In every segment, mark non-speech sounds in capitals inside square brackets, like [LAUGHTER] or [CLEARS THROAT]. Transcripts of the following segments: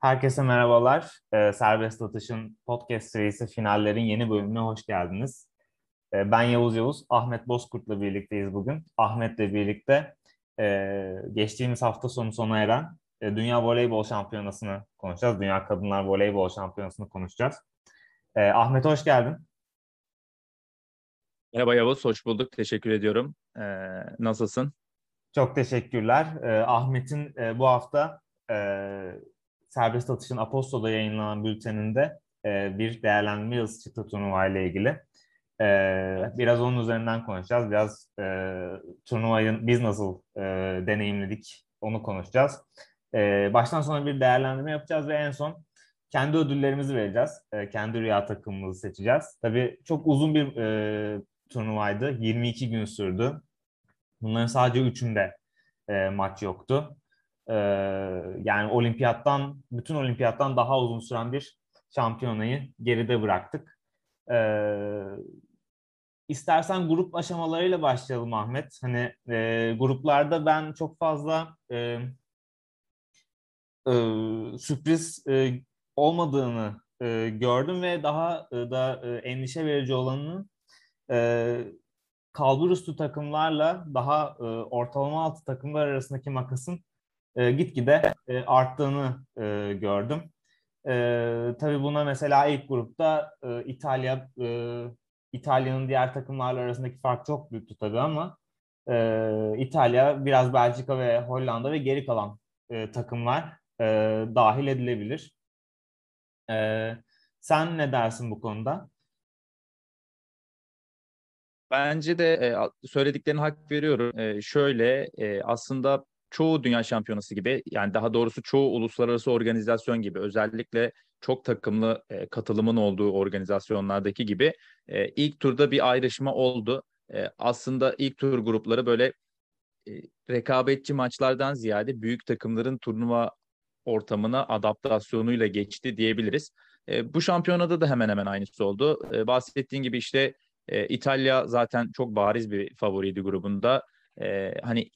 Herkese merhabalar. Ee, Serbest Atış'ın podcast serisi finallerin yeni bölümüne hoş geldiniz. Ee, ben Yavuz Yavuz, Ahmet Bozkurt'la birlikteyiz bugün. Ahmet'le birlikte e, geçtiğimiz hafta sonu sona eren e, Dünya Voleybol Şampiyonası'nı konuşacağız. Dünya Kadınlar Voleybol Şampiyonası'nı konuşacağız. Ee, Ahmet hoş geldin. Merhaba Yavuz, hoş bulduk. Teşekkür ediyorum. Ee, nasılsın? Çok teşekkürler. Ee, Ahmet'in e, bu hafta e, Serbest Atış'ın Apostol'da yayınlanan bülteninde e, bir değerlendirme yazısı çıktı turnuva ile ilgili. E, biraz onun üzerinden konuşacağız. Biraz e, turnuvayı biz nasıl e, deneyimledik onu konuşacağız. E, baştan sona bir değerlendirme yapacağız ve en son kendi ödüllerimizi vereceğiz. E, kendi rüya takımımızı seçeceğiz. Tabii çok uzun bir e, turnuvaydı. 22 gün sürdü. Bunların sadece üçünde e, maç yoktu. E, yani olimpiyattan, bütün olimpiyattan daha uzun süren bir şampiyonayı geride bıraktık. E, istersen grup aşamalarıyla başlayalım Ahmet. Hani e, gruplarda ben çok fazla e, e, sürpriz e, olmadığını e, gördüm ve daha e, da e, endişe verici olanının e, kalbur üstü takımlarla daha e, ortalama altı takımlar arasındaki makasın e, gitgide e, arttığını e, gördüm. E, tabii buna mesela ilk grupta e, İtalya e, İtalya'nın diğer takımlarla arasındaki fark çok büyüktü tabii ama e, İtalya biraz Belçika ve Hollanda ve geri kalan e, takımlar e, dahil edilebilir. E, sen ne dersin bu konuda? Bence de e, söylediklerine hak veriyorum. E, şöyle e, aslında çoğu dünya şampiyonası gibi yani daha doğrusu çoğu uluslararası organizasyon gibi özellikle çok takımlı e, katılımın olduğu organizasyonlardaki gibi e, ilk turda bir ayrışma oldu. E, aslında ilk tur grupları böyle e, rekabetçi maçlardan ziyade büyük takımların turnuva ortamına adaptasyonuyla geçti diyebiliriz. E, bu şampiyonada da hemen hemen aynısı oldu. E, bahsettiğin gibi işte e, İtalya zaten çok bariz bir favoriydi grubunda. E, hani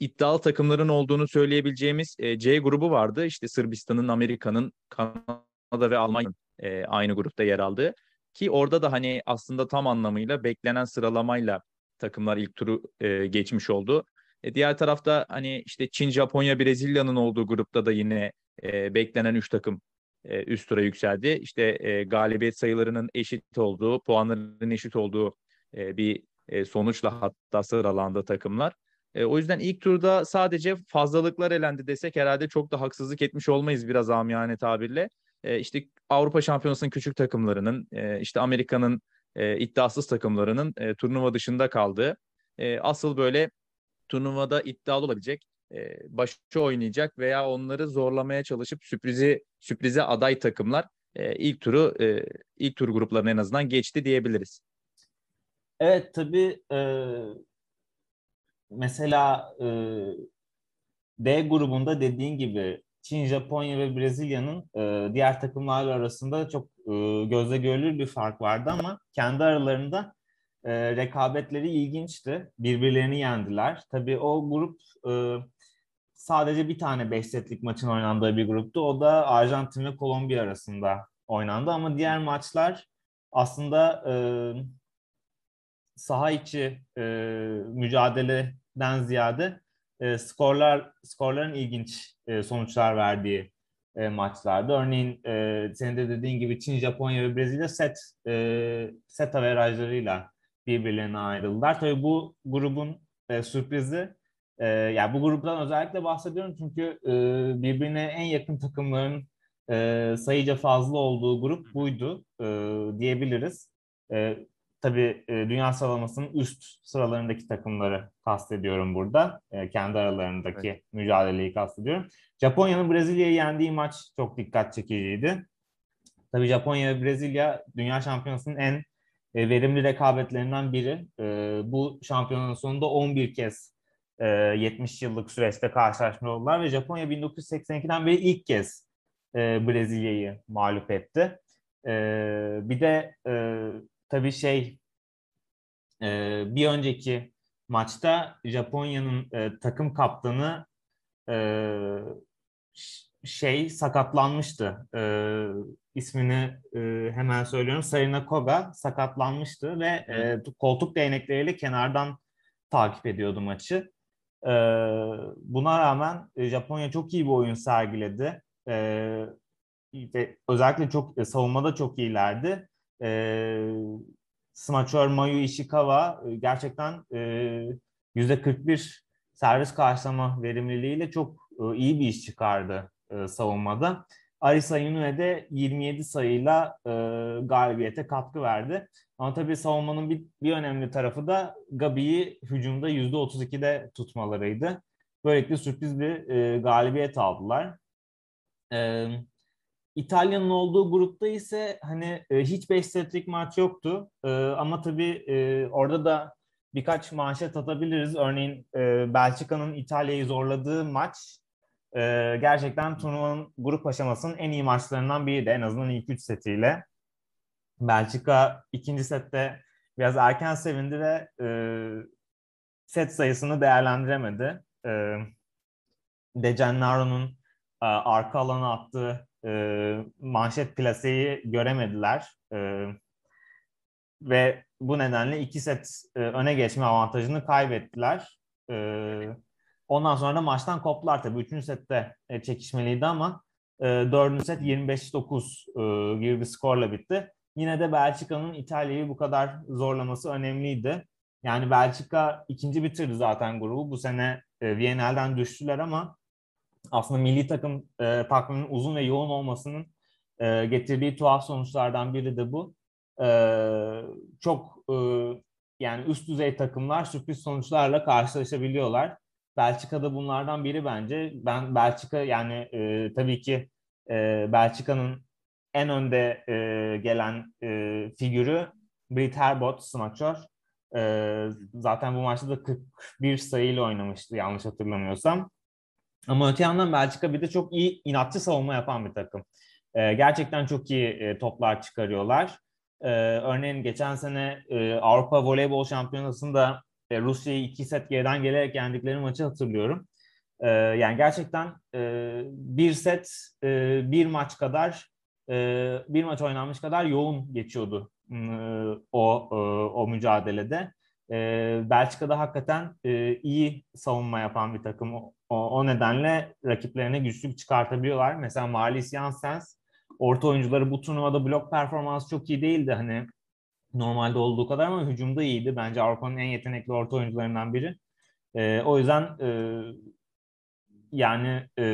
iddialı takımların olduğunu söyleyebileceğimiz e, C grubu vardı. İşte Sırbistan'ın, Amerika'nın, Kanada ve Almanya'nın e, aynı grupta yer aldığı. Ki orada da hani aslında tam anlamıyla beklenen sıralamayla takımlar ilk turu e, geçmiş oldu. E, diğer tarafta hani işte Çin, Japonya, Brezilya'nın olduğu grupta da yine e, beklenen 3 takım e, üst tura yükseldi. İşte e, galibiyet sayılarının eşit olduğu, puanların eşit olduğu e, bir e, sonuçla hatta sıralandı takımlar. E, o yüzden ilk turda sadece fazlalıklar elendi desek herhalde çok da haksızlık etmiş olmayız biraz amiyane tabirle. E, işte Avrupa Şampiyonası'nın küçük takımlarının, e, işte Amerika'nın e, iddiasız takımlarının e, turnuva dışında kaldığı, e, asıl böyle turnuvada iddialı olabilecek, e, başı oynayacak veya onları zorlamaya çalışıp sürprizi sürprize aday takımlar e, ilk turu e, ilk tur gruplarına en azından geçti diyebiliriz. Evet tabii e, mesela e, D grubunda dediğin gibi Çin, Japonya ve Brezilya'nın e, diğer takımlarla arasında çok e, gözle görülür bir fark vardı ama kendi aralarında e, rekabetleri ilginçti. Birbirlerini yendiler. Tabii o grup e, sadece bir tane 5 setlik maçın oynandığı bir gruptu. O da Arjantin ve Kolombiya arasında oynandı ama diğer maçlar aslında e, saha içi e, mücadeleden ziyade e, skorlar skorların ilginç e, sonuçlar verdiği e, maçlardı. Örneğin e, senin de dediğin gibi Çin, Japonya ve Brezilya set e, set averajlarıyla birbirlerine ayrıldılar. Tabii bu grubun e, sürprizi e, yani bu gruptan özellikle bahsediyorum çünkü e, birbirine en yakın takımların e, sayıca fazla olduğu grup buydu e, diyebiliriz. E, tabii e, dünya sıralamasının üst sıralarındaki takımları kastediyorum burada. E, kendi aralarındaki evet. mücadeleyi kastediyorum. Japonya'nın Brezilya'yı yendiği maç çok dikkat çekiciydi. Tabii Japonya ve Brezilya dünya şampiyonasının en e, verimli rekabetlerinden biri. E, bu şampiyonanın sonunda 11 kez e, 70 yıllık süreçte karşılaşma oldular ve Japonya 1982'den beri ilk kez e, Brezilya'yı mağlup etti. E, bir de e, tabii şey e, bir önceki maçta Japonya'nın e, takım kaptanı e, şey sakatlanmıştı. E, ismini e, hemen söylüyorum. Sarina Koga sakatlanmıştı ve e, koltuk değnekleriyle kenardan takip ediyordu maçı. E, buna rağmen e, Japonya çok iyi bir oyun sergiledi. E, ve özellikle çok e, savunmada çok iyilerdi. E, smaçör Mayu Ishikawa e, gerçekten e, %41 servis karşılama verimliliğiyle çok e, iyi bir iş çıkardı e, savunmada. Arisa Inoue de 27 sayıyla e, galibiyete katkı verdi. Ama tabii savunmanın bir, bir önemli tarafı da Gabi'yi hücumda %32'de tutmalarıydı. Böylelikle sürpriz bir e, galibiyet aldılar. E, İtalya'nın olduğu grupta ise hani e, hiç 5 setlik maç yoktu. E, ama tabii e, orada da birkaç manşet atabiliriz. Örneğin e, Belçika'nın İtalya'yı zorladığı maç e, gerçekten turnuvanın grup aşamasının en iyi maçlarından biriydi. En azından ilk üç setiyle. Belçika ikinci sette biraz erken sevindi ve e, set sayısını değerlendiremedi. E, De Gennaro'nun e, arka alana attığı e, manşet plaseyi göremediler. E, ve bu nedenle iki set e, öne geçme avantajını kaybettiler. E, ondan sonra da maçtan koptular tabii. Üçüncü sette e, çekişmeliydi ama e, dördüncü set 25-9 e, gibi bir skorla bitti. Yine de Belçika'nın İtalya'yı bu kadar zorlaması önemliydi. Yani Belçika ikinci bitirdi zaten grubu. Bu sene e, Viyana'dan düştüler ama aslında milli takım e, takviminin uzun ve yoğun olmasının e, getirdiği tuhaf sonuçlardan biri de bu. E, çok e, yani üst düzey takımlar sürpriz sonuçlarla karşılaşabiliyorlar. Belçika'da bunlardan biri bence. Ben Belçika yani e, tabii ki e, Belçika'nın en önde e, gelen e, figürü Brit Herbot smaçör. E, zaten bu maçta da 41 sayıyla oynamıştı yanlış hatırlamıyorsam. Ama öte yandan Belçika bir de çok iyi inatçı savunma yapan bir takım. E, gerçekten çok iyi e, toplar çıkarıyorlar. E, örneğin geçen sene e, Avrupa Voleybol Şampiyonası'nda e, Rusya'yı iki set geriden gelerek yendikleri maçı hatırlıyorum. E, yani gerçekten e, bir set e, bir maç kadar e, bir maç oynanmış kadar yoğun geçiyordu e, o o mücadelede. E, Belçika'da hakikaten iyi savunma yapan bir takım. O, o nedenle rakiplerine güçlük çıkartabiliyorlar. Mesela Marlis Janssens orta oyuncuları bu turnuvada blok performansı çok iyi değildi. Hani normalde olduğu kadar ama hücumda iyiydi. Bence Avrupa'nın en yetenekli orta oyuncularından biri. E, o yüzden e, yani e,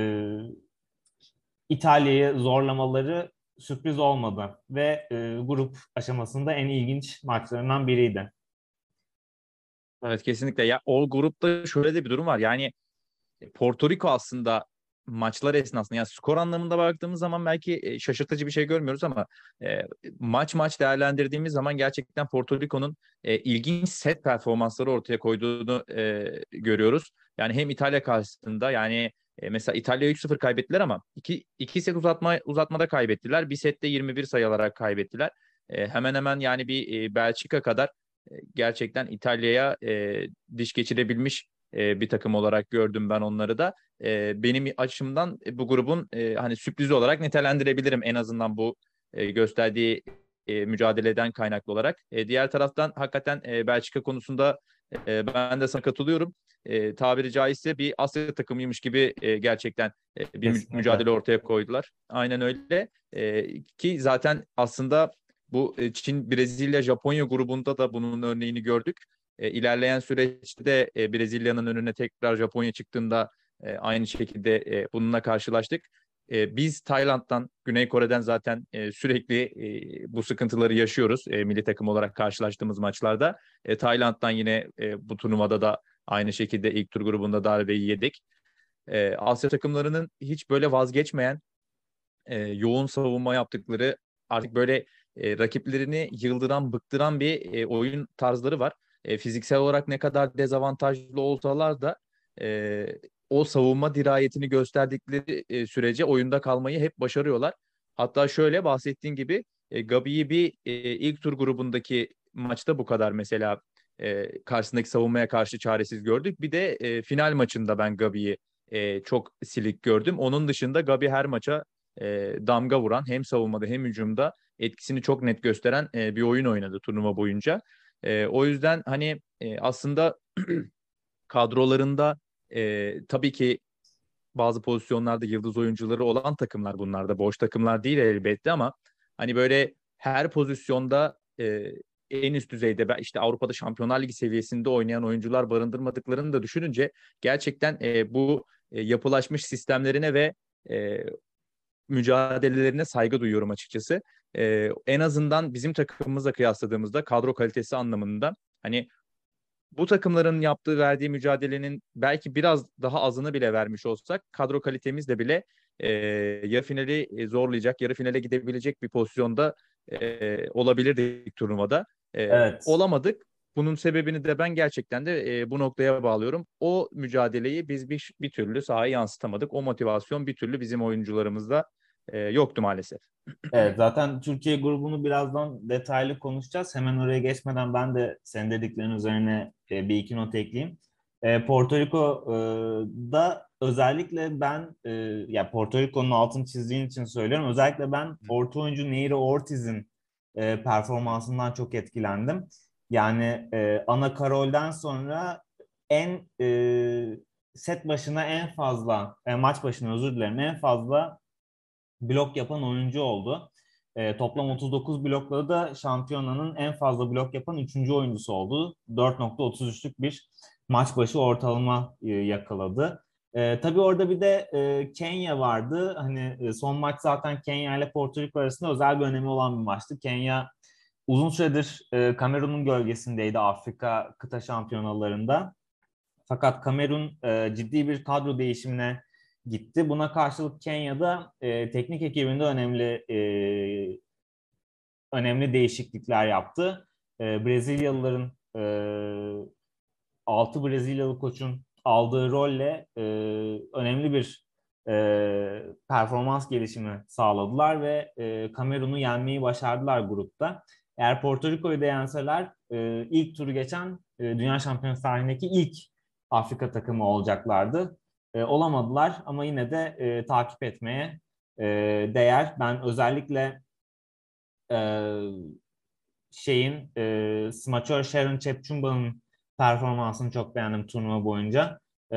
İtalya'yı zorlamaları sürpriz olmadı ve e, grup aşamasında en ilginç maçlarından biriydi. Evet kesinlikle. Ya o grupta şöyle de bir durum var. Yani Porto Rico aslında maçlar esnasında yani skor anlamında baktığımız zaman belki e, şaşırtıcı bir şey görmüyoruz ama e, maç maç değerlendirdiğimiz zaman gerçekten Porto Rico'nun e, ilginç set performansları ortaya koyduğunu e, görüyoruz. Yani hem İtalya karşısında yani e, mesela İtalya 3-0 kaybettiler ama iki, iki set uzatma uzatmada kaybettiler. Bir sette 21 sayı alarak kaybettiler. E, hemen hemen yani bir e, Belçika kadar e, gerçekten İtalya'ya e, diş geçirebilmiş e, bir takım olarak gördüm ben onları da. E, benim açımdan e, bu grubun e, hani sürprizi olarak nitelendirebilirim en azından bu e, gösterdiği e, mücadeleden kaynaklı olarak. E, diğer taraftan hakikaten e, Belçika konusunda e, ben de sana katılıyorum. E, tabiri caizse bir Asya takımıymış gibi e, gerçekten e, bir Kesinlikle. mücadele ortaya koydular. Aynen öyle. E, ki zaten aslında bu e, Çin, Brezilya, Japonya grubunda da bunun örneğini gördük. E, ilerleyen süreçte de e, Brezilya'nın önüne tekrar Japonya çıktığında e, aynı şekilde e, bununla karşılaştık. E, biz Tayland'dan, Güney Kore'den zaten e, sürekli e, bu sıkıntıları yaşıyoruz e, milli takım olarak karşılaştığımız maçlarda. E, Tayland'dan yine e, bu turnuvada da aynı şekilde ilk tur grubunda darbeyi yedik. E, Asya takımlarının hiç böyle vazgeçmeyen, e, yoğun savunma yaptıkları, artık böyle e, rakiplerini yıldıran, bıktıran bir e, oyun tarzları var. E, fiziksel olarak ne kadar dezavantajlı olsalar da e, o savunma dirayetini gösterdikleri e, sürece oyunda kalmayı hep başarıyorlar. Hatta şöyle bahsettiğin gibi e, Gabi'yi bir e, ilk tur grubundaki maçta bu kadar mesela e, karşısındaki savunmaya karşı çaresiz gördük. Bir de e, final maçında ben Gabi'yi e, çok silik gördüm. Onun dışında Gabi her maça e, damga vuran hem savunmada hem hücumda etkisini çok net gösteren e, bir oyun oynadı turnuva boyunca. E, o yüzden hani e, aslında [CLEARS THROAT] kadrolarında e, tabii ki bazı pozisyonlarda yıldız oyuncuları olan takımlar bunlar da boş takımlar değil elbette ama hani böyle her pozisyonda e, en üst düzeyde işte Avrupa'da Şampiyonlar Ligi seviyesinde oynayan oyuncular barındırmadıklarını da düşününce gerçekten e, bu e, yapılaşmış sistemlerine ve e, mücadelelerine saygı duyuyorum açıkçası. E, en azından bizim takımımızla kıyasladığımızda kadro kalitesi anlamında hani bu takımların yaptığı verdiği mücadelenin belki biraz daha azını bile vermiş olsak kadro kalitemizle bile e, yarı finali zorlayacak, yarı finale gidebilecek bir pozisyonda e, olabilirdik turnuvada. E, evet. Olamadık. Bunun sebebini de ben gerçekten de e, bu noktaya bağlıyorum. O mücadeleyi biz bir, bir türlü sahaya yansıtamadık. O motivasyon bir türlü bizim oyuncularımızda e, yoktu maalesef. Evet zaten Türkiye grubunu birazdan detaylı konuşacağız. Hemen oraya geçmeden ben de senin dediklerin üzerine e, bir iki not ekleyeyim. E, Porto Rico'da özellikle ben e, ya Porto Rico'nun altını çizdiğin için söylüyorum. Özellikle ben Porto oyuncu Neiri Ortiz'in e, performansından çok etkilendim. Yani e, Ana Karol'den sonra en e, set başına en fazla, e, maç başına özür dilerim, en fazla blok yapan oyuncu oldu. E, toplam 39 blokları da şampiyonanın en fazla blok yapan 3. oyuncusu oldu. 4.33'lük bir maç başı ortalama e, yakaladı. E, tabii orada bir de e, Kenya vardı. Hani e, son maç zaten Kenya ile Porto Rico arasında özel bir önemi olan bir maçtı. Kenya uzun süredir e, Kamerun'un gölgesindeydi Afrika kıta şampiyonalarında. Fakat Kamerun e, ciddi bir kadro değişimine gitti. Buna karşılık Kenya'da e, teknik ekibinde önemli e, önemli değişiklikler yaptı. E, Brezilyalıların e, 6 Brezilyalı koçun aldığı rolle e, önemli bir e, performans gelişimi sağladılar ve e, Kamerun'u yenmeyi başardılar grupta. Eğer Porto Rico'yu da yenseler e, ilk turu geçen e, Dünya Şampiyonası tarihindeki ilk Afrika takımı olacaklardı. E, olamadılar ama yine de e, takip etmeye e, değer. Ben özellikle e, şeyin e, smaçör Sharon Chepchumba'nın performansını çok beğendim turnuva boyunca. E,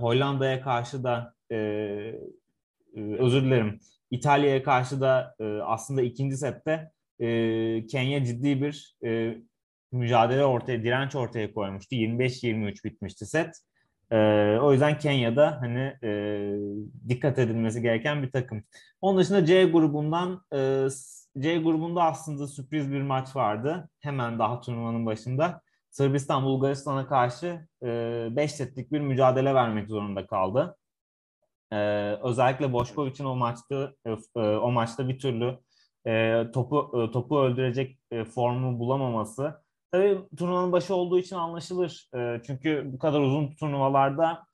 Hollanda'ya karşı da e, e, özür dilerim İtalya'ya karşı da e, aslında ikinci sette e, Kenya ciddi bir e, mücadele ortaya, direnç ortaya koymuştu. 25-23 bitmişti set. E, o yüzden Kenya'da hani e, dikkat edilmesi gereken bir takım. Onun dışında C grubundan e, C grubunda aslında sürpriz bir maç vardı. Hemen daha turnuvanın başında. Sırbistan Bulgaristan'a karşı 5 e, setlik bir mücadele vermek zorunda kaldı. E, özellikle Boşkoviç'in o maçta e, o maçta bir türlü e, topu e, topu öldürecek e, formu bulamaması. Tabii turnuvanın başı olduğu için anlaşılır. E, çünkü bu kadar uzun turnuvalarda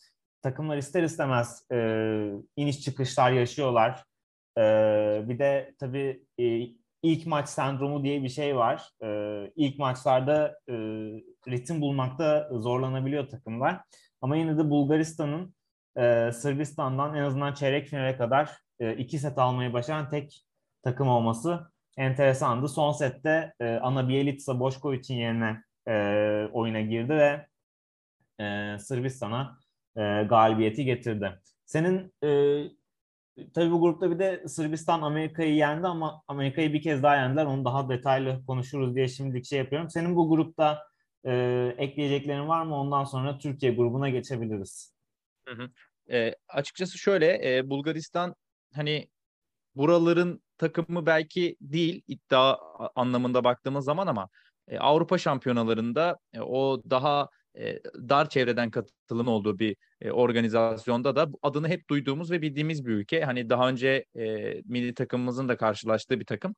takımlar ister istemez e, iniş çıkışlar yaşıyorlar. E, bir de tabii e, ilk maç sendromu diye bir şey var. E, ilk maçlarda e, ritim bulmakta zorlanabiliyor takımlar. Ama yine de Bulgaristan'ın Sırbistan'dan en azından çeyrek finale kadar iki set almayı başaran tek takım olması enteresandı. Son sette e, Ana Bjelica Boşkoviç'in yerine e, oyuna girdi ve e, Sırbistan'a e, galibiyeti getirdi. Senin e, tabii bu grupta bir de Sırbistan Amerika'yı yendi ama Amerika'yı bir kez daha yendiler. Onu daha detaylı konuşuruz diye şimdilik şey yapıyorum. Senin bu grupta e, ekleyeceklerin var mı? Ondan sonra Türkiye grubuna geçebiliriz. Hı hı. E, açıkçası şöyle e, Bulgaristan hani buraların takımı belki değil iddia anlamında baktığımız zaman ama e, Avrupa şampiyonalarında e, o daha e, dar çevreden katılım olduğu bir e, organizasyonda da adını hep duyduğumuz ve bildiğimiz bir ülke. Hani daha önce e, milli takımımızın da karşılaştığı bir takım.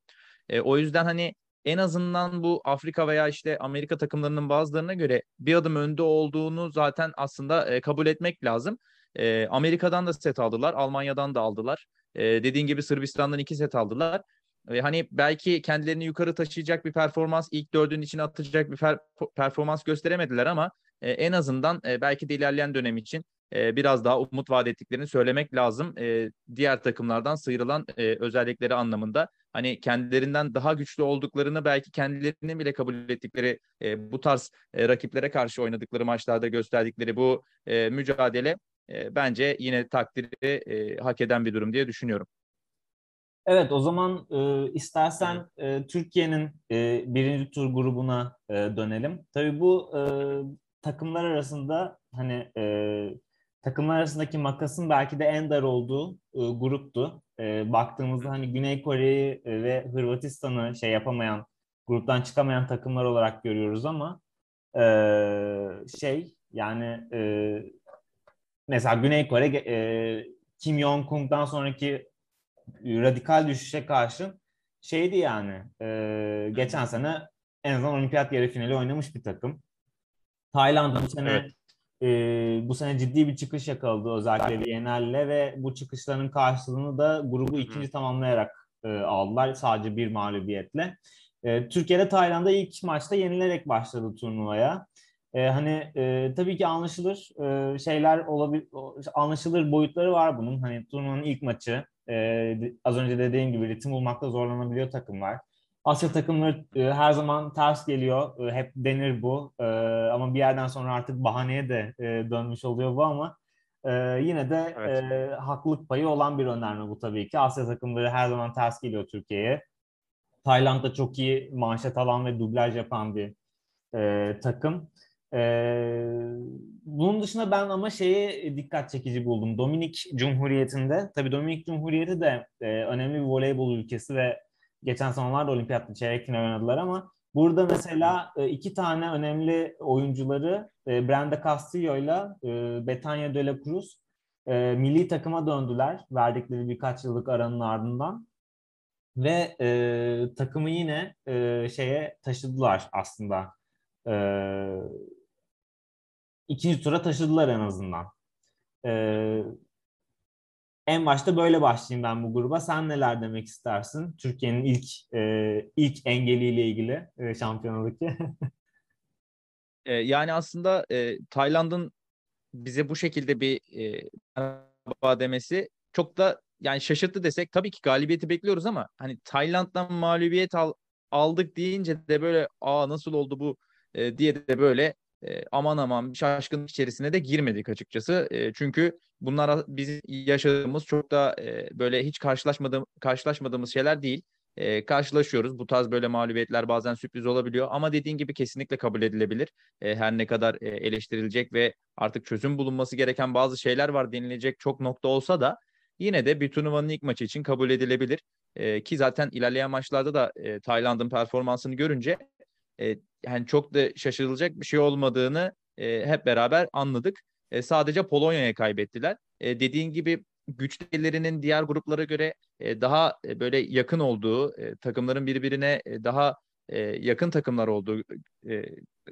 E, o yüzden hani en azından bu Afrika veya işte Amerika takımlarının bazılarına göre bir adım önde olduğunu zaten aslında e, kabul etmek lazım. E, Amerika'dan da set aldılar, Almanya'dan da aldılar. E, dediğin gibi Sırbistan'dan iki set aldılar. Ve hani belki kendilerini yukarı taşıyacak bir performans, ilk dördün içine atacak bir per- performans gösteremediler ama e, en azından e, belki de ilerleyen dönem için e, biraz daha umut vaat ettiklerini söylemek lazım. E, diğer takımlardan sıyrılan e, özellikleri anlamında hani kendilerinden daha güçlü olduklarını belki kendilerinin bile kabul ettikleri e, bu tarz e, rakiplere karşı oynadıkları maçlarda gösterdikleri bu e, mücadele e, bence yine takdiri e, hak eden bir durum diye düşünüyorum. Evet o zaman e, istersen e, Türkiye'nin e, birinci tur grubuna e, dönelim. Tabii bu e, takımlar arasında hani e, takımlar arasındaki makasın belki de en dar olduğu e, gruptu. E, baktığımızda hani Güney Kore'yi ve Hırvatistan'ı şey yapamayan, gruptan çıkamayan takımlar olarak görüyoruz ama e, şey yani e, mesela Güney Kore e, Kim Jong-un'dan sonraki radikal düşüşe karşı şeydi yani e, geçen sene en azından olimpiyat yarı finali oynamış bir takım. Tayland bu sene evet. e, bu sene ciddi bir çıkış yakaladı özellikle Viyana'lle ve bu çıkışların karşılığını da grubu ikinci tamamlayarak e, aldılar sadece bir mağlubiyetle. E, Türkiye'de Tayland'a ilk maçta yenilerek başladı turnuvaya. E, hani e, tabii ki anlaşılır e, şeyler olabilir, anlaşılır boyutları var bunun. Hani turnuvanın ilk maçı e, az önce dediğim gibi ritim bulmakta zorlanabiliyor takımlar. Asya takımları e, her zaman ters geliyor. E, hep denir bu. E, ama bir yerden sonra artık bahaneye de e, dönmüş oluyor bu ama e, yine de evet. e, haklılık payı olan bir önerme bu tabii ki. Asya takımları her zaman ters geliyor Türkiye'ye. Tayland'da çok iyi manşet alan ve dublaj yapan bir e, takım. Ee, bunun dışında ben ama şeye dikkat çekici buldum. Dominik Cumhuriyeti'nde, tabii Dominik Cumhuriyeti de e, önemli bir voleybol ülkesi ve geçen zamanlarda olimpiyatta çeyrek final oynadılar ama burada mesela e, iki tane önemli oyuncuları e, Brenda Castillo ile Betania de la Cruz e, milli takıma döndüler verdikleri birkaç yıllık aranın ardından ve e, takımı yine e, şeye taşıdılar aslında. E, ikinci tura taşıdılar en azından. Ee, en başta böyle başlayayım ben bu gruba. Sen neler demek istersin? Türkiye'nin ilk e, ilk engeliyle ilgili e, şampiyonadaki. [LAUGHS] e, yani aslında e, Tayland'ın bize bu şekilde bir e, demesi çok da yani şaşırttı desek tabii ki galibiyeti bekliyoruz ama hani Tayland'dan mağlubiyet al, aldık deyince de böyle aa nasıl oldu bu e, diye de böyle e, aman aman şaşkınlık içerisine de girmedik açıkçası. E, çünkü bunlar bizim yaşadığımız çok da e, böyle hiç karşılaşmadığım, karşılaşmadığımız şeyler değil. E, karşılaşıyoruz. Bu tarz böyle mağlubiyetler bazen sürpriz olabiliyor ama dediğin gibi kesinlikle kabul edilebilir. E, her ne kadar e, eleştirilecek ve artık çözüm bulunması gereken bazı şeyler var denilecek çok nokta olsa da yine de bir turnuvanın ilk maçı için kabul edilebilir. E, ki zaten ilerleyen maçlarda da e, Tayland'ın performansını görünce e, yani çok da şaşırılacak bir şey olmadığını e, hep beraber anladık. E, sadece Polonya'ya kaybettiler. E, dediğin gibi güçlerinin diğer gruplara göre e, daha e, böyle yakın olduğu, e, takımların birbirine e, daha e, yakın takımlar olduğu e,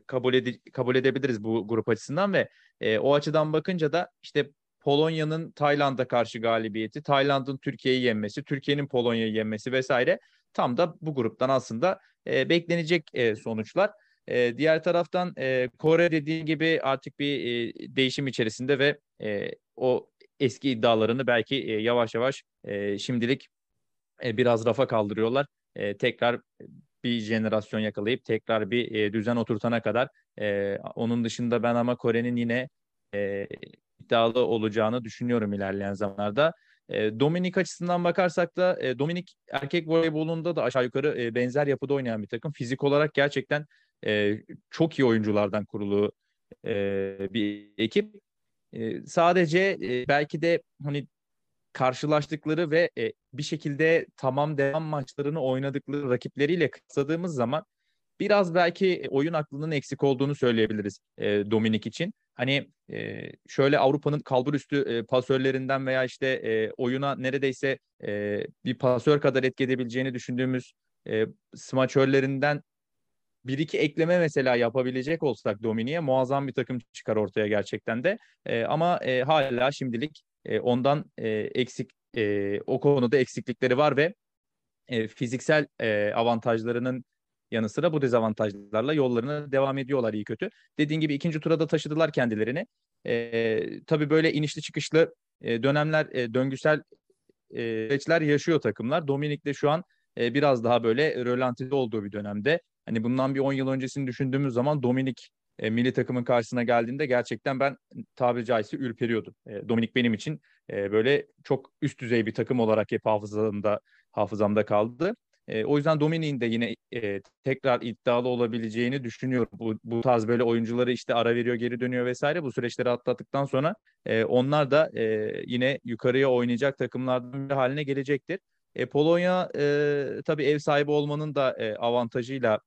kabul ede kabul edebiliriz bu grup açısından ve e, o açıdan bakınca da işte Polonya'nın Tayland'a karşı galibiyeti, Tayland'ın Türkiye'yi yenmesi, Türkiye'nin Polonya'yı yenmesi vesaire tam da bu gruptan aslında e, beklenecek e, sonuçlar. E, diğer taraftan e, Kore dediği gibi artık bir e, değişim içerisinde ve e, o eski iddialarını belki e, yavaş yavaş e, şimdilik e, biraz rafa kaldırıyorlar. E, tekrar bir jenerasyon yakalayıp tekrar bir e, düzen oturtana kadar. E, onun dışında ben ama Kore'nin yine e, iddialı olacağını düşünüyorum ilerleyen zamanlarda. E, Dominik açısından bakarsak da e, Dominik erkek voleybolunda da aşağı yukarı e, benzer yapıda oynayan bir takım. Fizik olarak gerçekten e, çok iyi oyunculardan kurulu e, bir ekip. E, sadece e, belki de hani karşılaştıkları ve e, bir şekilde tamam devam maçlarını oynadıkları rakipleriyle kısladığımız zaman biraz belki oyun aklının eksik olduğunu söyleyebiliriz e, Dominik için. Hani e, şöyle Avrupa'nın kalbur üstü e, pasörlerinden veya işte e, oyuna neredeyse e, bir pasör kadar etki edebileceğini düşündüğümüz e, smaçörlerinden bir iki ekleme mesela yapabilecek olsak Domini'ye muazzam bir takım çıkar ortaya gerçekten de. E, ama e, hala şimdilik e, ondan e, eksik e, o konuda eksiklikleri var ve e, fiziksel e, avantajlarının yanı sıra bu dezavantajlarla yollarına devam ediyorlar iyi kötü. Dediğin gibi ikinci tura da taşıdılar kendilerini. E, tabii böyle inişli çıkışlı e, dönemler, e, döngüsel e, süreçler yaşıyor takımlar. Dominik de şu an e, biraz daha böyle rölantide olduğu bir dönemde. Hani bundan bir 10 yıl öncesini düşündüğümüz zaman Dominik e, milli takımın karşısına geldiğinde gerçekten ben tabiri caizse ürperiyordum. E, Dominik benim için e, böyle çok üst düzey bir takım olarak hep hafızamda hafızamda kaldı. E, o yüzden Dominik'in de yine e, tekrar iddialı olabileceğini düşünüyorum. Bu, bu tarz böyle oyuncuları işte ara veriyor, geri dönüyor vesaire. Bu süreçleri atlattıktan sonra e, onlar da e, yine yukarıya oynayacak takımlardan bir haline gelecektir. E, Polonya e, tabii ev sahibi olmanın da e, avantajıyla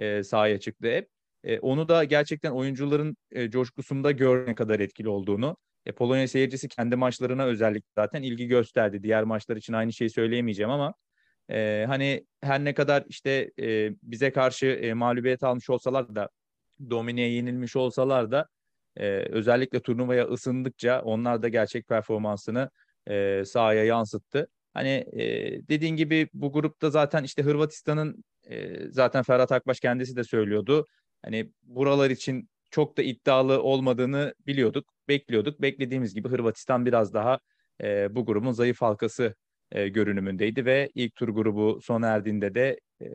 e, sahaya çıktı hep. E, onu da gerçekten oyuncuların e, coşkusunda görene kadar etkili olduğunu. E, Polonya seyircisi kendi maçlarına özellikle zaten ilgi gösterdi. Diğer maçlar için aynı şeyi söyleyemeyeceğim ama e, hani her ne kadar işte e, bize karşı e, mağlubiyet almış olsalar da Domine'ye yenilmiş olsalar da e, özellikle turnuvaya ısındıkça onlar da gerçek performansını e, sahaya yansıttı. Hani e, dediğin gibi bu grupta zaten işte Hırvatistan'ın e, zaten Ferhat Akbaş kendisi de söylüyordu. Hani buralar için çok da iddialı olmadığını biliyorduk, bekliyorduk. Beklediğimiz gibi Hırvatistan biraz daha e, bu grubun zayıf halkası e, görünümündeydi ve ilk tur grubu sona erdiğinde de e,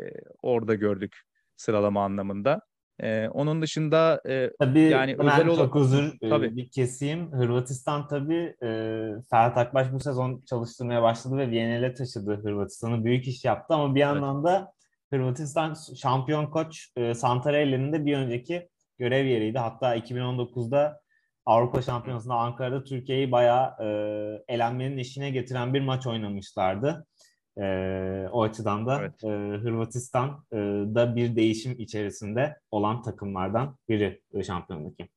orada gördük sıralama anlamında. E, onun dışında e, tabii yani ben özel çok özür e, tabii. bir keseyim. Hırvatistan tabii e, Ferhat Akbaş bu sezon çalıştırmaya başladı ve Viyana'ya taşıdı Hırvatistan'ı. Büyük iş yaptı ama bir yandan evet. da Hırvatistan şampiyon koç e, Santarelli'nin de bir önceki görev yeriydi. Hatta 2019'da Avrupa Şampiyonası'nda Ankara'da Türkiye'yi bayağı e, elenmenin eşine getiren bir maç oynamışlardı. E, o açıdan da evet. e, Hırvatistan e, da bir değişim içerisinde olan takımlardan biri e, şampiyondaki.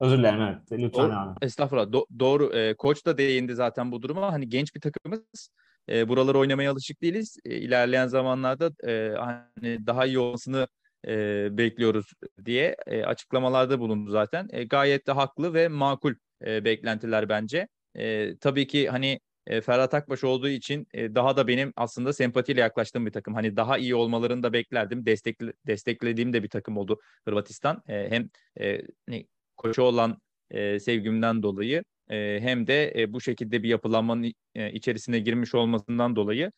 Özür dilerim evet. Lütfen doğru, Estağfurullah. Do- doğru. E, koç da değindi zaten bu duruma. Hani genç bir takımız. E, buraları oynamaya alışık değiliz. E, ilerleyen zamanlarda e, hani daha iyi olmasını e, bekliyoruz diye e, açıklamalarda bulundu zaten. E, gayet de haklı ve makul e, beklentiler bence. E, tabii ki hani e, Ferhat Akbaş olduğu için e, daha da benim aslında sempatiyle yaklaştığım bir takım. Hani daha iyi olmalarını da beklerdim. Destekle, desteklediğim de bir takım oldu Hırvatistan. E, hem e, hani, koçu olan e, sevgimden dolayı hem de bu şekilde bir yapılanmanın e, içerisine girmiş olmasından dolayı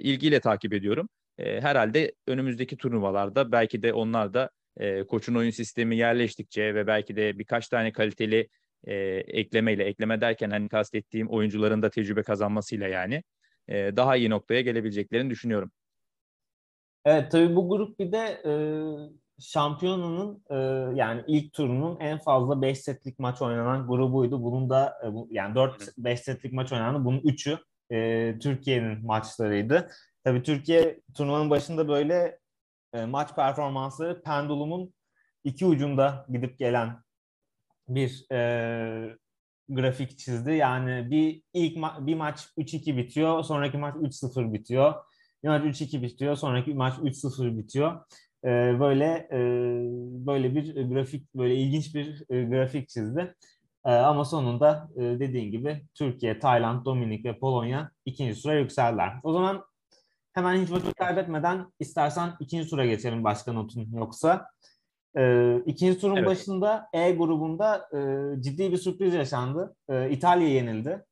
ilgiyle takip ediyorum. Herhalde önümüzdeki turnuvalarda belki de onlar da koçun oyun sistemi yerleştikçe ve belki de birkaç tane kaliteli e, eklemeyle, ekleme derken hani kastettiğim oyuncuların da tecrübe kazanmasıyla yani daha iyi noktaya gelebileceklerini düşünüyorum. Evet tabii bu grup bir de şampiyonunun e, yani ilk turunun en fazla 5 setlik maç oynanan grubuydu. Bunun da e, bu, yani 4-5 setlik maç oynandı. Bunun 3'ü e, Türkiye'nin maçlarıydı. Tabii Türkiye turnuvanın başında böyle e, maç performansları pendulumun iki ucunda gidip gelen bir e, grafik çizdi. Yani bir ilk ma- bir maç 3-2 bitiyor, sonraki maç 3-0 bitiyor. Bir maç 3-2 bitiyor, sonraki maç 3-0 bitiyor. E, böyle e, böyle bir grafik, böyle ilginç bir e, grafik çizdi. E, ama sonunda e, dediğin gibi Türkiye, Tayland, Dominik ve Polonya ikinci sıraya yükseldiler. O zaman Hemen hiç vakit kaybetmeden istersen ikinci tura geçelim başka notun yoksa. Ee, ikinci turun evet. başında E grubunda e, ciddi bir sürpriz yaşandı. E, İtalya yenildi.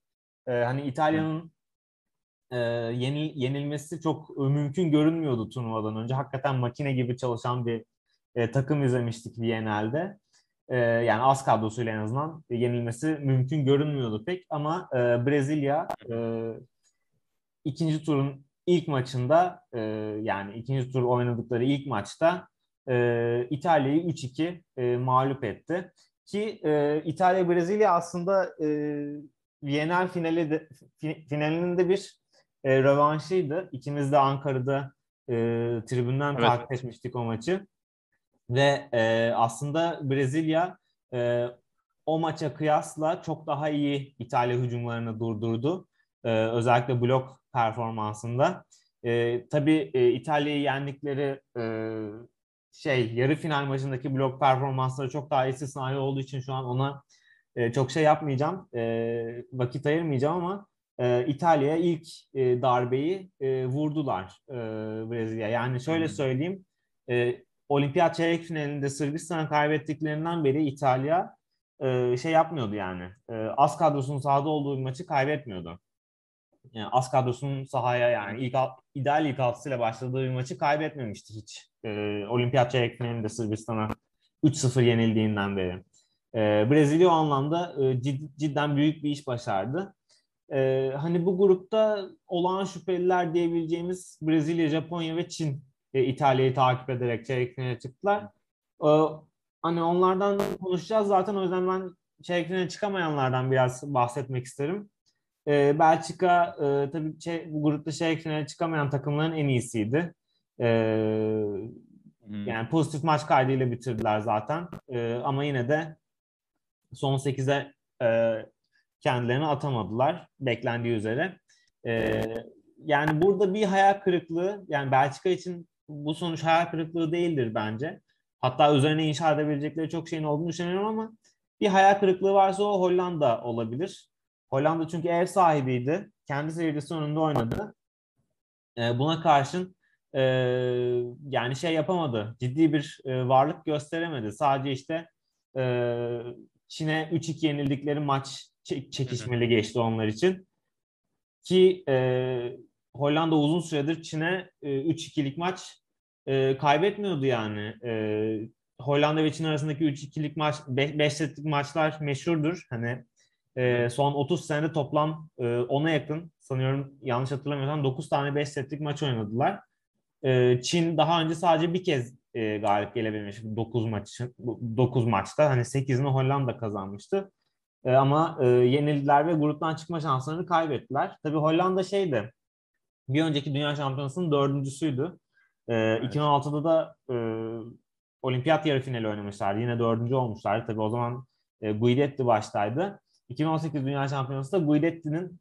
E, hani İtalya'nın e, yenil, yenilmesi çok mümkün görünmüyordu turnuvadan önce. Hakikaten makine gibi çalışan bir e, takım izlemiştik Viyana'da. E, yani az kadrosuyla en azından yenilmesi mümkün görünmüyordu pek. Ama e, Brezilya e, ikinci turun ilk maçında e, yani ikinci tur oynadıkları ilk maçta e, İtalya'yı 3-2 e, mağlup etti. Ki e, İtalya-Brezilya aslında e, Viyener finali de, finalinin de bir e, rövanşıydı. İkimiz de Ankara'da e, tribünden evet. takip etmiştik o maçı. Ve e, aslında Brezilya e, o maça kıyasla çok daha iyi İtalya hücumlarını durdurdu. E, özellikle blok performansında. E, tabii e, İtalya'yı yendikleri e, şey yarı final maçındaki blok performansları çok daha istisnai olduğu için şu an ona e, çok şey yapmayacağım. E, vakit ayırmayacağım ama e, İtalya'ya ilk e, darbeyi e, vurdular e, Brezilya. Yani şöyle söyleyeyim. E, Olimpiyat çeyrek finalinde Sırbistan'a kaybettiklerinden beri İtalya e, şey yapmıyordu yani. E, az kadrosunun sahada olduğu bir maçı kaybetmiyordu. Yani az kadrosunun sahaya yani ilk ideal ilk altısıyla başladığı bir maçı kaybetmemişti hiç. E, Olimpiyat çeyrek finalinde Sırbistan'a 3-0 yenildiğinden beri. E, Brezilya o anlamda e, cid, cidden büyük bir iş başardı. E, hani bu grupta olağan şüpheliler diyebileceğimiz Brezilya, Japonya ve Çin e, İtalya'yı takip ederek çeyrek finale çıktılar. E, hani onlardan konuşacağız zaten o yüzden ben çeyrek finale çıkamayanlardan biraz bahsetmek isterim. E, Belçika e, tabii şey, bu grupta çeyrek finale çıkamayan takımların en iyisiydi. E, hmm. Yani pozitif maç kaydıyla bitirdiler zaten. E, ama yine de son 8'e e, kendilerini atamadılar beklendiği üzere. E, yani burada bir hayal kırıklığı, yani Belçika için bu sonuç hayal kırıklığı değildir bence. Hatta üzerine inşa edebilecekleri çok şeyin olduğunu düşünüyorum ama bir hayal kırıklığı varsa o Hollanda olabilir. Hollanda çünkü ev sahibiydi. Kendi seyircisi önünde oynadı. E, buna karşın e, yani şey yapamadı. Ciddi bir e, varlık gösteremedi. Sadece işte e, Çin'e 3-2 yenildikleri maç çekişmeli geçti onlar için. Ki e, Hollanda uzun süredir Çin'e e, 3-2'lik maç e, kaybetmiyordu yani. E, Hollanda ve Çin arasındaki 3-2'lik maç, 5 setlik maçlar meşhurdur. Hani e, son 30 senede toplam e, 10'a yakın sanıyorum yanlış hatırlamıyorsam 9 tane 5 setlik maç oynadılar. E, Çin daha önce sadece bir kez e, galip gelebilmiş 9 maç 9 maçta. Hani 8'ini Hollanda kazanmıştı. E, ama e, yenildiler ve gruptan çıkma şanslarını kaybettiler. Tabii Hollanda şeydi. Bir önceki Dünya Şampiyonası'nın dördüncüsüydü. E, evet. 2016'da da e, olimpiyat yarı finali oynamışlardı. Yine dördüncü olmuşlardı. Tabii o zaman e, Guidetti baştaydı. 2018 Dünya Şampiyonası da Guidetti'nin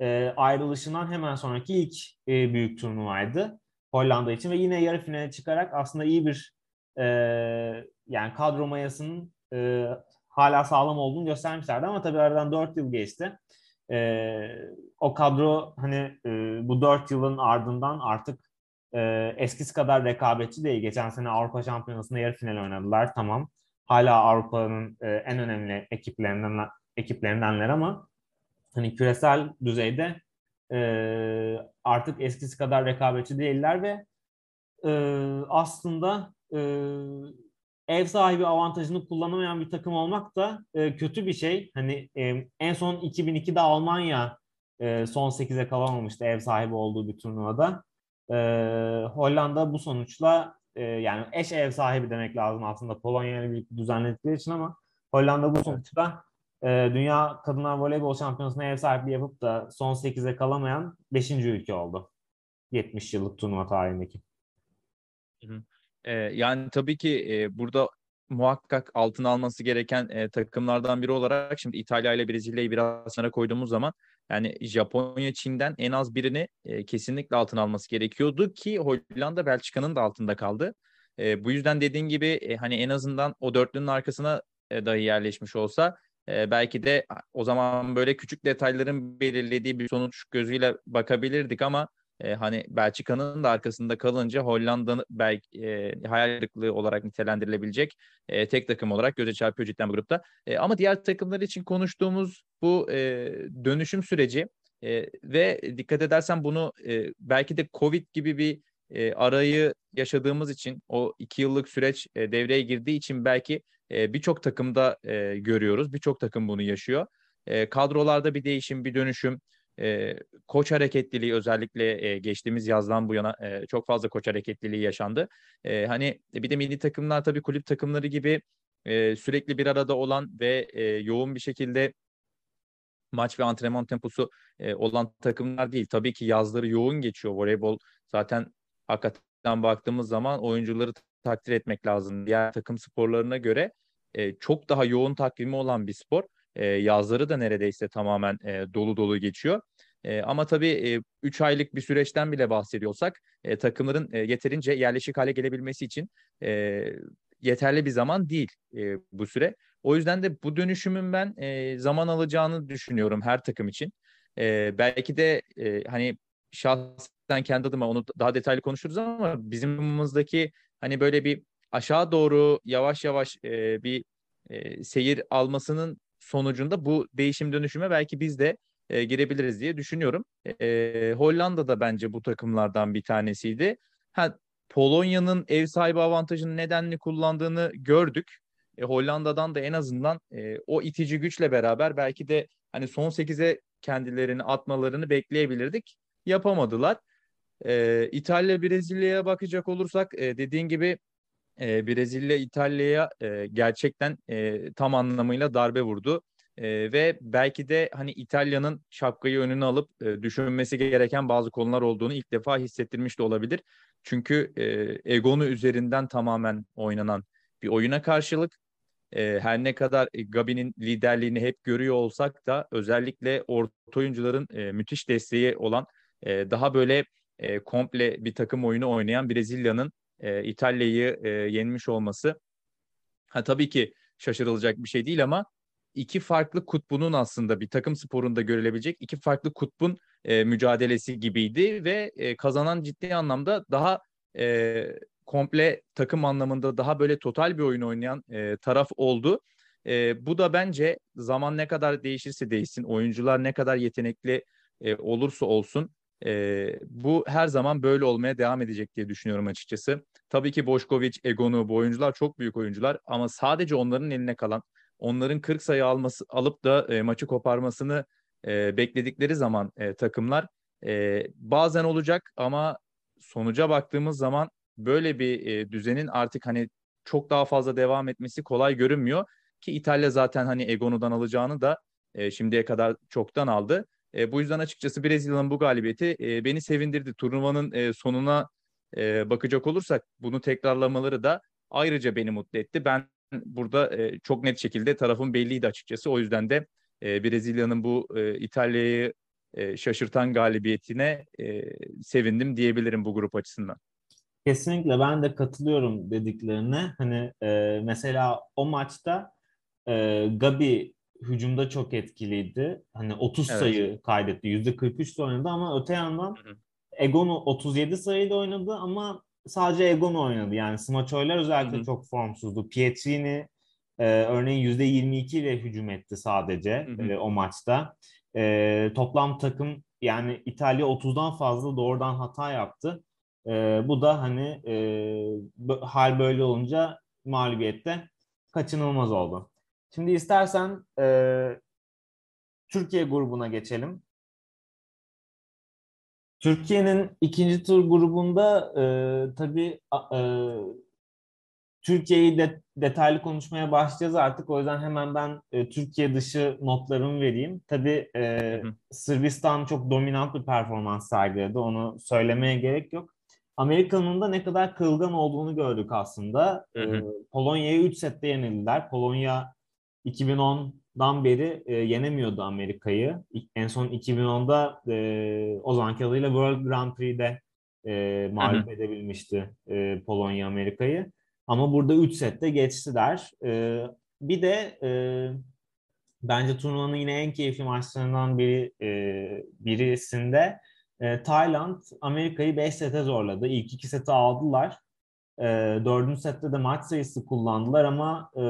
e, ayrılışından hemen sonraki ilk e, büyük turnuvaydı Hollanda için ve yine yarı finale çıkarak aslında iyi bir e, yani kadro mayasının e, hala sağlam olduğunu göstermişlerdi ama tabii aradan 4 yıl geçti. E, o kadro hani e, bu 4 yılın ardından artık e, eskisi kadar rekabetçi değil. Geçen sene Avrupa Şampiyonası'nda yarı final oynadılar tamam. Hala Avrupa'nın e, en önemli ekiplerinden ekiplerindenler ama hani küresel düzeyde e, artık eskisi kadar rekabetçi değiller ve e, aslında e, ev sahibi avantajını kullanamayan bir takım olmak da e, kötü bir şey. Hani e, en son 2002'de Almanya e, son 8'e kalamamıştı ev sahibi olduğu bir turnuvada. E, Hollanda bu sonuçla e, yani eş ev sahibi demek lazım aslında Polonya ile birlikte düzenledikleri için ama Hollanda bu sonuçta e, Dünya Kadınlar Voleybol Şampiyonası'na ev sahipliği yapıp da son 8'e kalamayan 5. ülke oldu. 70 yıllık turnuva tarihindeki. Ee, yani tabii ki e, burada muhakkak altın alması gereken e, takımlardan biri olarak şimdi İtalya ile Brezilya'yı biraz sana koyduğumuz zaman yani Japonya Çin'den en az birini e, kesinlikle altın alması gerekiyordu ki Hollanda Belçika'nın da altında kaldı. E, bu yüzden dediğin gibi e, hani en azından o dörtlünün arkasına e, dahi yerleşmiş olsa e, belki de o zaman böyle küçük detayların belirlediği bir sonuç gözüyle bakabilirdik ama e, hani Belçika'nın da arkasında kalınca Hollanda'nın belki e, hayal kırıklığı olarak nitelendirilebilecek e, tek takım olarak göze çarpıyor cidden bu grupta. E, ama diğer takımlar için konuştuğumuz bu e, dönüşüm süreci e, ve dikkat edersen bunu e, belki de Covid gibi bir e, arayı yaşadığımız için o iki yıllık süreç e, devreye girdiği için belki e, birçok takımda e, görüyoruz. Birçok takım bunu yaşıyor. E, kadrolarda bir değişim, bir dönüşüm, e, koç hareketliliği özellikle e, geçtiğimiz yazdan bu yana e, çok fazla koç hareketliliği yaşandı. E, hani bir de milli takımlar tabii kulüp takımları gibi e, sürekli bir arada olan ve e, yoğun bir şekilde maç ve antrenman temposu e, olan takımlar değil. Tabii ki yazları yoğun geçiyor. Voleybol zaten hakikaten baktığımız zaman oyuncuları takdir etmek lazım. Diğer takım sporlarına göre e, çok daha yoğun takvimi olan bir spor. E, yazları da neredeyse tamamen e, dolu dolu geçiyor. E, ama tabii 3 e, aylık bir süreçten bile bahsediyorsak e, takımların e, yeterince yerleşik hale gelebilmesi için e, yeterli bir zaman değil e, bu süre. O yüzden de bu dönüşümün ben e, zaman alacağını düşünüyorum her takım için. E, belki de e, hani şahsen kendi adıma onu daha detaylı konuşuruz ama bizim aramızdaki hani böyle bir aşağı doğru yavaş yavaş e, bir e, seyir almasının sonucunda bu değişim dönüşüme belki biz de e, girebiliriz diye düşünüyorum. E, Hollanda da bence bu takımlardan bir tanesiydi. Ha, Polonya'nın ev sahibi avantajını nedenli kullandığını gördük. E, Hollanda'dan da en azından e, o itici güçle beraber belki de hani son 8'e kendilerini atmalarını bekleyebilirdik. Yapamadılar. E, İtalya Brezilya'ya bakacak olursak e, dediğin gibi e, Brezilya İtalya'ya e, gerçekten e, tam anlamıyla darbe vurdu. E, ve belki de hani İtalya'nın şapkayı önüne alıp e, düşünmesi gereken bazı konular olduğunu ilk defa hissettirmiş de olabilir. Çünkü e, Egonu üzerinden tamamen oynanan bir oyuna karşılık e, her ne kadar Gabi'nin liderliğini hep görüyor olsak da özellikle orta oyuncuların e, müthiş desteği olan e, daha böyle e, komple bir takım oyunu oynayan Brezilya'nın e, İtalya'yı e, yenmiş olması ha tabii ki şaşırılacak bir şey değil ama iki farklı kutbunun aslında bir takım sporunda görülebilecek iki farklı kutbun e, mücadelesi gibiydi ve e, kazanan ciddi anlamda daha e, komple takım anlamında daha böyle total bir oyun oynayan e, taraf oldu. E, bu da bence zaman ne kadar değişirse değişsin, oyuncular ne kadar yetenekli e, olursa olsun e, bu her zaman böyle olmaya devam edecek diye düşünüyorum açıkçası. Tabii ki Boşkovic, Egonu bu oyuncular çok büyük oyuncular ama sadece onların eline kalan, onların 40 sayı alması alıp da e, maçı koparmasını e, bekledikleri zaman e, takımlar e, bazen olacak ama sonuca baktığımız zaman böyle bir e, düzenin artık hani çok daha fazla devam etmesi kolay görünmüyor ki İtalya zaten hani Egonu'dan alacağını da e, şimdiye kadar çoktan aldı. E, bu yüzden açıkçası Brezilya'nın bu galibiyeti e, beni sevindirdi. Turnuvanın e, sonuna e, bakacak olursak bunu tekrarlamaları da ayrıca beni mutlu etti. Ben burada e, çok net şekilde tarafım belliydi açıkçası. O yüzden de e, Brezilya'nın bu e, İtalya'yı e, şaşırtan galibiyetine e, sevindim diyebilirim bu grup açısından. Kesinlikle ben de katılıyorum dediklerine. Hani e, mesela o maçta e, Gabi hücumda çok etkiliydi. Hani 30 evet. sayı kaydetti. %43 oynadı ama öte yandan Egon'u 37 sayıyla oynadı ama sadece Egon'u oynadı. Yani smaçörler özellikle Hı-hı. çok formsuzdu. Pietrini e, örneğin %22 ile hücum etti sadece e, o maçta. E, toplam takım yani İtalya 30'dan fazla doğrudan hata yaptı. E, bu da hani e, hal böyle olunca mağlubiyette kaçınılmaz oldu. Şimdi istersen e, Türkiye grubuna geçelim. Türkiye'nin ikinci tur grubunda e, tabii e, Türkiye'yi de, detaylı konuşmaya başlayacağız artık. O yüzden hemen ben e, Türkiye dışı notlarımı vereyim. Tabii e, Sırbistan çok dominant bir performans sergiledi. Onu söylemeye gerek yok. Amerika'nın da ne kadar kırılgan olduğunu gördük aslında. Hı hı. E, Polonya'yı 3 sette yenildiler. Polonya 2010'dan beri e, yenemiyordu Amerika'yı. En son 2010'da e, o zamanki adıyla World Grand Prix'de e, mağlup hı hı. edebilmişti e, Polonya Amerika'yı. Ama burada 3 sette geçtiler. E, bir de e, bence turnuvanın yine en keyifli maçlarından biri e, birisinde e, Tayland Amerika'yı 5 sete zorladı. İlk iki seti aldılar. E, dördüncü sette de maç sayısı kullandılar ama e,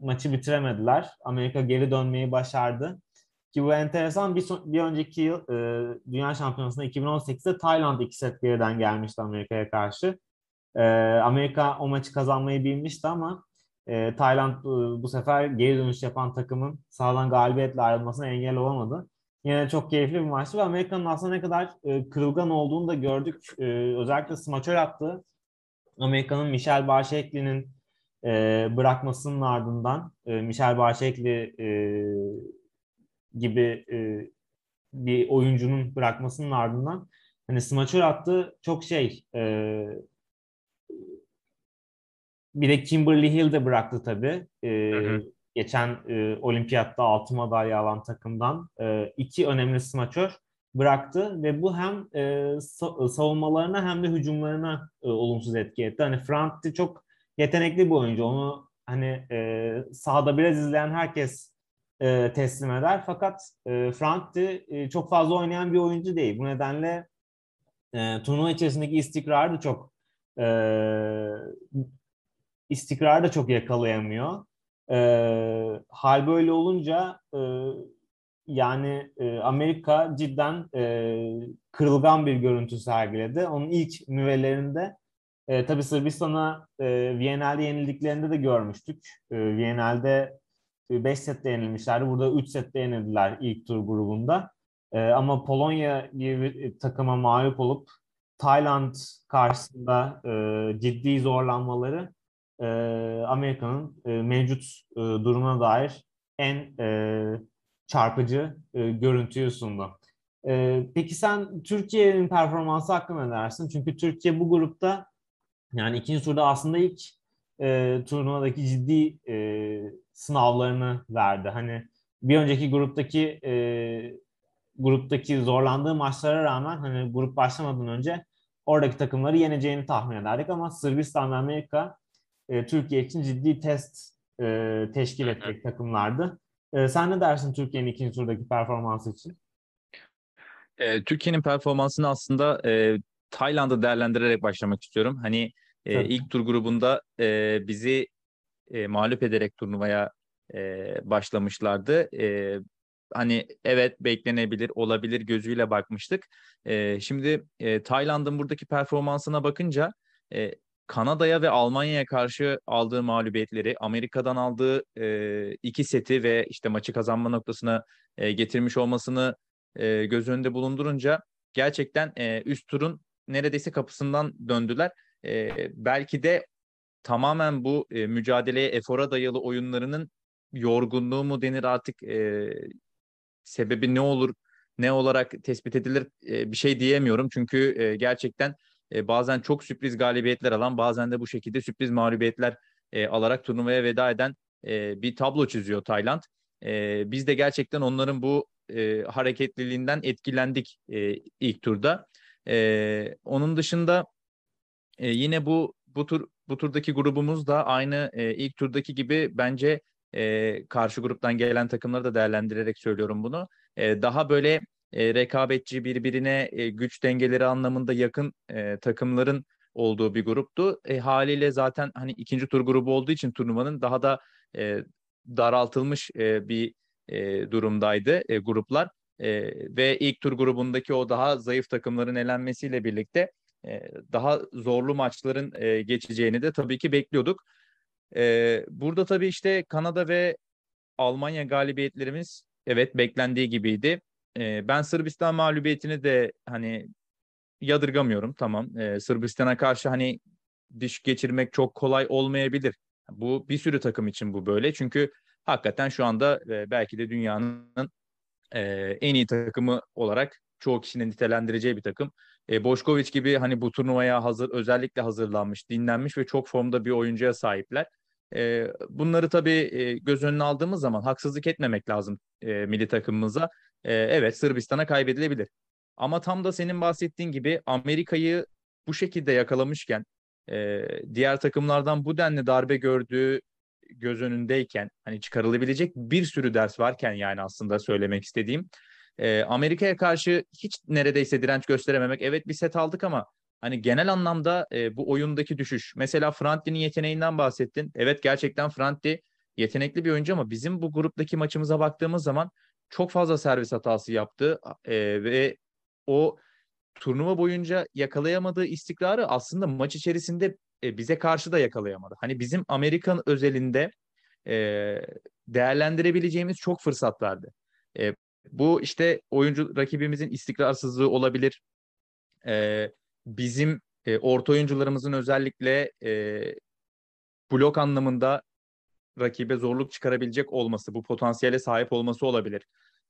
maçı bitiremediler. Amerika geri dönmeyi başardı. Ki bu enteresan. Bir, son, bir önceki yıl e, Dünya Şampiyonası'nda 2018'de Tayland iki set geriden gelmişti Amerika'ya karşı. E, Amerika o maçı kazanmayı bilmişti ama e, Tayland e, bu sefer geri dönüş yapan takımın sağdan galibiyetle ayrılmasına engel olamadı. Yine çok keyifli bir maçtı ve Amerika'nın aslında ne kadar e, kırılgan olduğunu da gördük. E, özellikle smaçör attı. Amerika'nın Michel Barşekli'nin e, bırakmasının ardından e, Michel Barşekli e, gibi e, bir oyuncunun bırakmasının ardından hani smaçör attı çok şey e, bir de Kimberly Hill de bıraktı tabii. E, hı hı geçen e, olimpiyatta altın madalya alan takımdan e, iki önemli smaçör bıraktı ve bu hem e, savunmalarına hem de hücumlarına e, olumsuz etki etti. Hani Franti çok yetenekli bir oyuncu. Onu hani e, sahada biraz izleyen herkes e, teslim eder. Fakat e, Franti e, çok fazla oynayan bir oyuncu değil. Bu nedenle e, turnuva içerisindeki istikrar da çok e, istikrar da çok yakalayamıyor. E, hal böyle olunca e, yani e, Amerika cidden e, kırılgan bir görüntü sergiledi. Onun ilk nüvelerinde e, tabii Sırbistan'a e, Viyana'da yenildiklerinde de görmüştük. E, Viyana'da 5 sette yenilmişlerdi. Burada 3 sette yenildiler ilk tur grubunda. E, ama Polonya gibi bir takıma mağlup olup Tayland karşısında e, ciddi zorlanmaları e, Amerika'nın e, mevcut e, durumuna dair en e, çarpıcı e, görüntüyü sundu. E, peki sen Türkiye'nin performansı hakkında ne dersin? Çünkü Türkiye bu grupta yani ikinci turda aslında ilk e, turnuvadaki ciddi e, sınavlarını verdi. Hani bir önceki gruptaki e, gruptaki zorlandığı maçlara rağmen hani grup başlamadan önce oradaki takımları yeneceğini tahmin ederdik ama Sırbistan ve Amerika e, Türkiye için ciddi test e, teşkil edecek takımlardı. E, sen ne dersin Türkiye'nin ikinci turdaki performansı için? E, Türkiye'nin performansını aslında e, Tayland'ı değerlendirerek başlamak istiyorum. Hani e, ilk tur grubunda e, bizi e, mağlup ederek turnuvaya e, başlamışlardı. E, hani evet beklenebilir, olabilir gözüyle bakmıştık. E, şimdi e, Tayland'ın buradaki performansına bakınca e, Kanada'ya ve Almanya'ya karşı aldığı mağlubiyetleri, Amerika'dan aldığı e, iki seti ve işte maçı kazanma noktasına e, getirmiş olmasını e, göz önünde bulundurunca gerçekten e, üst turun neredeyse kapısından döndüler. E, belki de tamamen bu e, mücadeleye, efora dayalı oyunlarının yorgunluğu mu denir artık e, sebebi ne olur, ne olarak tespit edilir e, bir şey diyemiyorum. Çünkü e, gerçekten e, bazen çok sürpriz galibiyetler alan, bazen de bu şekilde sürpriz mağlubiyetler e, alarak turnuvaya veda eden e, bir tablo çiziyor Tayland. E, biz de gerçekten onların bu e, hareketliliğinden etkilendik e, ilk turda. E, onun dışında e, yine bu bu tur bu turdaki grubumuz da aynı e, ilk turdaki gibi bence e, karşı gruptan gelen takımları da değerlendirerek söylüyorum bunu. E, daha böyle e, rekabetçi birbirine e, güç dengeleri anlamında yakın e, takımların olduğu bir gruptu. E, haliyle zaten hani ikinci tur grubu olduğu için turnuvanın daha da e, daraltılmış e, bir e, durumdaydı e, gruplar. E, ve ilk tur grubundaki o daha zayıf takımların elenmesiyle birlikte daha zorlu maçların geçeceğini de tabii ki bekliyorduk. Burada tabii işte Kanada ve Almanya galibiyetlerimiz evet beklendiği gibiydi. Ben Sırbistan mağlubiyetini de hani yadırgamıyorum tamam. Sırbistan'a karşı hani diş geçirmek çok kolay olmayabilir. Bu bir sürü takım için bu böyle. Çünkü hakikaten şu anda belki de dünyanın en iyi takımı olarak çoğu kişinin nitelendireceği bir takım. E, Boşkoviç gibi hani bu turnuvaya hazır özellikle hazırlanmış, dinlenmiş ve çok formda bir oyuncuya sahipler. E, bunları tabii e, göz önüne aldığımız zaman haksızlık etmemek lazım e, milli takımımıza. E, evet Sırbistan'a kaybedilebilir. Ama tam da senin bahsettiğin gibi Amerika'yı bu şekilde yakalamışken e, diğer takımlardan bu denli darbe gördüğü göz önündeyken hani çıkarılabilecek bir sürü ders varken yani aslında söylemek istediğim e, Amerika'ya karşı hiç neredeyse direnç gösterememek evet bir set aldık ama hani genel anlamda e, bu oyundaki düşüş mesela Franti'nin yeteneğinden bahsettin evet gerçekten Franti yetenekli bir oyuncu ama bizim bu gruptaki maçımıza baktığımız zaman çok fazla servis hatası yaptı e, ve o turnuva boyunca yakalayamadığı istikrarı aslında maç içerisinde e, bize karşı da yakalayamadı. Hani bizim Amerikan özelinde e, değerlendirebileceğimiz çok fırsat vardı. E, bu işte oyuncu rakibimizin istikrarsızlığı olabilir. E, bizim e, orta oyuncularımızın özellikle e, blok anlamında rakibe zorluk çıkarabilecek olması, bu potansiyele sahip olması olabilir.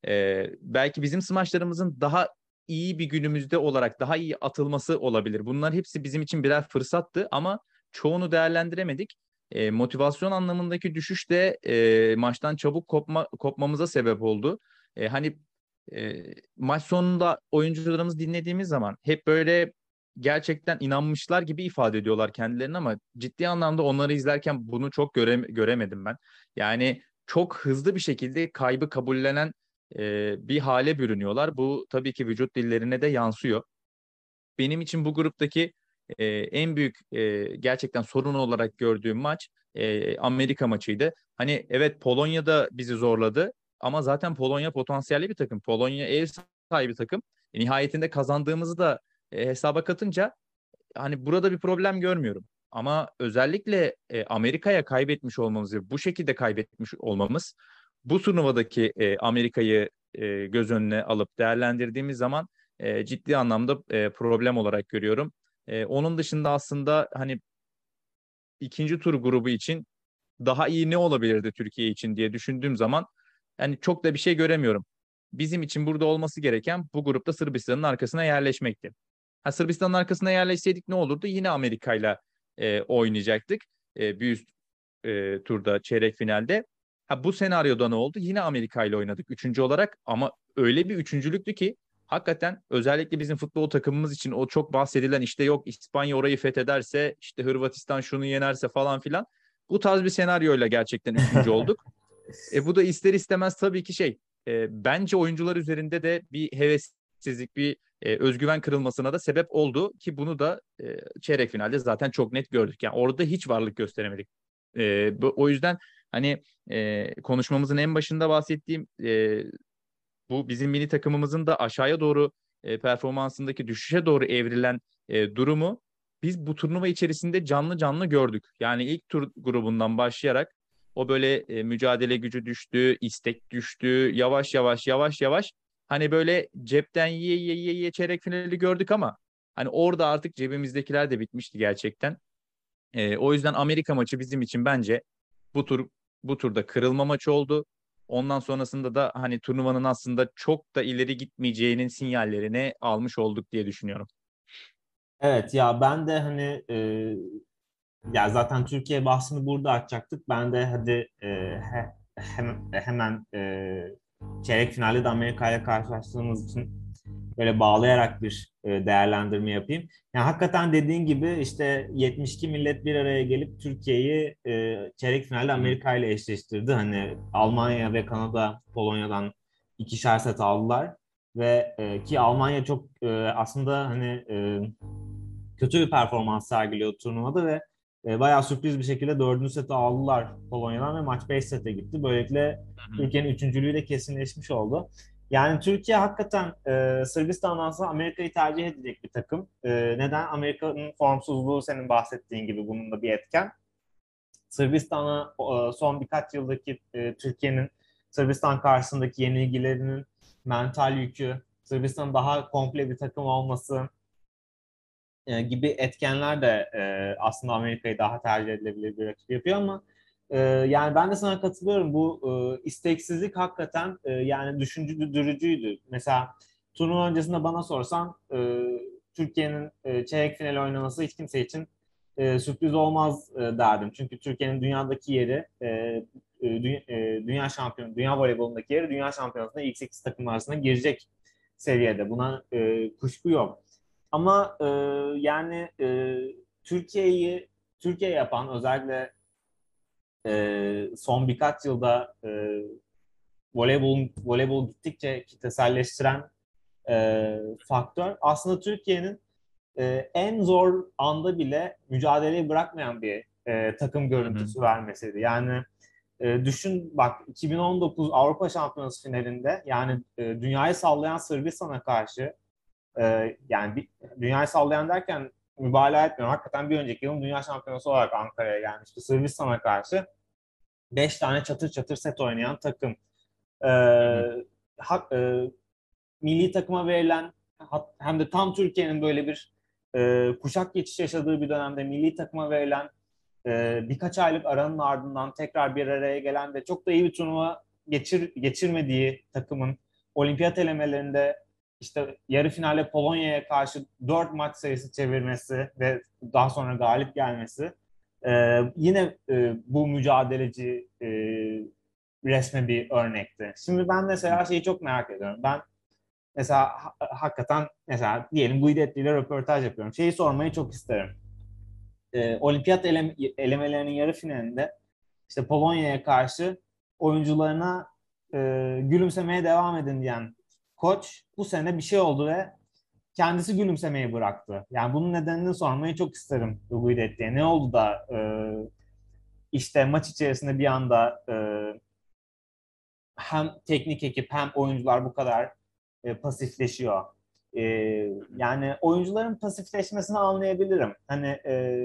E, belki bizim smaçlarımızın daha iyi bir günümüzde olarak daha iyi atılması olabilir. Bunlar hepsi bizim için birer fırsattı ama çoğunu değerlendiremedik. E, motivasyon anlamındaki düşüş de e, maçtan çabuk kopma, kopmamıza sebep oldu. E, hani e, maç sonunda oyuncularımız dinlediğimiz zaman hep böyle gerçekten inanmışlar gibi ifade ediyorlar kendilerini ama ciddi anlamda onları izlerken bunu çok göre, göremedim ben. Yani çok hızlı bir şekilde kaybı kabullenen e, bir hale bürünüyorlar. Bu tabii ki vücut dillerine de yansıyor. Benim için bu gruptaki e, en büyük e, gerçekten sorun olarak gördüğüm maç e, Amerika maçıydı. Hani evet Polonya da bizi zorladı ama zaten Polonya potansiyelli bir takım. Polonya ev sahibi takım. E, nihayetinde kazandığımızı da e, hesaba katınca hani burada bir problem görmüyorum. Ama özellikle e, Amerika'ya kaybetmiş olmamız ve bu şekilde kaybetmiş olmamız bu turnuvadaki e, Amerika'yı e, göz önüne alıp değerlendirdiğimiz zaman e, ciddi anlamda e, problem olarak görüyorum. E, onun dışında aslında hani ikinci tur grubu için daha iyi ne olabilirdi Türkiye için diye düşündüğüm zaman yani çok da bir şey göremiyorum. Bizim için burada olması gereken bu grupta Sırbistan'ın arkasına yerleşmekti. Ha, Sırbistan'ın arkasına yerleşseydik ne olurdu? Yine Amerika ile oynayacaktık. E, bir üst e, turda çeyrek finalde. Ha, bu senaryoda ne oldu? Yine Amerika ile oynadık üçüncü olarak ama öyle bir üçüncülüktü ki hakikaten özellikle bizim futbol takımımız için o çok bahsedilen işte yok İspanya orayı fethederse işte Hırvatistan şunu yenerse falan filan bu tarz bir senaryoyla gerçekten üçüncü [LAUGHS] olduk. E, bu da ister istemez tabii ki şey e, bence oyuncular üzerinde de bir hevessizlik bir e, özgüven kırılmasına da sebep oldu ki bunu da e, çeyrek finalde zaten çok net gördük. Yani orada hiç varlık gösteremedik. E, bu, o yüzden hani e, konuşmamızın en başında bahsettiğim e, bu bizim mini takımımızın da aşağıya doğru e, performansındaki düşüşe doğru evrilen e, durumu biz bu turnuva içerisinde canlı canlı gördük. Yani ilk tur grubundan başlayarak o böyle e, mücadele gücü düştü, istek düştü, yavaş yavaş yavaş yavaş hani böyle cepten yiye yiye yiye, yiye çeyrek finali gördük ama hani orada artık cebimizdekiler de bitmişti gerçekten. E, o yüzden Amerika maçı bizim için bence bu tur bu turda kırılma maçı oldu. Ondan sonrasında da hani turnuvanın aslında çok da ileri gitmeyeceğinin sinyallerini almış olduk diye düşünüyorum. Evet ya ben de hani e, ya zaten Türkiye bahsini burada açacaktık. Ben de hadi e, he, hem, hemen e, çeyrek finalde de Amerika ile karşılaştığımız için böyle bağlayarak bir e, değerlendirme yapayım. Yani hakikaten dediğin gibi işte 72 millet bir araya gelip Türkiye'yi e, çeyrek finalde Amerika ile eşleştirdi. Hani Almanya ve Kanada Polonya'dan ikişer set aldılar ve e, ki Almanya çok e, aslında hani e, kötü bir performans sergiliyor turnuvada ve e, bayağı sürpriz bir şekilde dördüncü seti aldılar Polonya'dan ve maç 5 sete gitti. Böylelikle Türkiye'nin üçüncülüğü de kesinleşmiş oldu. Yani Türkiye hakikaten e, Sırbistan'dan sonra Amerika'yı tercih edecek bir takım. E, neden? Amerika'nın formsuzluğu senin bahsettiğin gibi bunun da bir etken. Sırbistan'a e, son birkaç yıldaki e, Türkiye'nin Sırbistan karşısındaki yenilgilerinin mental yükü, Sırbistan'ın daha komple bir takım olması, e, gibi etkenler de e, aslında Amerika'yı daha tercih edilebilir bir rakip yapıyor ama e, yani ben de sana katılıyorum. Bu e, isteksizlik hakikaten e, yani düşündürücüydü. Mesela turnuva öncesinde bana sorsan e, Türkiye'nin e, çeyrek finali oynaması hiç kimse için e, sürpriz olmaz e, derdim. Çünkü Türkiye'nin dünyadaki yeri e, e, e, dünya şampiyonu, dünya voleybolundaki yeri dünya şampiyonasında ilk 8 takım arasında girecek seviyede. Buna e, kuşku yok. Ama e, yani e, Türkiye'yi Türkiye yapan özellikle e, son birkaç yılda e, voleybol voleybol gittikçe kitleselleştiren e, faktör aslında Türkiye'nin e, en zor anda bile mücadeleyi bırakmayan bir e, takım görüntüsü Hı-hı. vermesiydi. Yani e, düşün bak 2019 Avrupa Şampiyonası finalinde yani e, dünyayı sallayan Sırbistan'a karşı e, yani bir, dünyayı sallayan derken mübalağa etmiyorum. Hakikaten bir önceki yılın dünya şampiyonası olarak Ankara'ya gelmişti. Sırbistan'a karşı 5 tane çatır çatır set oynayan takım. E, ha, e, milli takıma verilen hem de tam Türkiye'nin böyle bir e, kuşak geçiş yaşadığı bir dönemde milli takıma verilen e, birkaç aylık aranın ardından tekrar bir araya gelen ve çok da iyi bir turnuva geçir, geçirmediği takımın olimpiyat elemelerinde işte yarı finale Polonya'ya karşı 4 maç sayısı çevirmesi ve daha sonra galip gelmesi e, yine e, bu mücadeleci e, resme bir örnekti. Şimdi ben mesela şeyi çok merak ediyorum. Ben mesela ha, hakikaten mesela diyelim Guidetti ile röportaj yapıyorum. Şeyi sormayı çok isterim. E, olimpiyat eleme, elemelerinin yarı finalinde işte Polonya'ya karşı oyuncularına e, gülümsemeye devam edin diyen koç bu sene bir şey oldu ve kendisi gülümsemeyi bıraktı. Yani bunun nedenini sormayı çok isterim Guidetti'ye. Ne oldu da e, işte maç içerisinde bir anda e, hem teknik ekip hem oyuncular bu kadar e, pasifleşiyor. E, yani oyuncuların pasifleşmesini anlayabilirim. Hani e,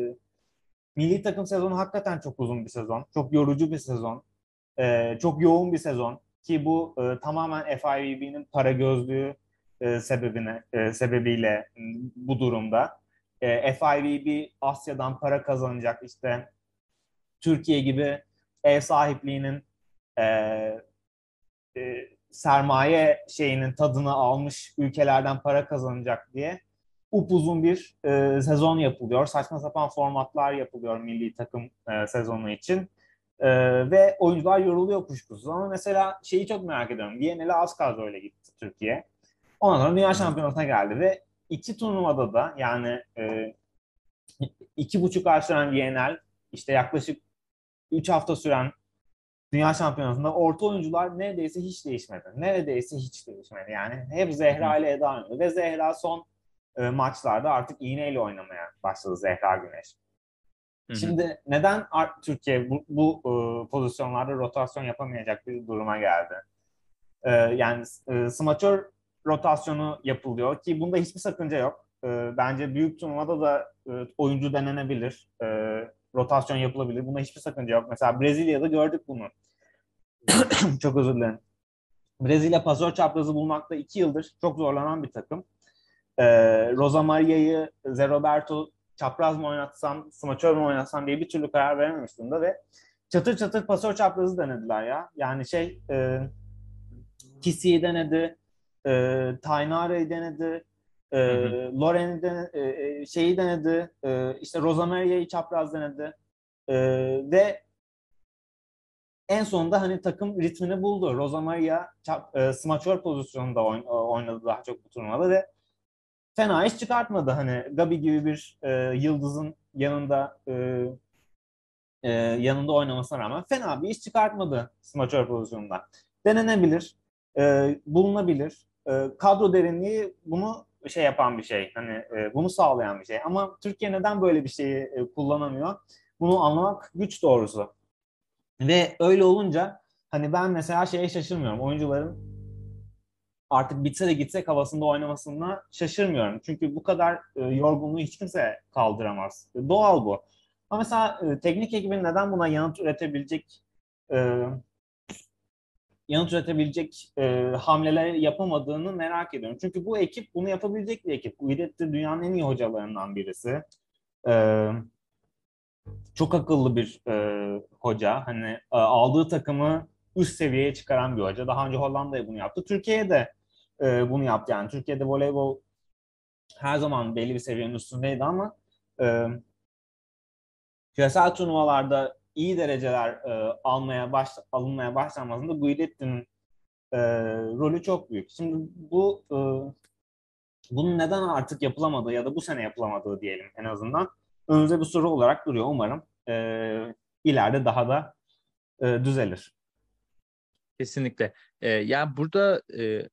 milli takım sezonu hakikaten çok uzun bir sezon. Çok yorucu bir sezon. E, çok yoğun bir sezon. Ki bu e, tamamen FIVB'nin para gözlüğü e, sebebine e, sebebiyle bu durumda. E, FIVB Asya'dan para kazanacak işte Türkiye gibi ev sahipliğinin e, e, sermaye şeyinin tadını almış ülkelerden para kazanacak diye upuzun bir e, sezon yapılıyor. Saçma sapan formatlar yapılıyor milli takım e, sezonu için. E, ve oyuncular yoruluyor kuşkusuz. Ama mesela şeyi çok merak ediyorum. Viyana'lı az kadroyla gitti Türkiye. Ondan sonra Dünya Şampiyonası'na geldi ve iki turnuvada da yani e, iki buçuk ay süren Viyana'l işte yaklaşık üç hafta süren Dünya Şampiyonası'nda orta oyuncular neredeyse hiç değişmedi. Neredeyse hiç değişmedi. Yani hep Zehra ile Eda oynadı. Ve Zehra son e, maçlarda artık iğneyle oynamaya başladı Zehra Güneş. Hı-hı. Şimdi neden Türkiye bu, bu e, pozisyonlarda rotasyon yapamayacak bir duruma geldi? E, yani e, smaçör rotasyonu yapılıyor ki bunda hiçbir sakınca yok. E, bence büyük turnuvada da e, oyuncu denenebilir. E, rotasyon yapılabilir. Bunda hiçbir sakınca yok. Mesela Brezilya'da gördük bunu. [CLEARS THROAT] çok özür dilerim. Brezilya pasör çaprazı bulmakta iki yıldır çok zorlanan bir takım. Ee, Rosa Maria'yı Zé Roberto çapraz mı oynatsam, smaçör mü oynatsam diye bir türlü karar verememiş durumda ve çatır çatır pasör çaprazı denediler ya. Yani şey e, Kisi'yi denedi, e, Tainare'yi denedi, e, Loren'i de, e, e, şeyi denedi, e, işte Rosamaria'yı çapraz denedi e, ve en sonunda hani takım ritmini buldu. Rosamaria çap, e, smaçör pozisyonunda oyn, oynadı daha çok bu turnuvada ve fena iş çıkartmadı. Hani Gabi gibi bir e, yıldızın yanında e, e, yanında oynamasına rağmen fena bir iş çıkartmadı smaçör pozisyonunda. Denenebilir, e, bulunabilir. E, kadro derinliği bunu şey yapan bir şey. Hani e, bunu sağlayan bir şey. Ama Türkiye neden böyle bir şeyi e, kullanamıyor? Bunu anlamak güç doğrusu. Ve öyle olunca hani ben mesela şeye şaşırmıyorum. Oyuncuların artık bitse de gitsek havasında oynamasına şaşırmıyorum. Çünkü bu kadar e, yorgunluğu hiç kimse kaldıramaz. E, doğal bu. Ama mesela e, teknik ekibin neden buna yanıt üretebilecek e, yanıt üretebilecek e, hamleler yapamadığını merak ediyorum. Çünkü bu ekip bunu yapabilecek bir ekip. Guidetti dünyanın en iyi hocalarından birisi. E, çok akıllı bir e, hoca. Hani e, aldığı takımı üst seviyeye çıkaran bir hoca. Daha önce Hollanda'ya bunu yaptı. Türkiye'de e, bunu yaptı. Yani Türkiye'de voleybol her zaman belli bir seviyenin üstündeydi ama e, küresel turnuvalarda iyi dereceler e, almaya baş, alınmaya başlanmasında Guidetti'nin e, rolü çok büyük. Şimdi bu e, bunun neden artık yapılamadığı ya da bu sene yapılamadığı diyelim en azından önümüzde bir soru olarak duruyor. Umarım e, ileride daha da e, düzelir. Kesinlikle. E, yani burada e,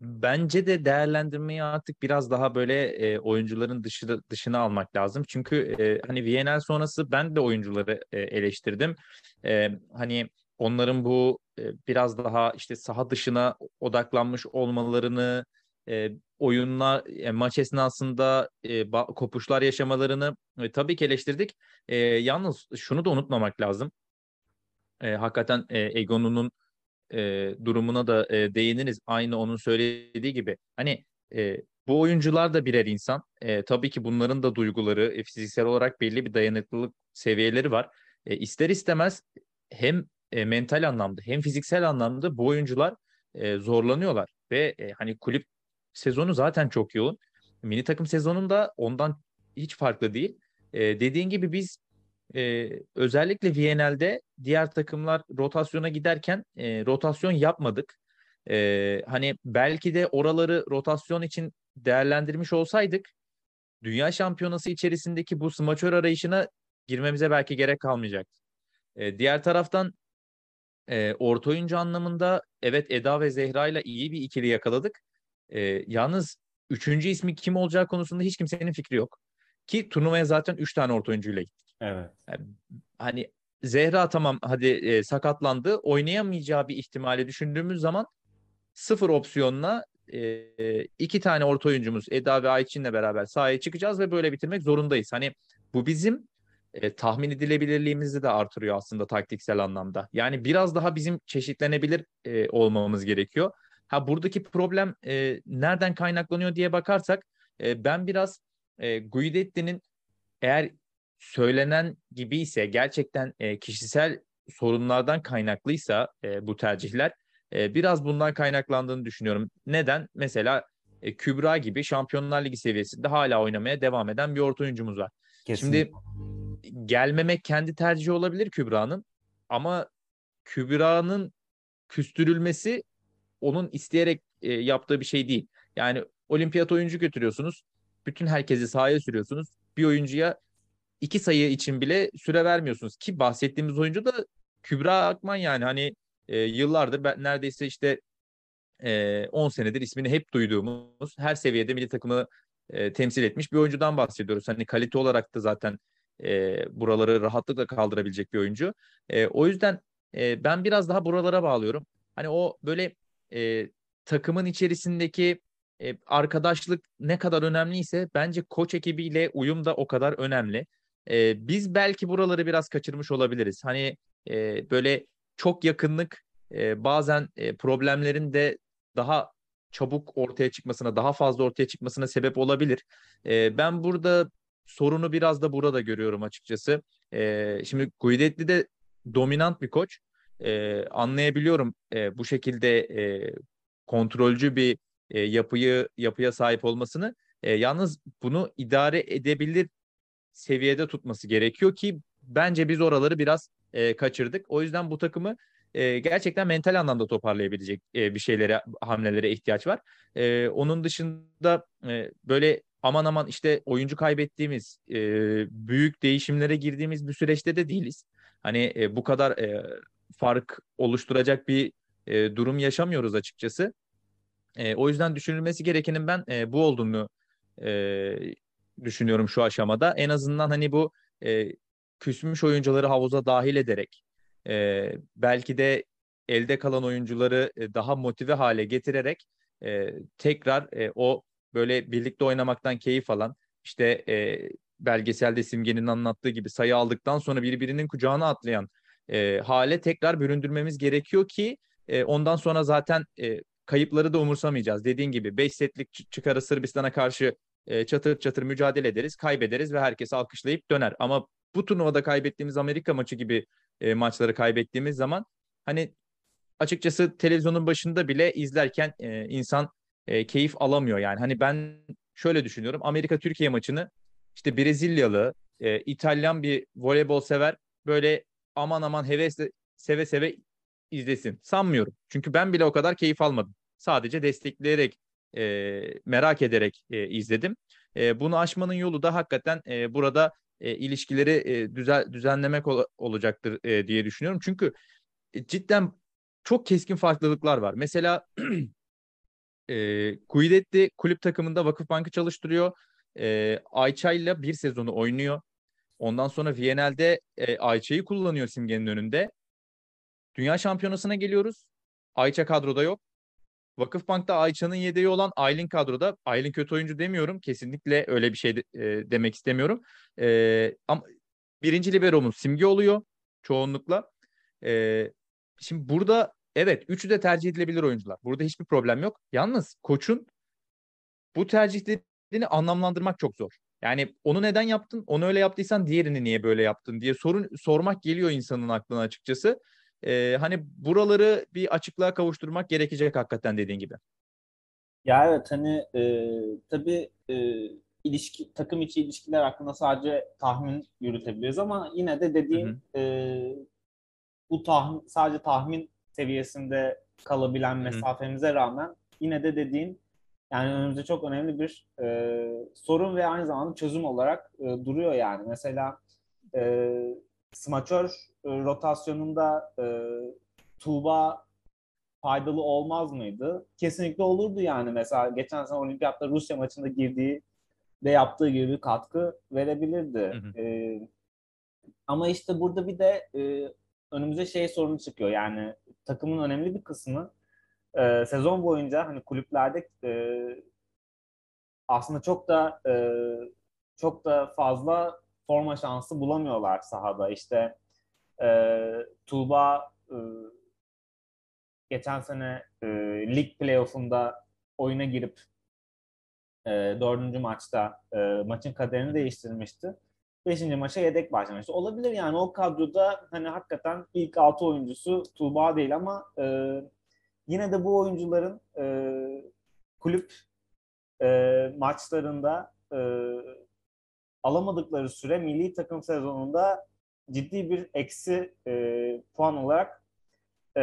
Bence de değerlendirmeyi artık biraz daha böyle e, oyuncuların dışı dışına almak lazım. Çünkü e, hani VNL sonrası ben de oyuncuları e, eleştirdim. E, hani onların bu e, biraz daha işte saha dışına odaklanmış olmalarını, e, oyunlar, e, maç esnasında e, kopuşlar yaşamalarını e, tabii ki eleştirdik. E, yalnız şunu da unutmamak lazım. E, hakikaten e, Egon'un e, durumuna da e, değiniriz. Aynı onun söylediği gibi. Hani e, bu oyuncular da birer insan. E, tabii ki bunların da duyguları, e, fiziksel olarak belli bir dayanıklılık seviyeleri var. E, ister istemez hem e, mental anlamda hem fiziksel anlamda bu oyuncular e, zorlanıyorlar. Ve e, hani kulüp sezonu zaten çok yoğun. Mini takım sezonunda ondan hiç farklı değil. E, dediğin gibi biz e, özellikle VNL'de diğer takımlar rotasyona giderken e, rotasyon yapmadık. E, hani belki de oraları rotasyon için değerlendirmiş olsaydık Dünya Şampiyonası içerisindeki bu smaçör arayışına girmemize belki gerek kalmayacaktı. E, diğer taraftan e, orta oyuncu anlamında evet Eda ve Zehra ile iyi bir ikili yakaladık. E, yalnız üçüncü ismi kim olacağı konusunda hiç kimsenin fikri yok. Ki turnuvaya zaten üç tane orta oyuncuyla gittik. Evet. Hani Zehra tamam hadi e, sakatlandı. Oynayamayacağı bir ihtimali düşündüğümüz zaman sıfır opsiyonla e, iki tane orta oyuncumuz Eda ve Ayçin'le beraber sahaya çıkacağız ve böyle bitirmek zorundayız. Hani bu bizim e, tahmin edilebilirliğimizi de artırıyor aslında taktiksel anlamda. Yani biraz daha bizim çeşitlenebilir e, olmamız gerekiyor. Ha buradaki problem e, nereden kaynaklanıyor diye bakarsak e, ben biraz e, Guidetti'nin eğer söylenen gibi ise gerçekten e, kişisel sorunlardan kaynaklıysa e, bu tercihler e, biraz bundan kaynaklandığını düşünüyorum. Neden? Mesela e, Kübra gibi Şampiyonlar Ligi seviyesinde hala oynamaya devam eden bir orta oyuncumuz var. Kesinlikle. Şimdi gelmemek kendi tercihi olabilir Kübra'nın ama Kübra'nın küstürülmesi onun isteyerek e, yaptığı bir şey değil. Yani olimpiyat oyuncu götürüyorsunuz. Bütün herkesi sahaya sürüyorsunuz. Bir oyuncuya iki sayı için bile süre vermiyorsunuz. Ki bahsettiğimiz oyuncu da Kübra Akman yani hani e, yıllardır ben neredeyse işte e, 10 senedir ismini hep duyduğumuz her seviyede milli takımı e, temsil etmiş bir oyuncudan bahsediyoruz. Hani kalite olarak da zaten e, buraları rahatlıkla kaldırabilecek bir oyuncu. E, o yüzden e, ben biraz daha buralara bağlıyorum. Hani o böyle e, takımın içerisindeki e, arkadaşlık ne kadar önemliyse bence koç ekibiyle uyum da o kadar önemli. E, biz belki buraları biraz kaçırmış olabiliriz. Hani e, böyle çok yakınlık e, bazen e, problemlerin de daha çabuk ortaya çıkmasına, daha fazla ortaya çıkmasına sebep olabilir. E, ben burada sorunu biraz da burada görüyorum açıkçası. E, şimdi Guidetti de dominant bir koç. E, anlayabiliyorum e, bu şekilde e, kontrolcü bir e, yapıyı yapıya sahip olmasını. E, yalnız bunu idare edebilir seviyede tutması gerekiyor ki bence biz oraları biraz e, kaçırdık. O yüzden bu takımı e, gerçekten mental anlamda toparlayabilecek e, bir şeylere, hamlelere ihtiyaç var. E, onun dışında e, böyle aman aman işte oyuncu kaybettiğimiz, e, büyük değişimlere girdiğimiz bir süreçte de değiliz. Hani e, bu kadar e, fark oluşturacak bir e, durum yaşamıyoruz açıkçası. E, o yüzden düşünülmesi gerekenin ben e, bu olduğunu e, düşünüyorum şu aşamada. En azından hani bu e, küsmüş oyuncuları havuza dahil ederek e, belki de elde kalan oyuncuları e, daha motive hale getirerek e, tekrar e, o böyle birlikte oynamaktan keyif alan işte e, belgeselde Simge'nin anlattığı gibi sayı aldıktan sonra birbirinin kucağına atlayan e, hale tekrar büründürmemiz gerekiyor ki e, ondan sonra zaten e, kayıpları da umursamayacağız. Dediğin gibi 5 setlik çıkarı Sırbistan'a karşı e, çatır çatır mücadele ederiz, kaybederiz ve herkes alkışlayıp döner. Ama bu turnuvada kaybettiğimiz Amerika maçı gibi e, maçları kaybettiğimiz zaman hani açıkçası televizyonun başında bile izlerken e, insan e, keyif alamıyor yani. Hani ben şöyle düşünüyorum. Amerika Türkiye maçını işte Brezilyalı, e, İtalyan bir voleybol sever böyle aman aman hevesle seve seve izlesin. Sanmıyorum. Çünkü ben bile o kadar keyif almadım. Sadece destekleyerek, e, merak ederek e, izledim. E, bunu aşmanın yolu da hakikaten e, burada e, ilişkileri e, düzel, düzenlemek ol, olacaktır e, diye düşünüyorum. Çünkü e, cidden çok keskin farklılıklar var. Mesela [CLEARS THROAT] e, Guidetti kulüp takımında Vakıfbank'ı çalıştırıyor. E, Ayça ile bir sezonu oynuyor. Ondan sonra VNL'de e, Ayça'yı kullanıyor simgenin önünde. Dünya şampiyonasına geliyoruz. Ayça kadroda yok. Vakıfbank'ta Ayça'nın yedeği olan Aylin kadroda. Aylin kötü oyuncu demiyorum. Kesinlikle öyle bir şey de, e, demek istemiyorum. E, ama birinci liberomuz simge oluyor çoğunlukla. E, şimdi burada evet üçü de tercih edilebilir oyuncular. Burada hiçbir problem yok. Yalnız koçun bu tercihlerini anlamlandırmak çok zor. Yani onu neden yaptın? Onu öyle yaptıysan diğerini niye böyle yaptın diye sorun sormak geliyor insanın aklına açıkçası e, hani buraları bir açıklığa kavuşturmak gerekecek hakikaten dediğin gibi. Ya evet hani e, tabii e, ilişki takım içi ilişkiler hakkında sadece tahmin yürütebiliriz ama yine de hı hı. E, bu tahmin sadece tahmin seviyesinde kalabilen hı hı. mesafemize rağmen yine de dediğin yani önümüzde çok önemli bir e, sorun ve aynı zamanda çözüm olarak e, duruyor yani. Mesela e, smaçör e, rotasyonunda e, Tuğba faydalı olmaz mıydı? Kesinlikle olurdu yani. Mesela geçen sene olimpiyatta Rusya maçında girdiği de yaptığı gibi bir katkı verebilirdi. Hı hı. E, ama işte burada bir de e, önümüze şey sorunu çıkıyor. Yani takımın önemli bir kısmı e, sezon boyunca hani kulüplerde e, aslında çok da e, çok da fazla forma şansı bulamıyorlar sahada. İşte e, Tuğba e, geçen sene e, lig playoff'unda oyuna girip e, dördüncü maçta e, maçın kaderini değiştirmişti. Beşinci maça yedek başlamıştı. Olabilir yani o kadroda hani hakikaten ilk altı oyuncusu Tuğba değil ama e, yine de bu oyuncuların e, kulüp e, maçlarında e, alamadıkları süre milli takım sezonunda ciddi bir eksi e, puan olarak e,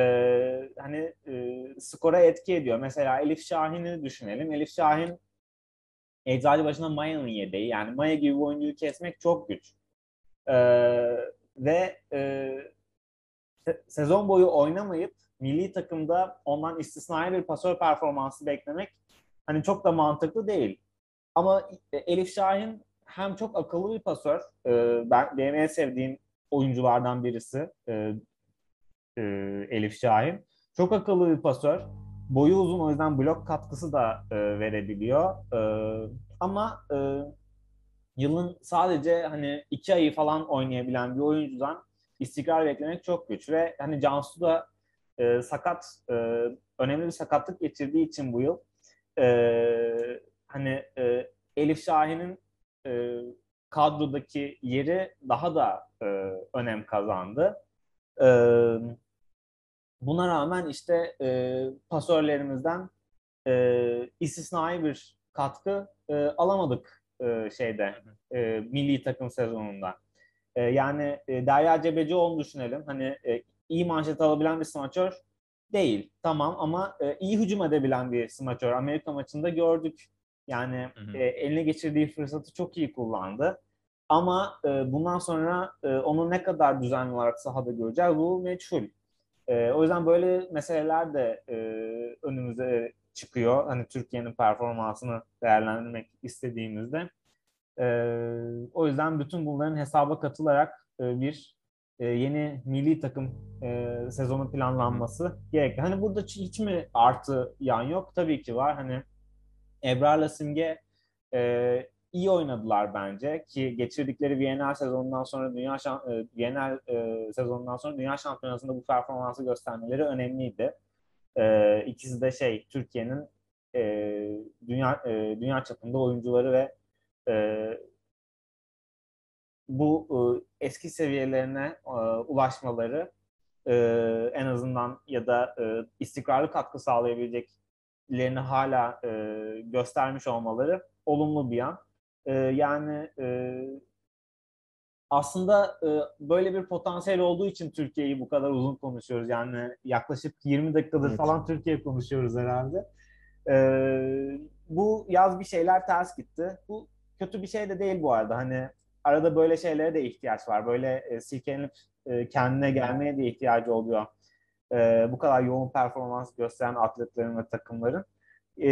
hani e, skora etki ediyor. Mesela Elif Şahin'i düşünelim. Elif Şahin başına Maya'nın yedeği. Yani Maya gibi bir oyuncuyu kesmek çok güç. E, ve e, sezon boyu oynamayıp milli takımda ondan istisnai bir pasör performansı beklemek hani çok da mantıklı değil. Ama Elif Şahin hem çok akıllı bir pasör. E, ben benim en sevdiğim oyunculardan birisi e, e, Elif Şahin. Çok akıllı bir pasör. Boyu uzun o yüzden blok katkısı da e, verebiliyor. Ama yılın sadece hani iki ayı falan oynayabilen bir oyuncudan istikrar beklemek çok güç ve hani Cansu da e, sakat e, önemli bir sakatlık geçirdiği için bu yıl e, hani e, Elif Şahin'in e, kadrodaki yeri daha da e, önem kazandı. E, buna rağmen işte e, pasörlerimizden e, istisnai bir katkı e, alamadık e, şeyde e, milli takım sezonunda. E, yani e, Derya Cebecioğlu'nu düşünelim. Hani e, iyi manşet alabilen bir smaçör değil. Tamam ama e, iyi hücum edebilen bir smaçör. Amerika maçında gördük. Yani hı hı. E, eline geçirdiği fırsatı çok iyi kullandı. Ama e, bundan sonra e, onu ne kadar düzenli olarak sahada göreceğiz bu meçhul. E, o yüzden böyle meseleler de e, önümüze çıkıyor. Hani Türkiye'nin performansını değerlendirmek istediğimizde. E, o yüzden bütün bunların hesaba katılarak e, bir e, yeni milli takım e, sezonu planlanması gerekli. Hani burada hiç mi artı yan yok? Tabii ki var. Hani Ebrar'la Simge e, iyi oynadılar bence ki geçirdikleri Viyener sezonundan sonra dünya e, Viyener e, sezonundan sonra dünya şampiyonasında bu performansı göstermeleri önemliydi. E, ikisi de şey Türkiye'nin e, dünya e, dünya çapında oyuncuları ve e, bu e, eski seviyelerine e, ulaşmaları e, en azından ya da e, istikrarlı katkı sağlayabileceklerini hala e, göstermiş olmaları olumlu bir yan. E, yani e, aslında e, böyle bir potansiyel olduğu için Türkiye'yi bu kadar uzun konuşuyoruz. Yani yaklaşık 20 dakikadır evet. falan Türkiye konuşuyoruz herhalde. E, bu yaz bir şeyler ters gitti. Bu kötü bir şey de değil bu arada. Hani arada böyle şeylere de ihtiyaç var. Böyle e, silkelenip e, kendine gelmeye de ihtiyacı oluyor. E, bu kadar yoğun performans gösteren atletlerin ve takımların. E,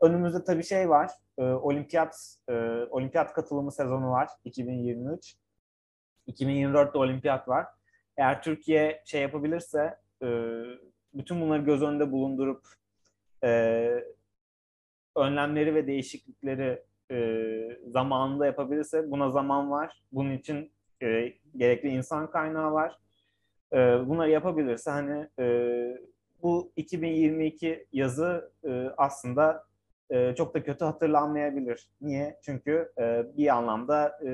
önümüzde tabii şey var. E, olimpiyat e, olimpiyat katılımı sezonu var 2023. 2024'te olimpiyat var. Eğer Türkiye şey yapabilirse e, bütün bunları göz önünde bulundurup e, önlemleri ve değişiklikleri e, zamanında yapabilirse buna zaman var. Bunun için e, gerekli insan kaynağı var. E, bunları yapabilirse hani e, bu 2022 yazı e, aslında e, çok da kötü hatırlanmayabilir. Niye? Çünkü e, bir anlamda e,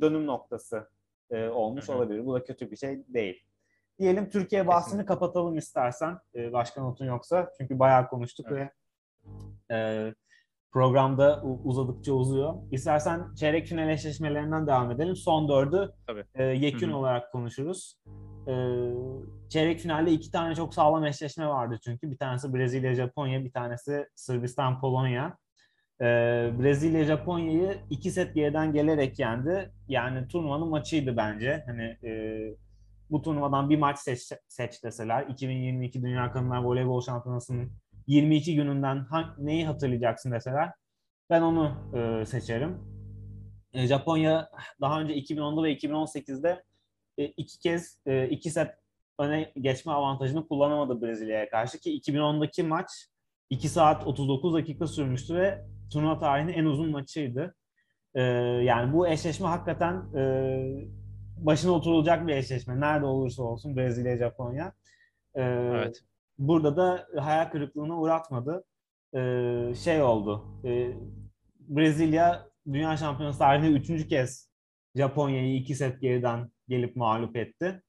dönüm noktası e, olmuş Hı-hı. olabilir. Bu da kötü bir şey değil. Diyelim Türkiye bahsini kapatalım istersen. E, başka notun yoksa. Çünkü bayağı konuştuk evet. ve e, programda uzadıkça uzuyor. İstersen çeyrek final eşleşmelerinden devam edelim. Son dördü Tabii. E, yekün Hı-hı. olarak konuşuruz. Çeyrek finalde iki tane çok sağlam eşleşme vardı çünkü. Bir tanesi Brezilya-Japonya, bir tanesi Sırbistan-Polonya. Brezilya Japonya'yı iki set geriden gelerek yendi. Yani turnuvanın maçıydı bence. Hani e, bu turnuvadan bir maç seç, seç deseler 2022 Dünya Kadınlar Voleybol Şampiyonası'nın 22 gününden ha, neyi hatırlayacaksın deseler ben onu e, seçerim. E, Japonya daha önce 2010'da ve 2018'de e, iki kez e, iki set öne geçme avantajını kullanamadı Brezilya'ya karşı ki 2010'daki maç 2 saat 39 dakika sürmüştü ve turnuva tarihinin en uzun maçıydı. E, yani bu eşleşme hakikaten e, başına oturulacak bir eşleşme. Nerede olursa olsun Brezilya, Japonya. E, evet. Burada da hayal kırıklığına uğratmadı. E, şey oldu. E, Brezilya Dünya Şampiyonası tarihinde üçüncü kez Japonya'yı iki set geriden gelip mağlup etti.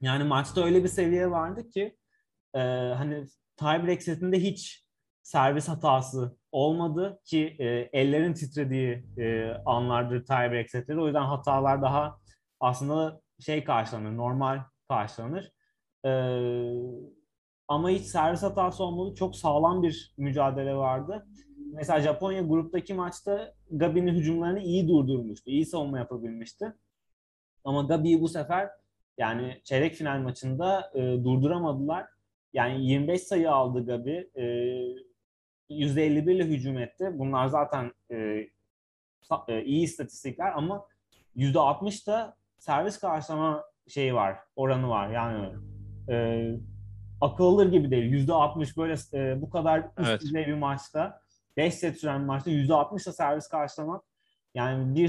Yani maçta öyle bir seviye vardı ki e, hani tiebreak setinde hiç servis hatası olmadı ki e, ellerin titrediği e, anlardır tiebreak setleri. O yüzden hatalar daha aslında şey karşılanır, normal karşılanır. E, ama hiç servis hatası olmadı. Çok sağlam bir mücadele vardı. Mesela Japonya gruptaki maçta Gabi'nin hücumlarını iyi durdurmuştu. iyi savunma yapabilmişti. Ama Gabi'yi bu sefer yani çeyrek final maçında e, durduramadılar. Yani 25 sayı aldı Gabi. E, %51 ile hücum etti. Bunlar zaten e, e, iyi istatistikler ama %60 da servis karşılama şeyi var, oranı var. Yani e, akıl alır gibi değil. %60 böyle e, bu kadar üst evet. düzey bir maçta 5 set süren bir maçta %60 da servis karşılamak yani bir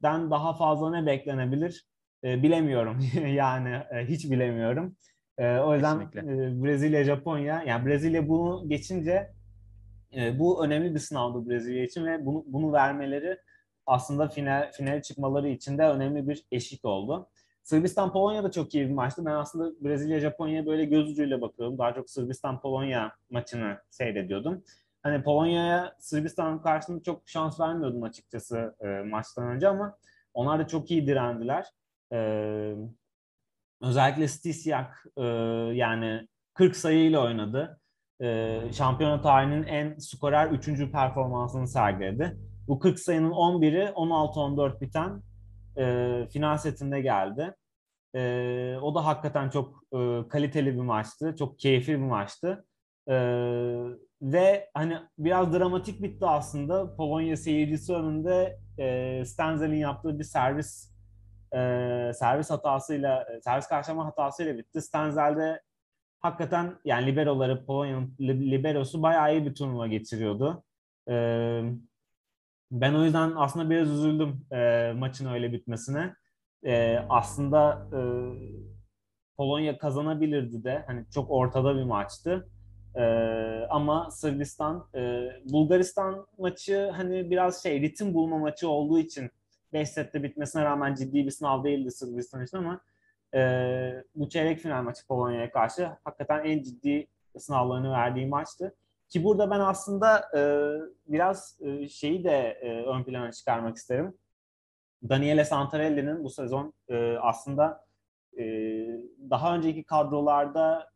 smaçörden daha fazla ne beklenebilir e, bilemiyorum. [LAUGHS] yani e, hiç bilemiyorum. E, o yüzden e, Brezilya, Japonya yani Brezilya bunu geçince e, bu önemli bir sınavdı Brezilya için ve bunu, bunu vermeleri aslında final finale çıkmaları için de önemli bir eşik oldu. Sırbistan Polonya da çok iyi bir maçtı. Ben aslında Brezilya Japonya'ya böyle göz ucuyla bakıyorum. Daha çok Sırbistan Polonya maçını seyrediyordum. Hani Polonya'ya Sırbistan karşısında çok şans vermiyordum açıkçası e, maçtan önce ama onlar da çok iyi direndiler. E, özellikle Stisiak e, yani 40 sayıyla oynadı. E, şampiyona tarihinin en skorer 3. performansını sergiledi. Bu 40 sayının 11'i 16-14 biten e, final setinde geldi. E, o da hakikaten çok e, kaliteli bir maçtı. Çok keyifli bir maçtı. E, ve hani biraz dramatik bitti aslında. Polonya seyircisi önünde e, Stenzel'in yaptığı bir servis e, servis hatasıyla, servis karşılama hatasıyla bitti. Stenzel'de hakikaten yani liberoları, Polonya'nın liberosu bayağı iyi bir turnuva geçiriyordu. E, ben o yüzden aslında biraz üzüldüm e, maçın öyle bitmesine. E, aslında e, Polonya kazanabilirdi de. Hani çok ortada bir maçtı. E, ama Sırbistan, e, Bulgaristan maçı hani biraz şey ritim bulma maçı olduğu için 5 sette bitmesine rağmen ciddi bir sınav değildi Sırbistan için ama e, bu çeyrek final maçı Polonya'ya karşı hakikaten en ciddi sınavlarını verdiği maçtı. Ki burada ben aslında e, biraz e, şeyi de e, ön plana çıkarmak isterim. Daniele Santarelli'nin bu sezon e, aslında e, daha önceki kadrolarda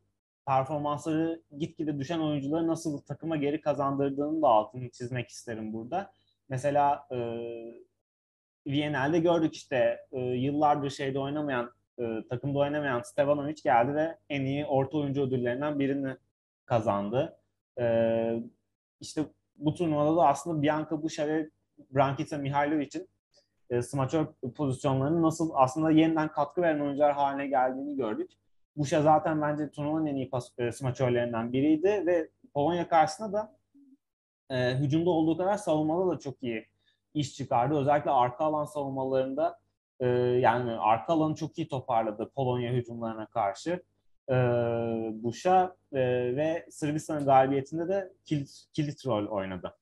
performansları gitgide düşen oyuncuları nasıl takıma geri kazandırdığını da altını çizmek isterim burada. Mesela e, Viyana'da gördük işte e, yıllardır şeyde oynamayan, e, takımda oynamayan Stevanovic geldi ve en iyi orta oyuncu ödüllerinden birini kazandı. E, işte bu turnuvada da aslında Bianca Buša ve Brankita Mihailovic'in e, smaçör pozisyonlarının nasıl aslında yeniden katkı veren oyuncular haline geldiğini gördük. Buša zaten bence turnuvanın en iyi pas, e, smaçörlerinden biriydi ve Polonya karşısında da e, hücumda olduğu kadar savunmada da çok iyi iş çıkardı. Özellikle arka alan savunmalarında e, yani arka alanı çok iyi toparladı Polonya hücumlarına karşı. E, Buša e, ve Sırbistan'ın galibiyetinde de kilit, kilit rol oynadı.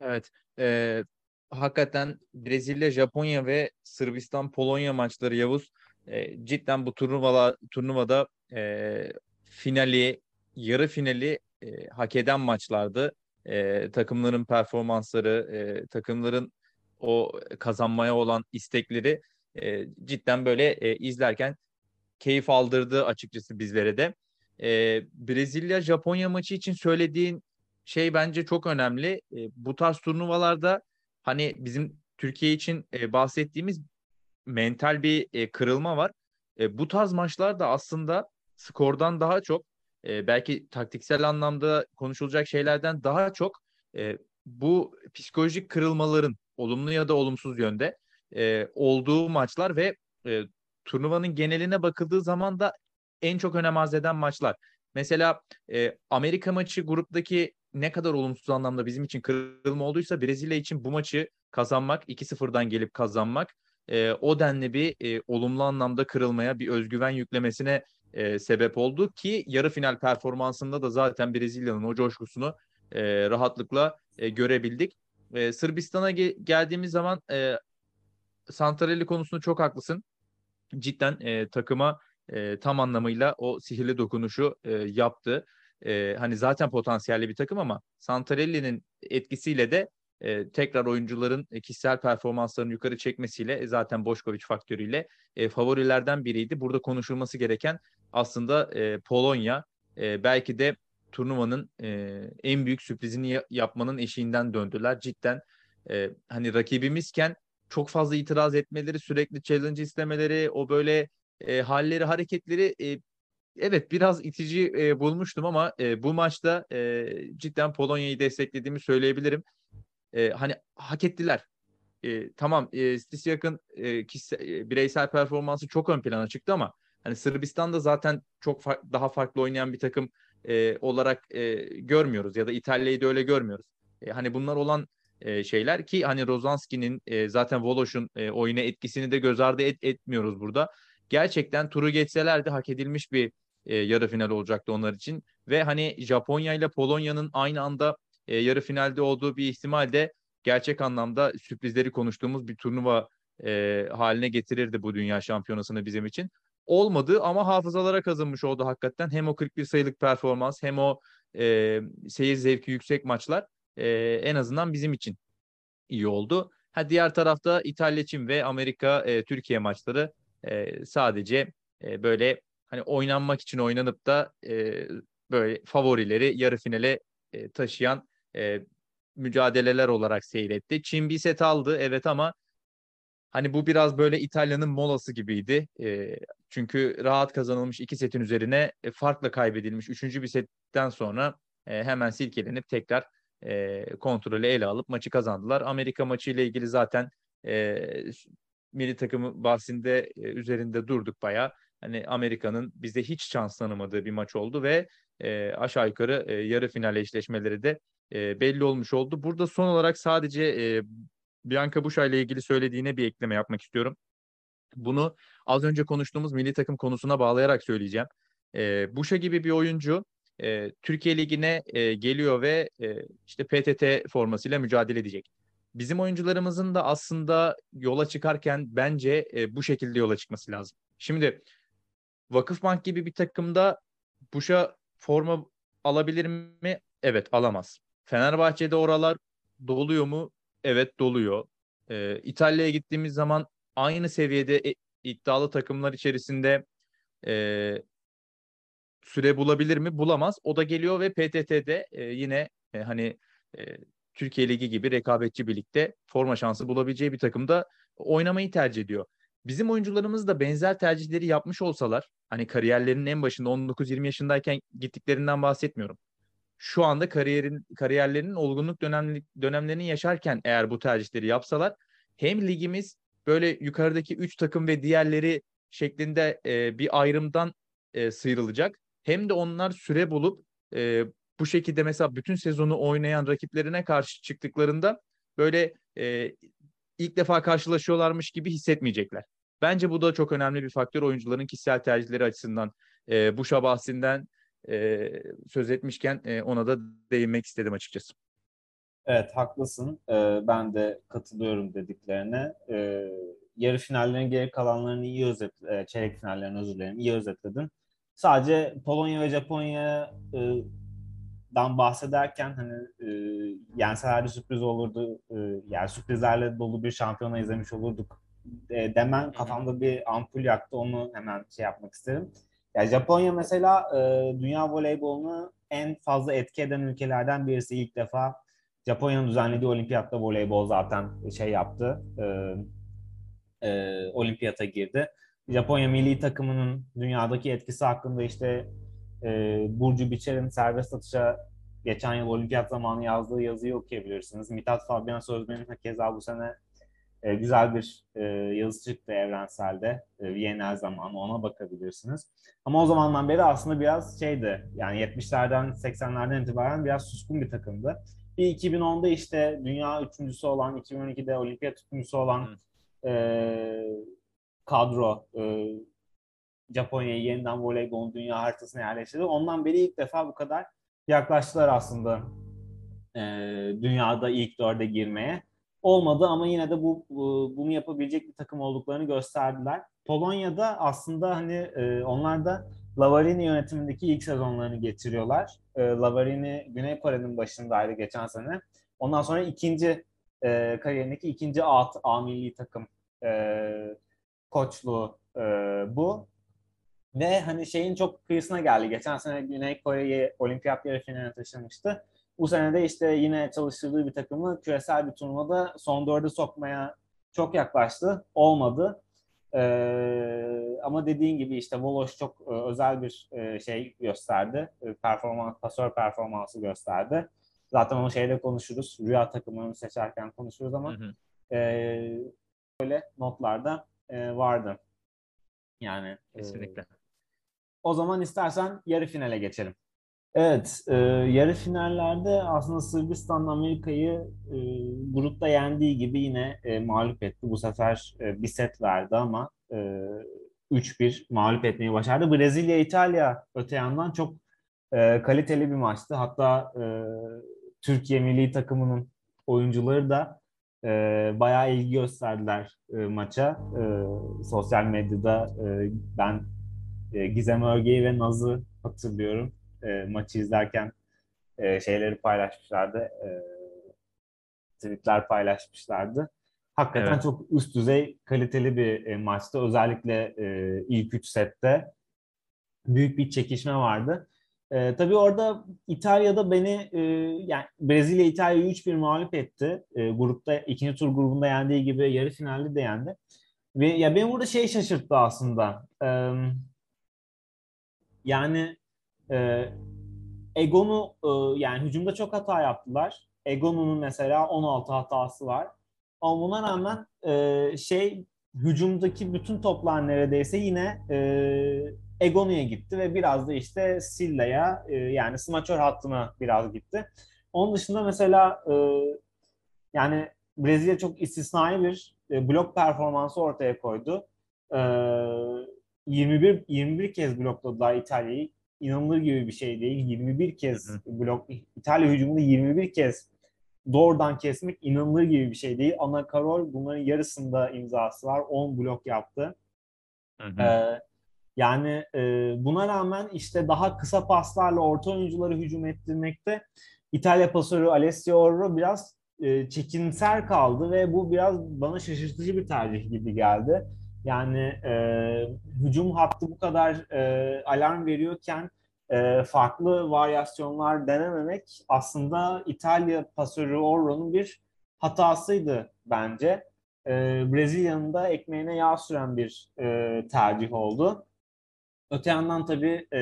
Evet. E, hakikaten Brezilya, Japonya ve Sırbistan, Polonya maçları Yavuz e, cidden bu turnuvala, turnuvada e, finali, yarı finali e, hak eden maçlardı. E, takımların performansları, e, takımların o kazanmaya olan istekleri e, cidden böyle e, izlerken keyif aldırdı açıkçası bizlere de. E, Brezilya-Japonya maçı için söylediğin şey bence çok önemli. E, bu tarz turnuvalarda hani bizim Türkiye için e, bahsettiğimiz mental bir e, kırılma var. E, bu tarz maçlar da aslında skordan daha çok e, belki taktiksel anlamda konuşulacak şeylerden daha çok e, bu psikolojik kırılmaların olumlu ya da olumsuz yönde e, olduğu maçlar ve e, turnuvanın geneline bakıldığı zaman da en çok önem arz eden maçlar. Mesela e, Amerika maçı gruptaki ne kadar olumsuz anlamda bizim için kırılma olduysa Brezilya için bu maçı kazanmak, 2-0'dan gelip kazanmak e, o denli bir e, olumlu anlamda kırılmaya, bir özgüven yüklemesine e, sebep oldu ki yarı final performansında da zaten Brezilya'nın o coşkusunu e, rahatlıkla e, görebildik. E, Sırbistan'a ge- geldiğimiz zaman e, Santarelli konusunda çok haklısın. Cidden e, takıma e, tam anlamıyla o sihirli dokunuşu e, yaptı. E, hani zaten potansiyelli bir takım ama Santarelli'nin etkisiyle de e, tekrar oyuncuların e, kişisel performanslarını yukarı çekmesiyle e, zaten Boşkovic faktörüyle e, favorilerden biriydi. Burada konuşulması gereken aslında e, Polonya e, belki de turnuvanın e, en büyük sürprizini yapmanın eşiğinden döndüler. Cidden e, hani rakibimizken çok fazla itiraz etmeleri, sürekli challenge istemeleri, o böyle e, halleri, hareketleri e, evet biraz itici e, bulmuştum ama e, bu maçta e, cidden Polonya'yı desteklediğimi söyleyebilirim. E, hani hak ettiler. E, tamam e, Stisyak'ın e, kişisel, e, bireysel performansı çok ön plana çıktı ama hani Sırbistan da zaten çok far- daha farklı oynayan bir takım e, olarak e, görmüyoruz ya da İtalya'yı da öyle görmüyoruz. E, hani bunlar olan e, şeyler ki hani Rozanski'nin e, zaten Voloş'un e, oyuna etkisini de göz ardı et, etmiyoruz burada. Gerçekten turu geçselerdi hak edilmiş bir e, yarı final olacaktı onlar için ve hani Japonya ile Polonya'nın aynı anda e, yarı finalde olduğu bir ihtimal de gerçek anlamda sürprizleri konuştuğumuz bir turnuva e, haline getirirdi bu dünya şampiyonasını bizim için. Olmadı ama hafızalara kazınmış oldu hakikaten. Hem o 41 sayılık performans hem o e, seyir zevki yüksek maçlar e, en azından bizim için iyi oldu. Ha, diğer tarafta İtalya, Çin ve Amerika, e, Türkiye maçları e, sadece e, böyle hani oynanmak için oynanıp da e, böyle favorileri yarı finale e, taşıyan e, mücadeleler olarak seyretti. Çin bir set aldı evet ama hani bu biraz böyle İtalya'nın molası gibiydi. E, çünkü rahat kazanılmış iki setin üzerine e, farkla kaybedilmiş üçüncü bir setten sonra e, hemen silkelenip tekrar e, kontrolü ele alıp maçı kazandılar. Amerika maçı ile ilgili zaten e, milli takımı bahsinde e, üzerinde durduk bayağı. Hani Amerika'nın bize hiç şans tanımadığı bir maç oldu ve e, aşağı yukarı e, yarı final eşleşmeleri de e, belli olmuş oldu. Burada son olarak sadece e, Bianca Buşa ile ilgili söylediğine bir ekleme yapmak istiyorum. Bunu az önce konuştuğumuz milli takım konusuna bağlayarak söyleyeceğim. E, Buşa gibi bir oyuncu e, Türkiye Ligi'ne e, geliyor ve e, işte PTT formasıyla mücadele edecek. Bizim oyuncularımızın da aslında yola çıkarken bence e, bu şekilde yola çıkması lazım. Şimdi Vakıfbank gibi bir takımda Buşa forma alabilir mi? Evet alamaz. Fenerbahçe'de oralar doluyor mu? Evet doluyor. Ee, İtalya'ya gittiğimiz zaman aynı seviyede e, iddialı takımlar içerisinde e, süre bulabilir mi? Bulamaz. O da geliyor ve PTT'de e, yine e, hani e, Türkiye Ligi gibi rekabetçi birlikte forma şansı bulabileceği bir takımda oynamayı tercih ediyor. Bizim oyuncularımız da benzer tercihleri yapmış olsalar hani kariyerlerinin en başında 19-20 yaşındayken gittiklerinden bahsetmiyorum. Şu anda kariyerin kariyerlerinin olgunluk dönem, dönemlerini yaşarken eğer bu tercihleri yapsalar hem ligimiz böyle yukarıdaki 3 takım ve diğerleri şeklinde e, bir ayrımdan e, sıyrılacak. Hem de onlar süre bulup e, bu şekilde mesela bütün sezonu oynayan rakiplerine karşı çıktıklarında böyle e, ilk defa karşılaşıyorlarmış gibi hissetmeyecekler. Bence bu da çok önemli bir faktör oyuncuların kişisel tercihleri açısından. E, bu şabahsinden e, söz etmişken e, ona da değinmek istedim açıkçası. Evet haklısın. Ee, ben de katılıyorum dediklerine. Ee, yarı finallerin geri kalanlarını iyi özet, e, çeyrek finallerini özür dilerim, iyi özetledin. Sadece Polonya ve Japonya e, dan bahsederken hani e, yenselerdi sürpriz olurdu. E, yani sürprizlerle dolu bir şampiyona izlemiş olurduk e, demen kafamda bir ampul yaktı. Onu hemen şey yapmak isterim. Yani Japonya mesela e, dünya voleybolunu en fazla etki eden ülkelerden birisi ilk defa. Japonya'nın düzenlediği olimpiyatta voleybol zaten şey yaptı. E, e, olimpiyata girdi. Japonya milli takımının dünyadaki etkisi hakkında işte e, Burcu Biçer'in serbest atışa geçen yıl olimpiyat zamanı yazdığı yazıyı okuyabilirsiniz. Mithat Fabian Sözmen'in keza bu sene e, güzel bir e, yazı çıktı evrenselde. E, Viyana'l zamanı ona bakabilirsiniz. Ama o zamandan beri aslında biraz şeydi yani 70'lerden 80'lerden itibaren biraz suskun bir takımdı. Bir 2010'da işte dünya üçüncüsü olan, 2012'de olimpiyat üçüncüsü olan e, kadro e, Japonya'yı yeniden voleybolun dünya haritasına yerleştirdi. Ondan beri ilk defa bu kadar yaklaştılar aslında e, dünyada ilk dörde girmeye. Olmadı ama yine de bu, bu bunu yapabilecek bir takım olduklarını gösterdiler. Polonya'da aslında hani e, onlar da Lavarini yönetimindeki ilk sezonlarını getiriyorlar. E, Lavarini Güney Kore'nin başındaydı geçen sene. Ondan sonra ikinci e, kariyerindeki ikinci A, A milli takım e, koçluğu e, bu. Ve hani şeyin çok kıyısına geldi. Geçen sene Güney Kore'yi olimpiyat yarı finaline taşımıştı. Bu sene de işte yine çalıştırdığı bir takımı küresel bir turnuvada son dörde sokmaya çok yaklaştı. Olmadı. Ee, ama dediğin gibi işte Voloş çok e, özel bir e, şey gösterdi. E, performans, pasör performansı gösterdi. Zaten onu şeyde konuşuruz. Rüya takımlarını seçerken konuşuruz ama hı hı. E, böyle notlarda e, vardı. Yani kesinlikle. E, o zaman istersen yarı finale geçelim. Evet, e, yarı finallerde aslında Sırbistan Amerika'yı e, grupta yendiği gibi yine e, mağlup etti. Bu sefer e, bir set verdi ama e, 3-1 mağlup etmeyi başardı. Brezilya, İtalya öte yandan çok e, kaliteli bir maçtı. Hatta e, Türkiye milli takımının oyuncuları da e, bayağı ilgi gösterdiler e, maça. E, sosyal medyada e, ben e, Gizem Örge'yi ve Naz'ı hatırlıyorum. E, maçı izlerken e, şeyleri paylaşmışlardı. E, tweetler paylaşmışlardı. Hakikaten evet. çok üst düzey kaliteli bir e, maçtı. Özellikle e, ilk üç sette büyük bir çekişme vardı. E, tabii orada İtalya'da beni e, yani Brezilya İtalya'yı 3-1 mağlup etti. E, grupta ikinci tur grubunda yendiği gibi yarı finalde de yendi. Ve ya beni burada şey şaşırttı aslında. E, yani e, Egon'u e, yani hücumda çok hata yaptılar. Egon'un mesela 16 hatası var. Ama buna rağmen e, şey hücumdaki bütün toplar neredeyse yine e, Egonu'ya gitti ve biraz da işte Silla'ya e, yani smaçör hattına biraz gitti. Onun dışında mesela e, yani Brezilya çok istisnai bir e, blok performansı ortaya koydu. E, 21 21 kez blokladılar İtalya'yı. İnanılır gibi bir şey değil. 21 kez blok İtalya hücumunda 21 kez doğrudan kesmek inanılır gibi bir şey değil. Ana Karol bunların yarısında imzası var. 10 blok yaptı. Hı hı. Ee, yani e, buna rağmen işte daha kısa paslarla orta oyuncuları hücum ettirmekte İtalya pasörü Alessio Orro biraz e, çekinser kaldı ve bu biraz bana şaşırtıcı bir tercih gibi geldi. Yani e, hücum hattı bu kadar e, alarm veriyorken e, farklı varyasyonlar denememek aslında İtalya pasörü Orro'nun bir hatasıydı bence. E, Brezilya'nın da ekmeğine yağ süren bir e, tercih oldu. Öte yandan tabii e,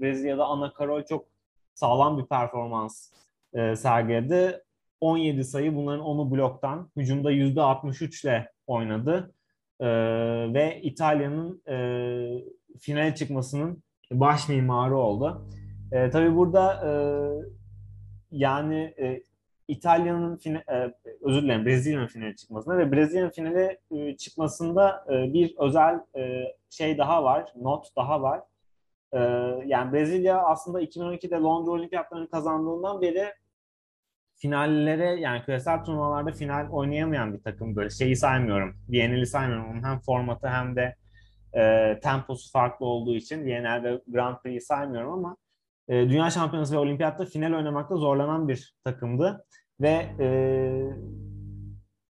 Brezilya'da Ana Karol çok sağlam bir performans e, sergiledi. 17 sayı bunların 10'u bloktan. Hücumda %63 ile oynadı. E, ve İtalya'nın e, finale çıkmasının baş mimarı oldu. E, tabii burada e, yani e, İtalya'nın e, özür dilerim Brezilya'nın finale çıkmasında ve Brezilya'nın finale e, çıkmasında e, bir özel e, şey daha var, not daha var. E, yani Brezilya aslında 2012'de Londra Olimpiyatlarını kazandığından beri finallere yani küresel turnuvalarda final oynayamayan bir takım böyle şeyi saymıyorum. Viyana'lı saymıyorum. Onun hem formatı hem de e, temposu farklı olduğu için Viyana'l ve Grand Prix'yi saymıyorum ama e, Dünya Şampiyonası ve Olimpiyatta final oynamakta zorlanan bir takımdı. Ve e,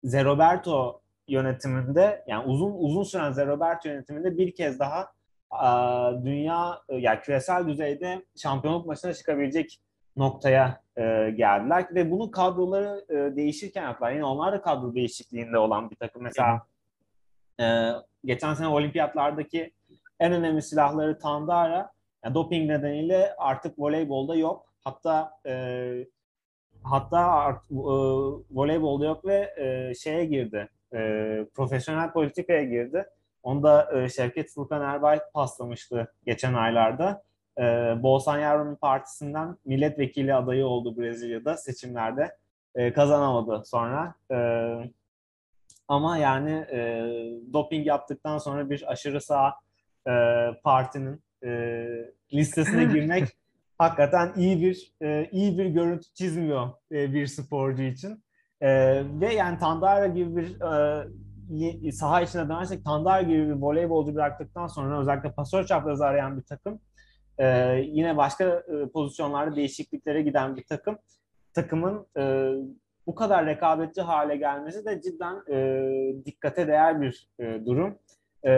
Zeroberto yönetiminde yani uzun uzun süren Zeroberto yönetiminde bir kez daha a, dünya yani küresel düzeyde şampiyonluk maçına çıkabilecek noktaya e, geldiler ve bunun kadroları e, değişirken yaptılar. Yine onlar da kadro değişikliğinde olan bir takım. Mesela e, geçen sene olimpiyatlardaki en önemli silahları Tandara yani doping nedeniyle artık voleybolda yok. Hatta e, hatta art, e, voleybolda yok ve e, şeye girdi. e, profesyonel politikaya girdi. Onu da e, Şevket Furkan Erbay paslamıştı geçen aylarda. E, Bolsonaro'nun partisinden milletvekili adayı oldu Brezilya'da seçimlerde. E, kazanamadı sonra. E, ama yani e, doping yaptıktan sonra bir aşırı sağ e, partinin e, listesine [LAUGHS] girmek hakikaten iyi bir e, iyi bir görüntü çizmiyor e, bir sporcu için. E, ve yani Tandara gibi bir e, saha içine dönersek Tandara gibi bir voleybolcu bıraktıktan sonra özellikle pasör çaprazı arayan bir takım e, yine başka e, pozisyonlarda değişikliklere giden bir takım takımın e, bu kadar rekabetçi hale gelmesi de cidden e, dikkate değer bir e, durum. E,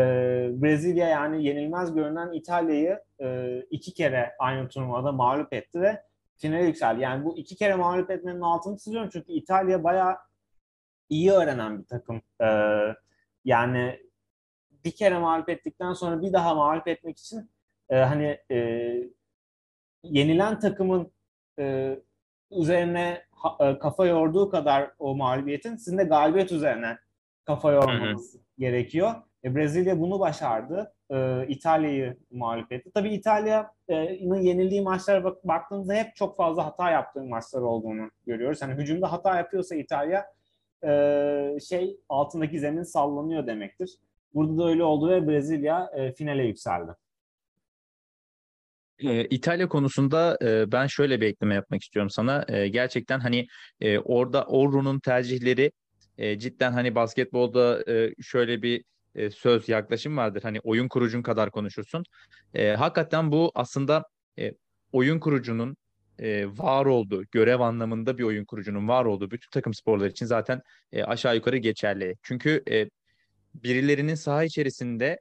Brezilya yani yenilmez görünen İtalya'yı e, iki kere aynı turnuvada mağlup etti ve finale yükseldi. Yani bu iki kere mağlup etmenin altını çiziyorum çünkü İtalya bayağı iyi öğrenen bir takım. E, yani bir kere mağlup ettikten sonra bir daha mağlup etmek için e, hani e, yenilen takımın e, üzerine ha, e, kafa yorduğu kadar o mağlubiyetin sizin de galibiyet üzerine kafa yormanız hı hı. gerekiyor. E, Brezilya bunu başardı. E, İtalya'yı mağlup etti. Tabii İtalya'nın yenildiği maçlara bak, baktığımızda hep çok fazla hata yaptığı maçlar olduğunu görüyoruz. Yani hücumda hata yapıyorsa İtalya e, şey altındaki zemin sallanıyor demektir. Burada da öyle oldu ve Brezilya e, finale yükseldi. E, İtalya konusunda e, ben şöyle bir ekleme yapmak istiyorum sana. E, gerçekten hani e, orada Orru'nun tercihleri e, cidden hani basketbolda e, şöyle bir e, söz yaklaşım vardır. Hani oyun kurucun kadar konuşursun. E, hakikaten bu aslında e, oyun kurucunun e, var olduğu, görev anlamında bir oyun kurucunun var olduğu bütün takım sporları için zaten e, aşağı yukarı geçerli. Çünkü e, birilerinin saha içerisinde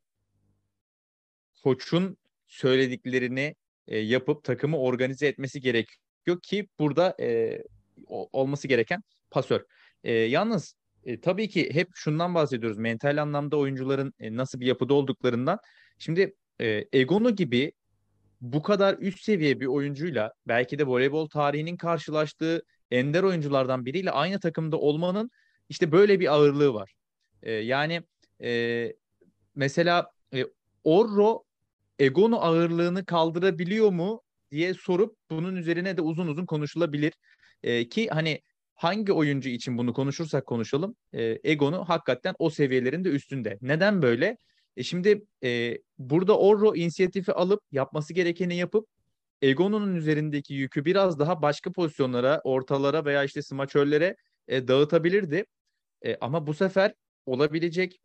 koçun söylediklerini e, yapıp takımı organize etmesi gerekiyor ki burada e, olması gereken pasör. E, yalnız e, tabii ki hep şundan bahsediyoruz. Mental anlamda oyuncuların e, nasıl bir yapıda olduklarından. Şimdi e, Egono gibi bu kadar üst seviye bir oyuncuyla belki de voleybol tarihinin karşılaştığı ender oyunculardan biriyle aynı takımda olmanın işte böyle bir ağırlığı var. E, yani e, mesela e, Orro Egono ağırlığını kaldırabiliyor mu diye sorup bunun üzerine de uzun uzun konuşulabilir. E, ki hani hangi oyuncu için bunu konuşursak konuşalım e, Egon'u hakikaten o seviyelerin de üstünde. Neden böyle? E şimdi e, burada Orro inisiyatifi alıp yapması gerekeni yapıp Egon'un üzerindeki yükü biraz daha başka pozisyonlara, ortalara veya işte smaçörlere e, dağıtabilirdi. E, ama bu sefer olabilecek,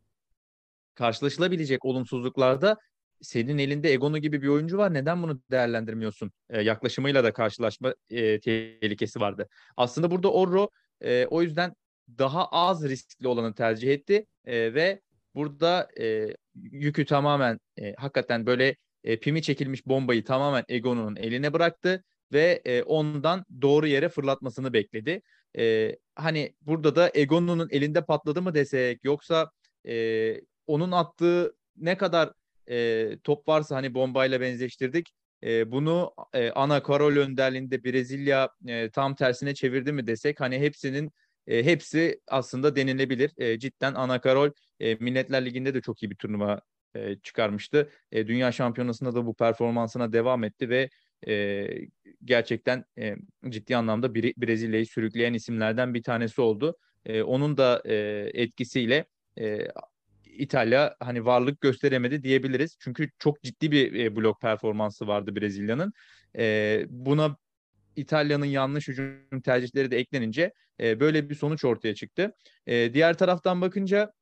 karşılaşılabilecek olumsuzluklarda senin elinde Egon'u gibi bir oyuncu var. Neden bunu değerlendirmiyorsun? E, yaklaşımıyla da karşılaşma e, tehlikesi vardı. Aslında burada Orro e, o yüzden daha az riskli olanı tercih etti e, ve burada e, yükü tamamen e, hakikaten böyle e, pimi çekilmiş bombayı tamamen Egon'un eline bıraktı ve e, ondan doğru yere fırlatmasını bekledi. E, hani burada da Egon'un elinde patladı mı desek yoksa e, onun attığı ne kadar e, top varsa hani bombayla benzeştirdik. E, bunu e, Ana Karol önderliğinde Brezilya e, tam tersine çevirdi mi desek hani hepsinin e, hepsi aslında denilebilir. E, cidden Ana Karol e, Milletler Ligi'nde de çok iyi bir turnuva e, çıkarmıştı. E, Dünya Şampiyonası'nda da bu performansına devam etti ve e, gerçekten e, ciddi anlamda Brezilya'yı sürükleyen isimlerden bir tanesi oldu. E, onun da e, etkisiyle e, İtalya hani varlık gösteremedi diyebiliriz. Çünkü çok ciddi bir e, blok performansı vardı Brezilya'nın. E, buna İtalya'nın yanlış hücum tercihleri de eklenince e, böyle bir sonuç ortaya çıktı. E, diğer taraftan bakınca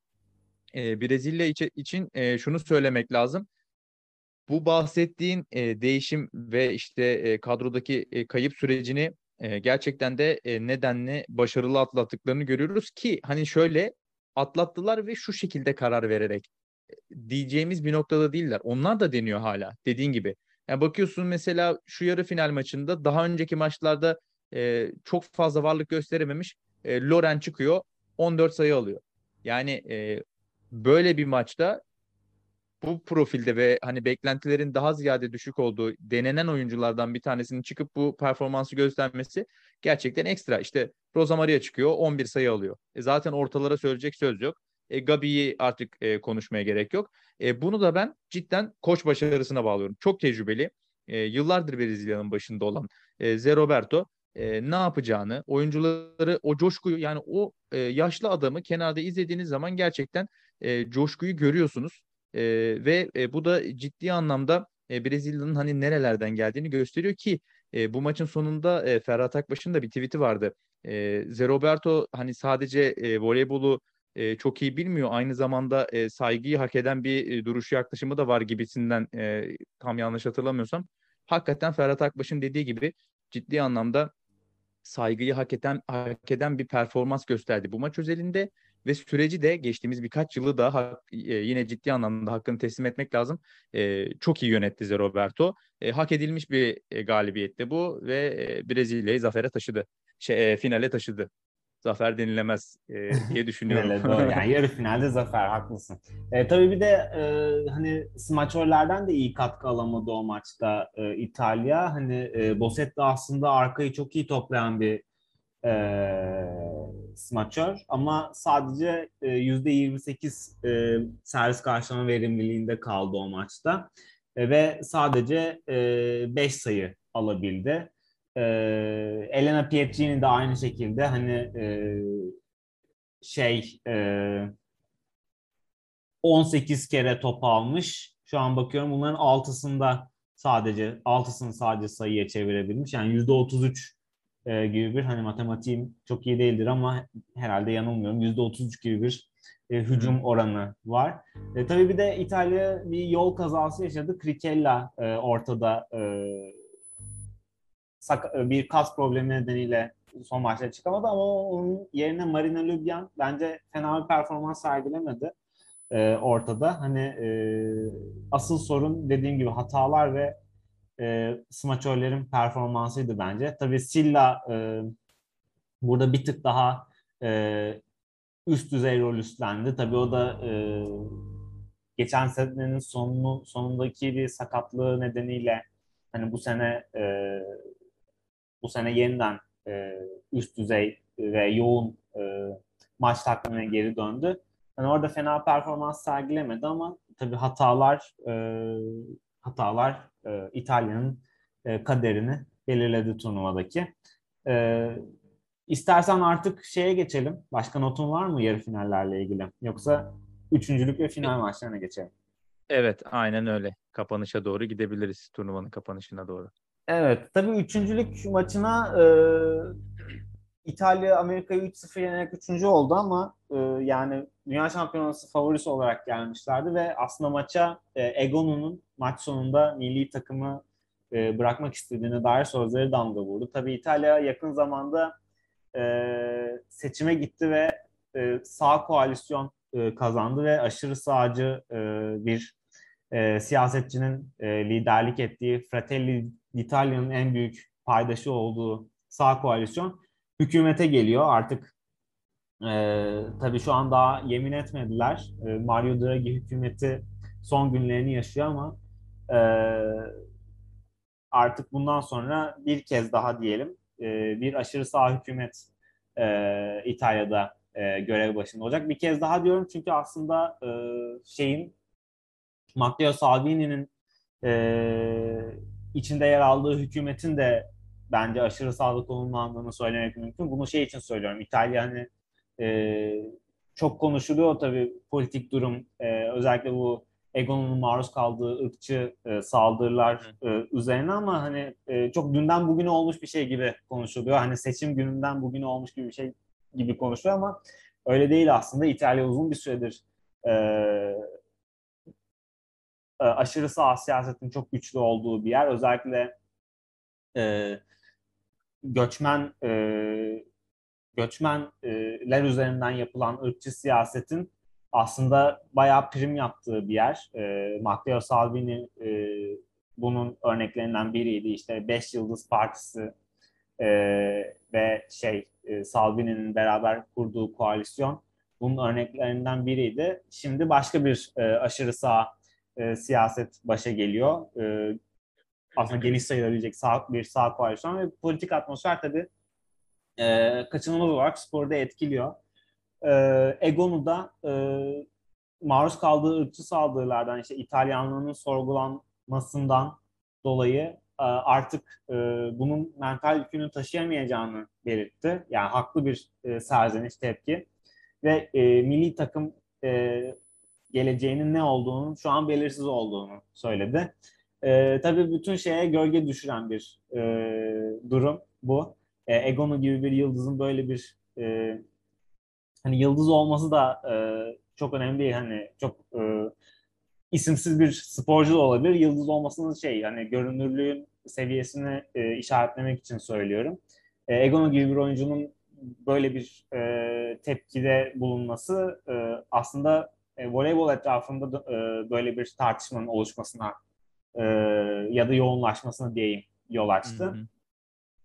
e, Brezilya için, e, şunu söylemek lazım. Bu bahsettiğin e, değişim ve işte e, kadrodaki e, kayıp sürecini e, gerçekten de e, nedenli başarılı atlattıklarını görüyoruz ki hani şöyle atlattılar ve şu şekilde karar vererek diyeceğimiz bir noktada değiller. Onlar da deniyor hala dediğin gibi. Yani bakıyorsun mesela şu yarı final maçında daha önceki maçlarda e, çok fazla varlık gösterememiş. E, Loren çıkıyor 14 sayı alıyor. Yani e, böyle bir maçta bu profilde ve hani beklentilerin daha ziyade düşük olduğu denenen oyunculardan bir tanesinin çıkıp bu performansı göstermesi gerçekten ekstra. İşte Rosa çıkıyor 11 sayı alıyor. E zaten ortalara söyleyecek söz yok. E, Gabi'yi artık e, konuşmaya gerek yok. E, bunu da ben cidden koç başarısına bağlıyorum. Çok tecrübeli. E, yıllardır Brezilya'nın başında olan e, Zé Roberto e, ne yapacağını, oyuncuları o coşkuyu yani o e, yaşlı adamı kenarda izlediğiniz zaman gerçekten e, coşkuyu görüyorsunuz. E, ve e, bu da ciddi anlamda e, Brezilya'nın hani nerelerden geldiğini gösteriyor ki e, bu maçın sonunda e, Ferhat Akbaş'ın da bir tweet'i vardı. E, Zé Roberto hani sadece e, voleybolu e, çok iyi bilmiyor. Aynı zamanda e, saygıyı hak eden bir e, duruşu yaklaşımı da var gibisinden e, tam yanlış hatırlamıyorsam. Hakikaten Ferhat Akbaş'ın dediği gibi ciddi anlamda saygıyı hak eden hak eden bir performans gösterdi bu maç özelinde ve süreci de geçtiğimiz birkaç yılı da hak, e, yine ciddi anlamda hakkını teslim etmek lazım. E, çok iyi yönetti Zé Roberto. E, hak edilmiş bir e, galibiyetti bu ve e, Brezilya'yı zafere taşıdı. Şey, e, finale taşıdı zafer denilemez e, diye [LAUGHS] düşünüyorum. evet, doğru. Yani yarı [LAUGHS] finalde zafer haklısın. E, tabii bir de e, hani smaçörlerden de iyi katkı alamadı o maçta e, İtalya. Hani e, Bosetti aslında arkayı çok iyi toplayan bir e, smaçör ama sadece e, %28 e, servis karşılama verimliliğinde kaldı o maçta. E, ve sadece 5 e, sayı alabildi. E, Elena Pietrini'nin de aynı şekilde hani e, şey e, 18 kere top almış. Şu an bakıyorum bunların altısında sadece altısını sadece sayıya çevirebilmiş. Yani yüzde 33 e, gibi bir hani matematiğim çok iyi değildir ama herhalde yanılmıyorum. Yüzde 33 gibi bir e, hücum oranı var. E, tabii bir de İtalya bir yol kazası yaşadı. Krikella e, ortada e, e, bir kas problemi nedeniyle son maçta çıkamadı ama onun yerine Marina Lubyan bence fena bir performans sergilemedi e, ortada. Hani e, asıl sorun dediğim gibi hatalar ve e, smaçörlerin performansıydı bence. Tabii Silla e, burada bir tık daha e, üst düzey rol üstlendi. Tabii o da e, geçen senenin sonunu, sonundaki bir sakatlığı nedeniyle hani bu sene e, bu sene yeniden e, üst düzey ve yoğun e, maç takvimine geri döndü. Yani orada fena performans sergilemedi ama tabii hatalar e, hatalar e, İtalya'nın e, kaderini belirledi turnuvadaki. E, istersen artık şeye geçelim. Başka notun var mı yarı finallerle ilgili? Yoksa üçüncülük ve final maçlarına geçelim. Evet, aynen öyle. Kapanışa doğru gidebiliriz, turnuvanın kapanışına doğru. Evet, tabii üçüncülük maçına e, İtalya Amerika'yı 3-0 yenerek üçüncü oldu ama e, yani Dünya Şampiyonası favorisi olarak gelmişlerdi ve aslında maça e, Egonu'nun maç sonunda milli takımı e, bırakmak istediğine dair sözleri damga vurdu. Tabii İtalya yakın zamanda e, seçime gitti ve e, sağ koalisyon e, kazandı ve aşırı sağcı e, bir e, siyasetçinin e, liderlik ettiği Fratelli d'Italia'nın en büyük paydaşı olduğu sağ koalisyon hükümete geliyor. Artık e, tabii şu an daha yemin etmediler. E, Mario Draghi hükümeti son günlerini yaşıyor ama e, artık bundan sonra bir kez daha diyelim e, bir aşırı sağ hükümet e, İtalya'da e, görev başında olacak. Bir kez daha diyorum çünkü aslında e, şeyin Matteo Salvini'nin e, içinde yer aldığı hükümetin de bence aşırı sağlık konumlandığını söylemek mümkün. Bunu şey için söylüyorum. İtalya hani e, çok konuşuluyor tabii politik durum. E, özellikle bu Egon'un maruz kaldığı ırkçı e, saldırılar e, üzerine ama hani e, çok dünden bugüne olmuş bir şey gibi konuşuluyor. Hani seçim gününden bugüne olmuş gibi bir şey gibi konuşuluyor ama öyle değil aslında. İtalya uzun bir süredir e, e, aşırı sağ siyasetin çok güçlü olduğu bir yer. Özellikle e, göçmen e, göçmenler üzerinden yapılan ırkçı siyasetin aslında bayağı prim yaptığı bir yer. E, Matteo Salvini e, bunun örneklerinden biriydi. İşte Beş Yıldız Partisi e, ve şey e, Salvini'nin beraber kurduğu koalisyon bunun örneklerinden biriydi. Şimdi başka bir e, aşırı sağ e, siyaset başa geliyor. E, aslında geniş sayılabilecek sağ, bir sağ koalisyon ve politik atmosfer tabii e, kaçınılmaz olarak sporda etkiliyor. e, Egon'u da e, maruz kaldığı ırkçı saldırılardan işte İtalyanlığının sorgulanmasından dolayı e, artık e, bunun mental yükünü taşıyamayacağını belirtti. Yani haklı bir e, serzeniş tepki ve e, milli takım e, geleceğinin ne olduğunu şu an belirsiz olduğunu söyledi. E, tabii bütün şeye gölge düşüren bir e, durum bu. E, Egon'u gibi bir yıldızın böyle bir e, hani yıldız olması da e, çok önemli değil. Hani çok e, isimsiz bir sporcu da olabilir. Yıldız olmasının şey yani görünürlüğün seviyesini e, işaretlemek için söylüyorum. E, Egono gibi bir oyuncunun böyle bir e, tepkide bulunması e, aslında e, voleybol etrafında da, e, böyle bir tartışmanın oluşmasına e, ya da yoğunlaşmasına diyeyim yol açtı. Hı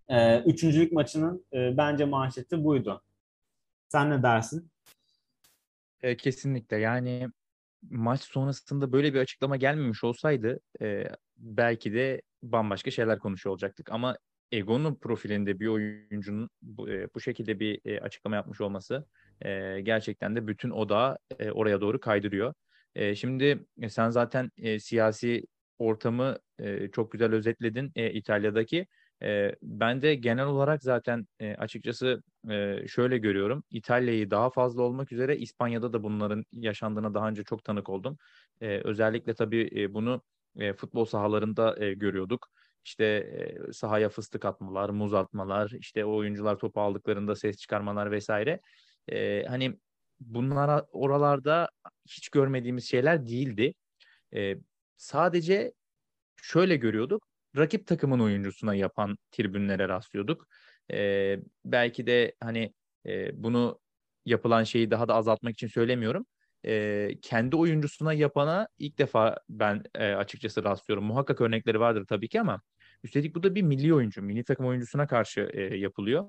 hı. E, üçüncülük maçının e, bence manşeti buydu. Sen ne dersin? E, kesinlikle yani maç sonrasında böyle bir açıklama gelmemiş olsaydı e, belki de bambaşka şeyler konuşuyor olacaktık. Ama Egon'un profilinde bir oyuncunun bu, e, bu şekilde bir e, açıklama yapmış olması e, gerçekten de bütün odağı e, oraya doğru kaydırıyor. E, şimdi e, sen zaten e, siyasi ortamı e, çok güzel özetledin e, İtalya'daki. E, ben de genel olarak zaten e, açıkçası e, şöyle görüyorum. İtalya'yı daha fazla olmak üzere İspanya'da da bunların yaşandığına daha önce çok tanık oldum. E, özellikle tabii e, bunu e, futbol sahalarında e, görüyorduk. İşte e, sahaya fıstık atmalar, muz atmalar, işte oyuncular topu aldıklarında ses çıkarmalar vesaire. E, hani bunlar oralarda hiç görmediğimiz şeyler değildi. E, sadece şöyle görüyorduk rakip takımın oyuncusuna yapan tribünlere rastlıyorduk. E, belki de hani e, bunu yapılan şeyi daha da azaltmak için söylemiyorum. E, kendi oyuncusuna yapana ilk defa ben e, açıkçası rastlıyorum. Muhakkak örnekleri vardır tabii ki ama üstelik bu da bir milli oyuncu, milli takım oyuncusuna karşı e, yapılıyor.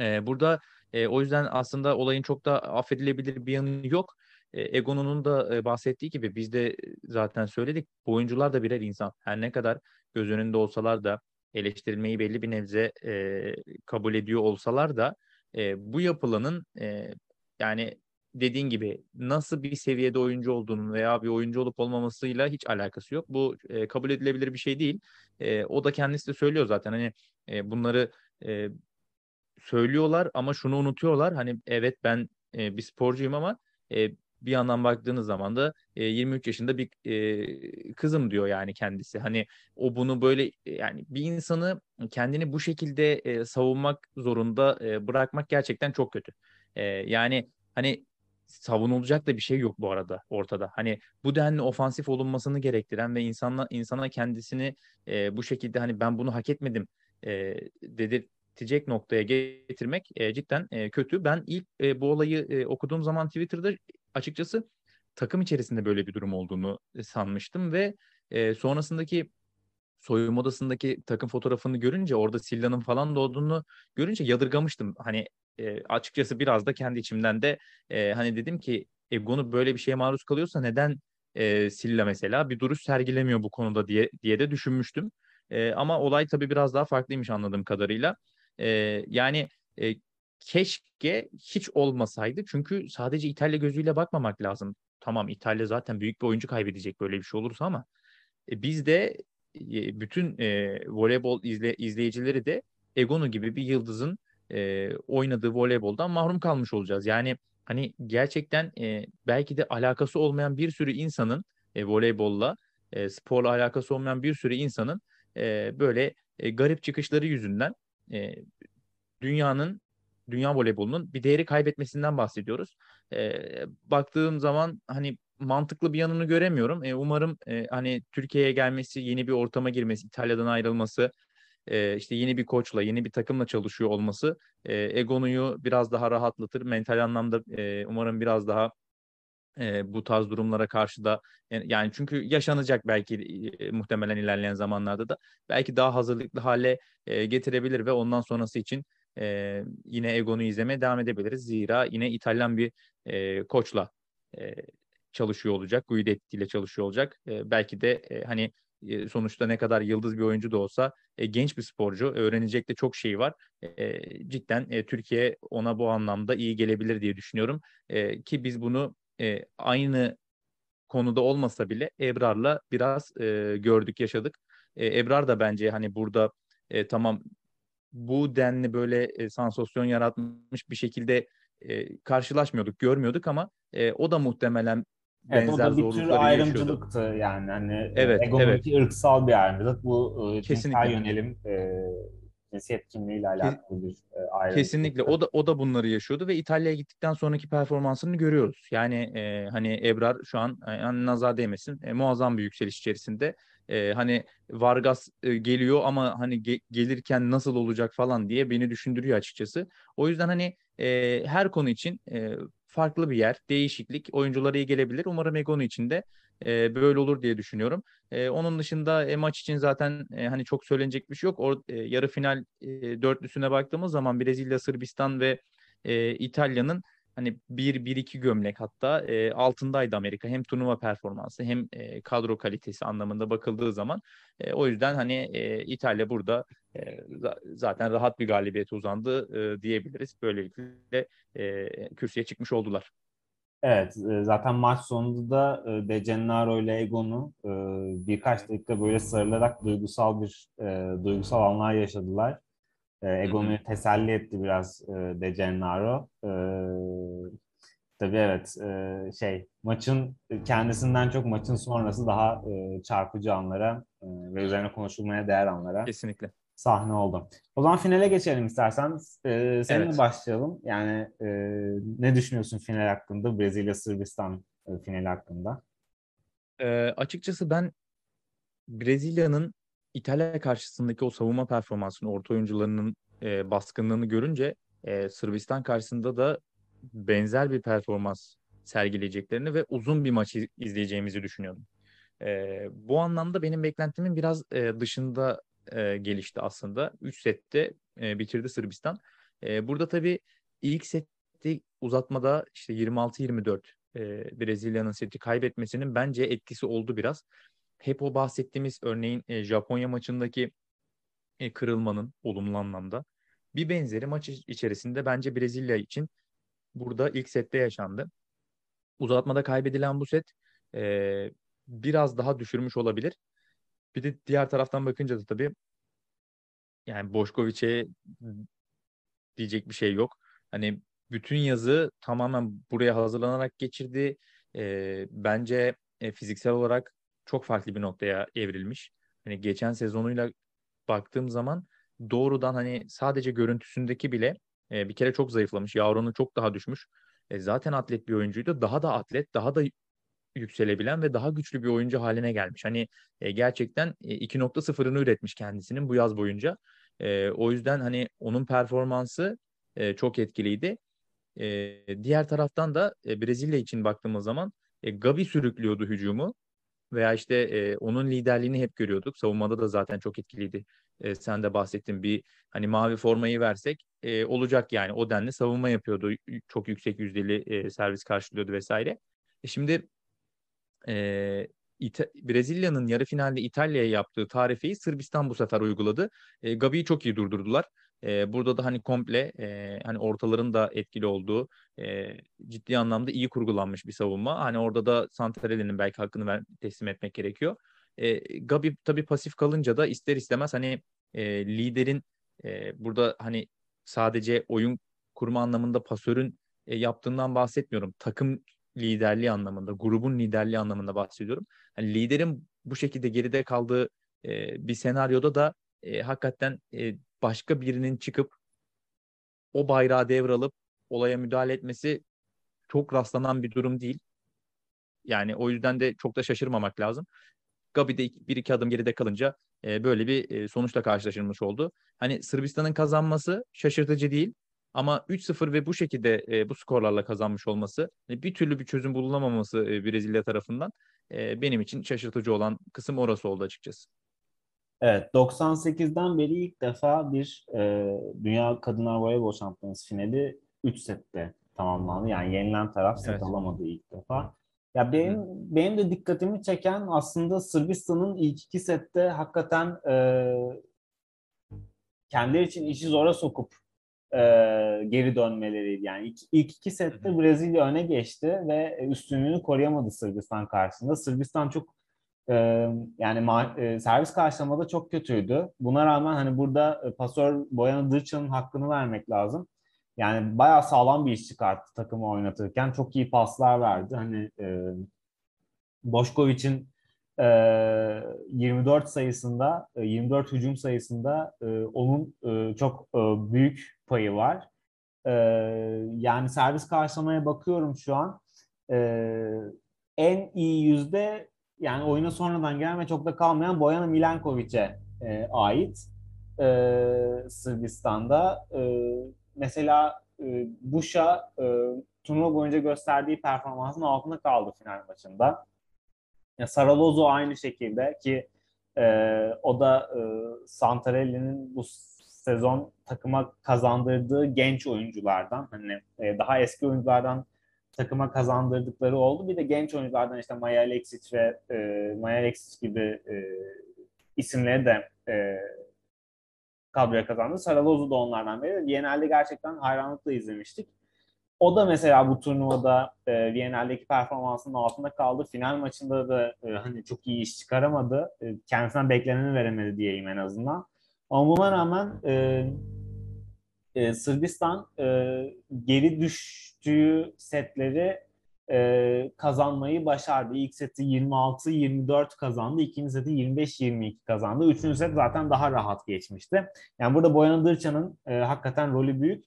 E, burada e, o yüzden aslında olayın çok da affedilebilir bir yanı yok. E, Egon'un da e, bahsettiği gibi biz de zaten söyledik. Bu oyuncular da birer insan. Her ne kadar göz önünde olsalar da eleştirilmeyi belli bir nebze e, kabul ediyor olsalar da e, bu yapılanın e, yani dediğin gibi nasıl bir seviyede oyuncu olduğunun veya bir oyuncu olup olmamasıyla hiç alakası yok. Bu e, kabul edilebilir bir şey değil. E, o da kendisi de söylüyor zaten hani e, bunları e, söylüyorlar ama şunu unutuyorlar. Hani evet ben e, bir sporcuyum ama e, bir yandan baktığınız zaman da e, 23 yaşında bir e, kızım diyor yani kendisi. Hani o bunu böyle yani bir insanı kendini bu şekilde e, savunmak zorunda e, bırakmak gerçekten çok kötü. E, yani hani savunulacak da bir şey yok bu arada ortada. Hani bu denli ofansif olunmasını gerektiren ve insanla insana kendisini e, bu şekilde hani ben bunu hak etmedim e, dedirtecek noktaya getirmek e, cidden e, kötü. Ben ilk e, bu olayı e, okuduğum zaman Twitter'da açıkçası takım içerisinde böyle bir durum olduğunu e, sanmıştım ve e, sonrasındaki soyunma odasındaki takım fotoğrafını görünce orada Silla'nın falan da olduğunu görünce yadırgamıştım. Hani e, açıkçası biraz da kendi içimden de e, hani dedim ki Egon'u böyle bir şeye maruz kalıyorsa neden e, Silla mesela bir duruş sergilemiyor bu konuda diye diye de düşünmüştüm. E, ama olay tabii biraz daha farklıymış anladığım kadarıyla. E, yani e, keşke hiç olmasaydı. Çünkü sadece İtalya gözüyle bakmamak lazım. Tamam İtalya zaten büyük bir oyuncu kaybedecek böyle bir şey olursa ama e, biz de e, bütün e, voleybol izle, izleyicileri de Egonu gibi bir yıldızın e, oynadığı voleyboldan mahrum kalmış olacağız. Yani hani gerçekten e, belki de alakası olmayan bir sürü insanın e, voleybolla, e, sporla alakası olmayan bir sürü insanın e, böyle e, garip çıkışları yüzünden e, dünyanın dünya voleybolunun bir değeri kaybetmesinden bahsediyoruz. E, baktığım zaman hani mantıklı bir yanını göremiyorum. E, umarım e, hani Türkiye'ye gelmesi, yeni bir ortama girmesi, İtalya'dan ayrılması, e, işte yeni bir koçla, yeni bir takımla çalışıyor olması e, Egonu'yu biraz daha rahatlatır. Mental anlamda e, umarım biraz daha e, bu tarz durumlara karşı da yani çünkü yaşanacak belki e, muhtemelen ilerleyen zamanlarda da belki daha hazırlıklı hale e, getirebilir ve ondan sonrası için e, yine Egon'u izlemeye devam edebiliriz. Zira yine İtalyan bir e, koçla e, çalışıyor olacak. Guidetti ile çalışıyor olacak. E, belki de e, hani e, sonuçta ne kadar yıldız bir oyuncu da olsa e, genç bir sporcu. Öğrenecek de çok şey var. E, cidden e, Türkiye ona bu anlamda iyi gelebilir diye düşünüyorum. E, ki biz bunu e, aynı konuda olmasa bile Ebrar'la biraz e, gördük, yaşadık. E, Ebrar da bence hani burada e, tamam bu denli böyle e, sansasyon yaratmış bir şekilde e, karşılaşmıyorduk, görmüyorduk ama e, o da muhtemelen Evet, benzer o da bir tür ayrımcılıktı yaşıyordu. yani hani evet, Ego'nunki evet. ırksal bir ayrımcılık. Bu e, cinsel yönelim e, cinsiyet kimliğiyle alakalı bir e, ayrımcılık. Kesinlikle o da o da bunları yaşıyordu ve İtalya'ya gittikten sonraki performansını görüyoruz. Yani e, hani Ebrar şu an yani nazar değmesin e, muazzam bir yükseliş içerisinde. E, hani Vargas e, geliyor ama hani ge- gelirken nasıl olacak falan diye beni düşündürüyor açıkçası. O yüzden hani e, her konu için e, farklı bir yer, değişiklik oyunculara iyi gelebilir. Umarım Egon'u için de e, böyle olur diye düşünüyorum. E, onun dışında e, maç için zaten e, hani çok söylenecek bir şey yok. Or, e, yarı final e, dörtlüsüne baktığımız zaman Brezilya, Sırbistan ve e, İtalya'nın hani bir, bir iki gömlek hatta e, altındaydı Amerika. Hem turnuva performansı hem e, kadro kalitesi anlamında bakıldığı zaman. E, o yüzden hani e, İtalya burada e, zaten rahat bir galibiyete uzandı e, diyebiliriz. Böylelikle e, kürsüye çıkmış oldular. Evet, zaten maç sonunda da De Gennaro ile Egon'u birkaç dakika böyle sarılarak duygusal bir duygusal anlar yaşadılar. Egon'u teselli etti biraz De Gennaro. Tabii evet, şey maçın kendisinden çok maçın sonrası daha çarpıcı anlara ve üzerine konuşulmaya değer anlara. Kesinlikle sahne oldu. O zaman finale geçelim istersen. Ee, seninle evet. başlayalım. Yani e, ne düşünüyorsun final hakkında? Brezilya-Sırbistan e, finali hakkında. E, açıkçası ben Brezilya'nın İtalya karşısındaki o savunma performansını, orta oyuncularının e, baskınlığını görünce e, Sırbistan karşısında da benzer bir performans sergileyeceklerini ve uzun bir maç izleyeceğimizi düşünüyordum. E, bu anlamda benim beklentimin biraz e, dışında e, gelişti aslında. 3 sette e, bitirdi Sırbistan. E, burada tabii ilk sette uzatmada işte 26-24 e, Brezilya'nın seti kaybetmesinin bence etkisi oldu biraz. Hep o bahsettiğimiz örneğin e, Japonya maçındaki e, kırılmanın olumlu anlamda bir benzeri maç içerisinde bence Brezilya için burada ilk sette yaşandı. Uzatmada kaybedilen bu set e, biraz daha düşürmüş olabilir. Bir de diğer taraftan bakınca da tabii yani Boşkoviç'e diyecek bir şey yok. Hani bütün yazı tamamen buraya hazırlanarak geçirdi. E, bence e, fiziksel olarak çok farklı bir noktaya evrilmiş. Hani geçen sezonuyla baktığım zaman doğrudan hani sadece görüntüsündeki bile e, bir kere çok zayıflamış. Yavronu çok daha düşmüş. E, zaten atlet bir oyuncuydu. Daha da atlet, daha da yükselebilen ve daha güçlü bir oyuncu haline gelmiş. Hani e, gerçekten e, 2.0'ını üretmiş kendisinin bu yaz boyunca. E, o yüzden hani onun performansı e, çok etkiliydi. E, diğer taraftan da e, Brezilya için baktığımız zaman e, Gabi sürüklüyordu hücumu veya işte e, onun liderliğini hep görüyorduk. Savunmada da zaten çok etkiliydi. E, sen de bahsettin bir hani mavi formayı versek e, olacak yani o denli savunma yapıyordu. Çok yüksek yüzdeli e, servis karşılıyordu vesaire. E, şimdi e, İta- Brezilya'nın yarı finalde İtalya'ya yaptığı tarifeyi Sırbistan bu sefer uyguladı. E, Gabi'yi çok iyi durdurdular. Burada da hani komple e, hani ortaların da etkili olduğu e, ciddi anlamda iyi kurgulanmış bir savunma. Hani orada da Santarelli'nin belki hakkını ver, teslim etmek gerekiyor. E, Gabi tabii pasif kalınca da ister istemez hani e, liderin e, burada hani sadece oyun kurma anlamında pasörün e, yaptığından bahsetmiyorum. Takım liderliği anlamında, grubun liderliği anlamında bahsediyorum. Yani liderin bu şekilde geride kaldığı e, bir senaryoda da e, hakikaten e, başka birinin çıkıp o bayrağı devralıp olaya müdahale etmesi çok rastlanan bir durum değil. Yani o yüzden de çok da şaşırmamak lazım. Gabi de bir iki adım geride kalınca e, böyle bir e, sonuçla karşılaşılmış oldu. Hani Sırbistan'ın kazanması şaşırtıcı değil. Ama 3-0 ve bu şekilde e, bu skorlarla kazanmış olması, e, bir türlü bir çözüm bulunamaması e, Brezilya tarafından e, benim için şaşırtıcı olan kısım orası oldu açıkçası. Evet, 98'den beri ilk defa bir e, Dünya Kadınlar Voleybol Şampiyonası finali 3 sette tamamlandı. Yani yenilen taraf set evet. alamadı ilk defa. Ya benim Hı. benim de dikkatimi çeken aslında Sırbistan'ın ilk iki sette hakikaten e, kendileri için işi zora sokup e, geri dönmeleriydi. Yani ilk, ilk iki sette Brezilya öne geçti ve üstünlüğünü koruyamadı Sırbistan karşısında. Sırbistan çok e, yani ma- e, servis karşılamada çok kötüydü. Buna rağmen hani burada e, pasör Boyan Dırçan'ın hakkını vermek lazım. Yani bayağı sağlam bir iş çıkarttı takımı oynatırken. Çok iyi paslar verdi. Hani e, Boşkoviç'in e, 24 sayısında, e, 24 hücum sayısında e, onun e, çok e, büyük payı var. E, yani servis karşılamaya bakıyorum şu an. E, en iyi yüzde yani oyuna sonradan gelen ve çok da kalmayan Bojana Milenkovic'e e, ait e, Sırbistan'da. E, mesela e, Buş'a e, turnuva boyunca gösterdiği performansın altında kaldı final maçında. Ya Saralozo aynı şekilde ki e, o da e, Santarelli'nin bu sezon takıma kazandırdığı genç oyunculardan hani e, daha eski oyunculardan takıma kazandırdıkları oldu. Bir de genç oyunculardan işte Maya Alexic ve e, Maya Alexic gibi e, isimleri de e, kadroya kazandı. Saralozu da onlardan biri. Viyana'da gerçekten hayranlıkla izlemiştik. O da mesela bu turnuvada e, Viyana'daki performansının altında kaldı. Final maçında da e, hani çok iyi iş çıkaramadı. E, kendisinden bekleneni veremedi diyeyim en azından. Ama buna rağmen e, e, Sırbistan e, geri düştüğü setleri e, kazanmayı başardı. İlk seti 26-24 kazandı. İkinci seti 25-22 kazandı. Üçüncü set zaten daha rahat geçmişti. Yani burada Boyan Dırçan'ın e, hakikaten rolü büyük.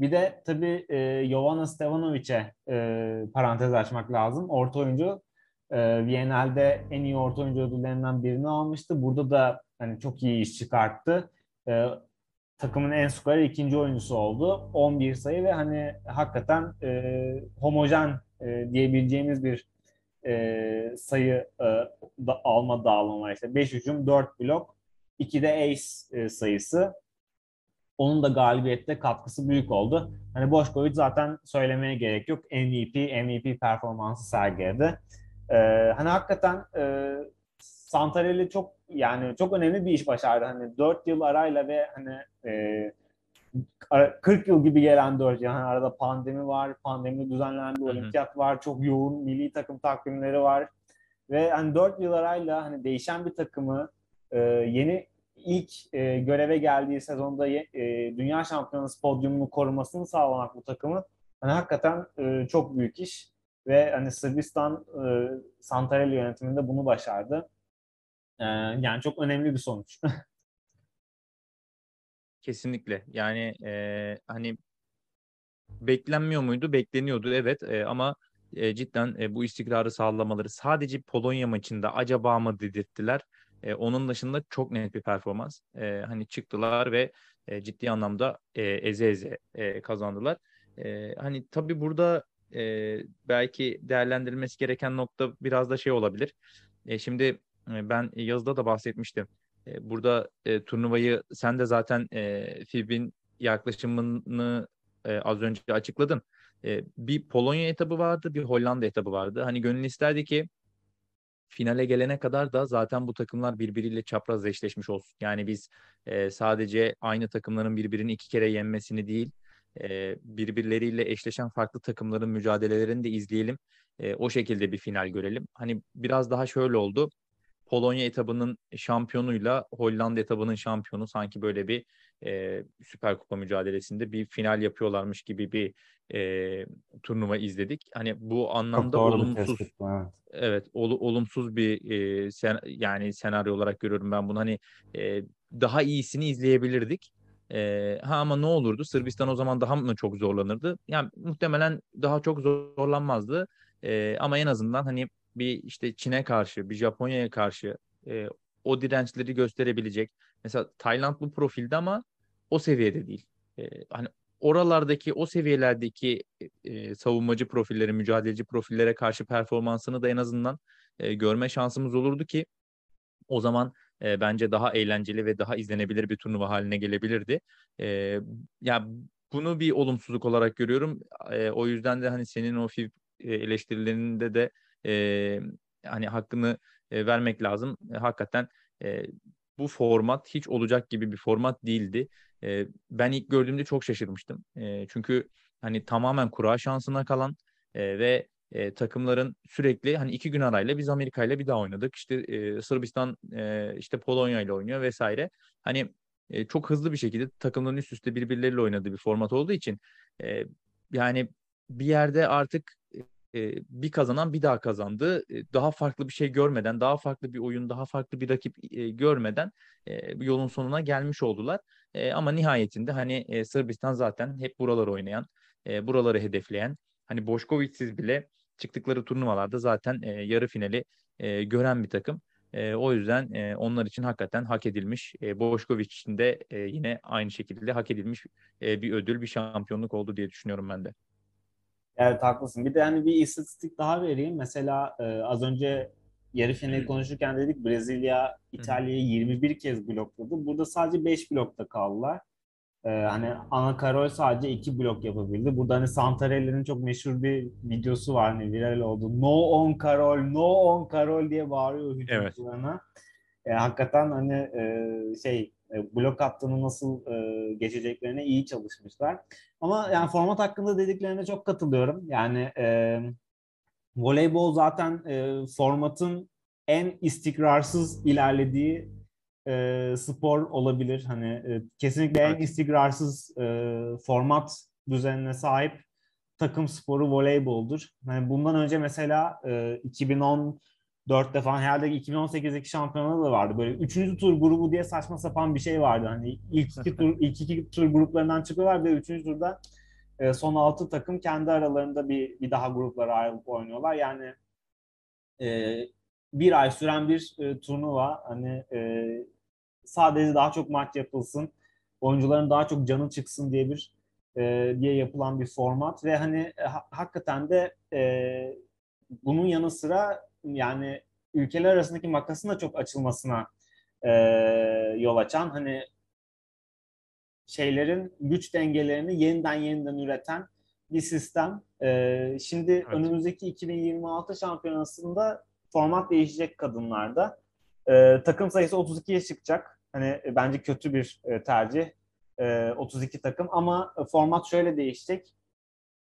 Bir de tabii e, Jovana Stevanovic'e e, parantez açmak lazım. Orta oyuncu e, Viyana'da en iyi orta oyuncu ödüllerinden birini almıştı. Burada da hani çok iyi iş çıkarttı. E, takımın en skorer ikinci oyuncusu oldu. 11 sayı ve hani hakikaten e, homojen e, diyebileceğimiz bir e, sayı e, da, alma dağılımı var. İşte 5 hücum, 4 blok, 2 de ace e, sayısı. Onun da galibiyette katkısı büyük oldu. Hani Boşkovic zaten söylemeye gerek yok. MVP, MVP performansı sergiledi. E, hani hakikaten e, Santarelli çok yani çok önemli bir iş başardı. Hani 4 yıl arayla ve hani e, 40 yıl gibi gelen 4 yıl. Hani arada pandemi var, pandemi düzenlenen bir olimpiyat var, çok yoğun milli takım takvimleri var. Ve hani 4 yıl arayla hani değişen bir takımı e, yeni ilk e, göreve geldiği sezonda e, dünya şampiyonası podyumunu korumasını sağlamak bu takımı hani hakikaten e, çok büyük iş ve hani Sırbistan e, Santarelli yönetiminde bunu başardı. E, yani çok önemli bir sonuç. [LAUGHS] Kesinlikle. Yani e, hani beklenmiyor muydu? Bekleniyordu evet e, ama e, cidden e, bu istikrarı sağlamaları sadece Polonya maçında acaba mı dedirttiler. E, onun dışında çok net bir performans. E, hani çıktılar ve e, ciddi anlamda e, eze eze e, kazandılar. E, hani tabii burada e, belki değerlendirilmesi gereken nokta biraz da şey olabilir. E, şimdi ben yazıda da bahsetmiştim. E, burada e, turnuvayı sen de zaten e, FIB'in yaklaşımını e, az önce açıkladın. E, bir Polonya etabı vardı, bir Hollanda etabı vardı. Hani gönül isterdi ki finale gelene kadar da zaten bu takımlar birbiriyle çapraz eşleşmiş olsun. Yani biz e, sadece aynı takımların birbirini iki kere yenmesini değil, e, birbirleriyle eşleşen farklı takımların mücadelelerini de izleyelim. E, o şekilde bir final görelim. Hani biraz daha şöyle oldu. Polonya etabının şampiyonuyla Hollanda etabının şampiyonu sanki böyle bir e, Süper Kupa mücadelesinde bir final yapıyorlarmış gibi bir e, turnuva izledik. Hani bu anlamda olumsuz tespit, evet. evet ol, olumsuz bir e, sen, yani senaryo olarak görüyorum ben bunu. Hani e, daha iyisini izleyebilirdik. E, ha ama ne olurdu? Sırbistan o zaman daha mı çok zorlanırdı? Yani muhtemelen daha çok zorlanmazdı. E, ama en azından hani bir işte Çin'e karşı, bir Japonya'ya karşı e, o dirençleri gösterebilecek. Mesela Tayland bu profilde ama o seviyede değil. E, hani oralardaki o seviyelerdeki e, savunmacı profilleri, mücadeleci profillere karşı performansını da en azından e, görme şansımız olurdu ki o zaman e, bence daha eğlenceli ve daha izlenebilir bir turnuva haline gelebilirdi. E, ya bunu bir olumsuzluk olarak görüyorum. E, o yüzden de hani senin o FIF eleştirilerinde de e, hani hakkını e, vermek lazım. E, hakikaten e, bu format hiç olacak gibi bir format değildi. E, ben ilk gördüğümde çok şaşırmıştım. E, çünkü hani tamamen kura şansına kalan e, ve e, takımların sürekli hani iki gün arayla biz Amerika ile bir daha oynadık. İşte e, Sırbistan e, işte Polonya ile oynuyor vesaire. Hani e, çok hızlı bir şekilde takımların üst üste birbirleriyle oynadığı bir format olduğu için e, yani bir yerde artık bir kazanan bir daha kazandı. Daha farklı bir şey görmeden, daha farklı bir oyun, daha farklı bir rakip görmeden yolun sonuna gelmiş oldular. Ama nihayetinde hani Sırbistan zaten hep buraları oynayan, buraları hedefleyen, hani Boşkoviç'siz bile çıktıkları turnuvalarda zaten yarı finali gören bir takım. O yüzden onlar için hakikaten hak edilmiş. Boşkoviç için de yine aynı şekilde hak edilmiş bir ödül, bir şampiyonluk oldu diye düşünüyorum ben de. Evet haklısın. Bir de hani bir istatistik daha vereyim. Mesela e, az önce yarı finali konuşurken dedik Brezilya İtalya'yı 21 kez blokladı. Burada sadece 5 blokta kaldılar. Ee, hani Ana Karol sadece iki blok yapabildi. Burada hani Santarelli'nin çok meşhur bir videosu var hani viral oldu. No on Karol, no on Karol diye bağırıyor hücumcularına. Evet. E, hakikaten hani e, şey blok hattını nasıl e, geçeceklerine iyi çalışmışlar. Ama yani format hakkında dediklerine çok katılıyorum. Yani e, voleybol zaten e, formatın en istikrarsız ilerlediği e, spor olabilir. Hani e, kesinlikle en istikrarsız e, format düzenine sahip takım sporu voleyboldur. Yani bundan önce mesela e, 2014'te falan herhalde 2018'deki şampiyonada da vardı. Böyle üçüncü tur grubu diye saçma sapan bir şey vardı. Hani ilk iki tur [LAUGHS] ilk iki tur gruplarından çıkıyorlar ve üçüncü turda e, son altı takım kendi aralarında bir bir daha gruplara ayrılıp oynuyorlar. Yani e, bir ay süren bir e, turnuva hani e, sadece daha çok maç yapılsın, oyuncuların daha çok canı çıksın diye bir e, diye yapılan bir format ve hani e, ha, hakikaten de e, bunun yanı sıra yani ülkeler arasındaki makasın da çok açılmasına e, yol açan hani şeylerin güç dengelerini yeniden yeniden üreten bir sistem. E, şimdi evet. önümüzdeki 2026 şampiyonasında format değişecek kadınlarda. E, takım sayısı 32'ye çıkacak. Hani e, bence kötü bir e, tercih. 32 e, takım ama format şöyle değişecek.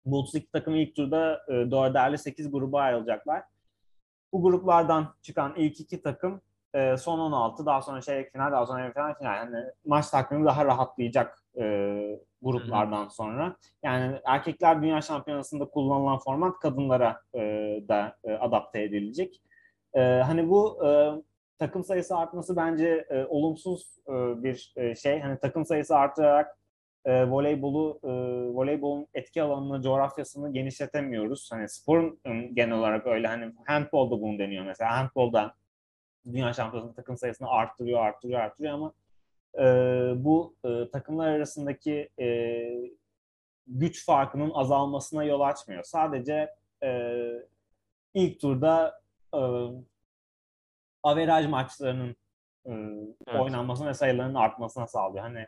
Bu 32 takım ilk turda e, dörderli 8 gruba ayrılacaklar. Bu gruplardan çıkan ilk iki takım son 16, daha sonra çeyrek final, daha sonra final, final. Yani maç takvimi daha rahatlayacak gruplardan sonra. Yani erkekler dünya şampiyonasında kullanılan format kadınlara da adapte edilecek. hani bu takım sayısı artması bence e, olumsuz e, bir e, şey. Hani takım sayısı artarak e, voleybolu e, voleybolun etki alanını, coğrafyasını genişletemiyoruz. Hani sporun genel olarak öyle hani handbolda bunu deniyor mesela. Handbolda dünya şampiyonası takım sayısını arttırıyor, arttırıyor, arttırıyor ama e, bu e, takımlar arasındaki e, güç farkının azalmasına yol açmıyor. Sadece e, ilk turda e, averaj maçlarının e, evet. oynanmasına ve sayılarının artmasına sağlıyor. Hani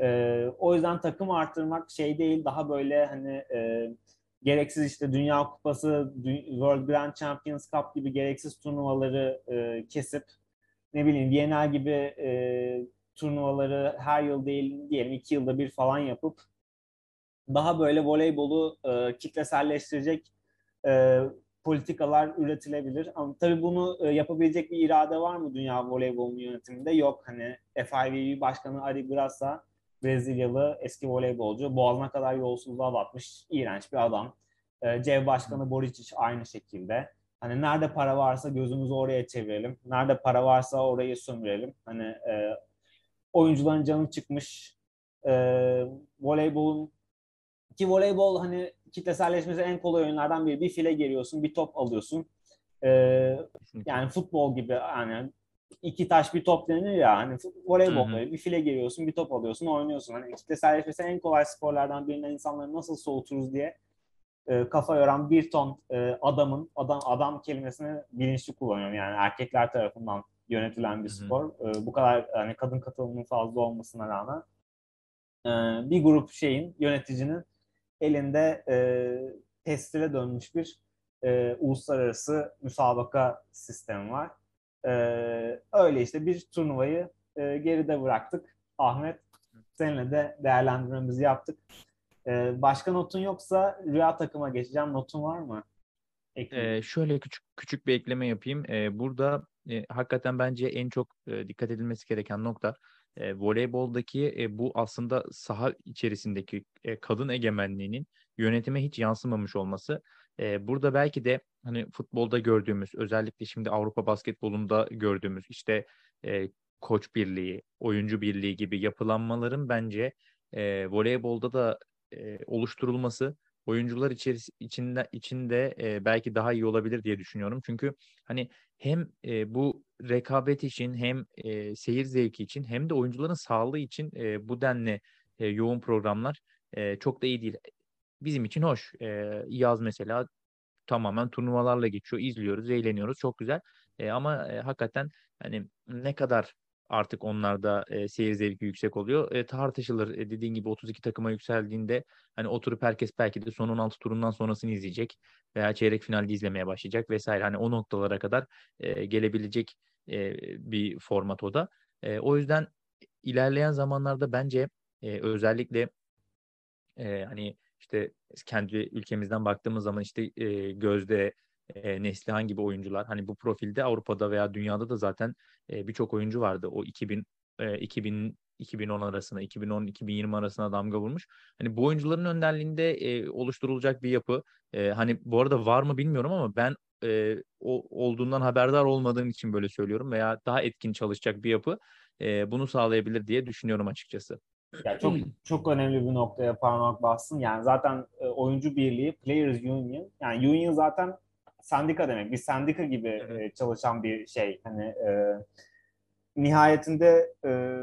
e, o yüzden takım arttırmak şey değil daha böyle hani e, gereksiz işte Dünya Kupası, World Grand Champions Cup gibi gereksiz turnuvaları e, kesip ne bileyim Viena gibi e, turnuvaları her yıl değil diyelim iki yılda bir falan yapıp daha böyle voleybolu e, kitleselleştirecek e, politikalar üretilebilir. Ama tabii bunu e, yapabilecek bir irade var mı dünya voleybolunun yönetiminde? Yok. Hani FIVB Başkanı Ari Grassa Brezilyalı eski voleybolcu. Boğazına kadar yolsuzluğa batmış iğrenç bir adam. E, CEV Başkanı Boricic aynı şekilde. Hani nerede para varsa gözümüzü oraya çevirelim. Nerede para varsa orayı sömürelim. Hani e, oyuncuların canı çıkmış. E, voleybolun ki voleybol hani kitleselleşmesi en kolay oyunlardan biri. Bir file geliyorsun, bir top alıyorsun. Ee, yani futbol gibi yani iki taş bir top denir ya hani voleybol böyle bir file geliyorsun, bir top alıyorsun, oynuyorsun. Hani kitleselleşmesi en kolay sporlardan birinden insanları nasıl soğuturuz diye e, kafa yoran bir ton e, adamın adam adam kelimesini bilinçli kullanıyorum. Yani erkekler tarafından yönetilen bir spor. E, bu kadar hani kadın katılımının fazla olmasına rağmen e, bir grup şeyin yöneticinin elinde e, testire dönmüş bir e, uluslararası müsabaka sistemi var. E, öyle işte bir turnuvayı e, geride bıraktık. Ahmet seninle de değerlendirmemizi yaptık. E, başka notun yoksa rüya takıma geçeceğim. Notun var mı? Ee, şöyle küçük küçük bir ekleme yapayım. Ee, burada e, hakikaten bence en çok e, dikkat edilmesi gereken nokta e, voleyboldaki e, bu aslında saha içerisindeki e, kadın egemenliğinin yönetime hiç yansımamış olması. Burada belki de hani futbolda gördüğümüz özellikle şimdi Avrupa basketbolunda gördüğümüz işte e, koç birliği, oyuncu birliği gibi yapılanmaların bence e, voleybolda da e, oluşturulması oyuncular içeris içinde içinde e, belki daha iyi olabilir diye düşünüyorum. Çünkü hani hem e, bu rekabet için hem e, seyir zevki için hem de oyuncuların sağlığı için e, bu denli e, yoğun programlar e, çok da iyi değil. Bizim için hoş. E, yaz mesela tamamen turnuvalarla geçiyor. izliyoruz, eğleniyoruz. Çok güzel. E, ama e, hakikaten hani ne kadar artık onlarda e, seyir zevki yüksek oluyor. E, tartışılır. E, dediğin gibi 32 takıma yükseldiğinde hani oturup herkes belki de son 16 turundan sonrasını izleyecek veya çeyrek finalde izlemeye başlayacak vesaire. Hani o noktalara kadar e, gelebilecek e, bir format o da. E, o yüzden ilerleyen zamanlarda bence e, özellikle e, hani işte kendi ülkemizden baktığımız zaman işte e, Gözde, e, Neslihan gibi oyuncular hani bu profilde Avrupa'da veya dünyada da zaten e, birçok oyuncu vardı. O 2000 e, 2000 2010 arasına, 2010-2020 arasına damga vurmuş. Hani bu oyuncuların önderliğinde e, oluşturulacak bir yapı. E, hani bu arada var mı bilmiyorum ama ben e, o, olduğundan haberdar olmadığım için böyle söylüyorum veya daha etkin çalışacak bir yapı e, bunu sağlayabilir diye düşünüyorum açıkçası. Ya çok çok önemli bir noktaya parmak bastın. Yani zaten e, oyuncu birliği, players union. Yani union zaten sendika demek. Bir sendika gibi e, çalışan bir şey. Hani e, nihayetinde e,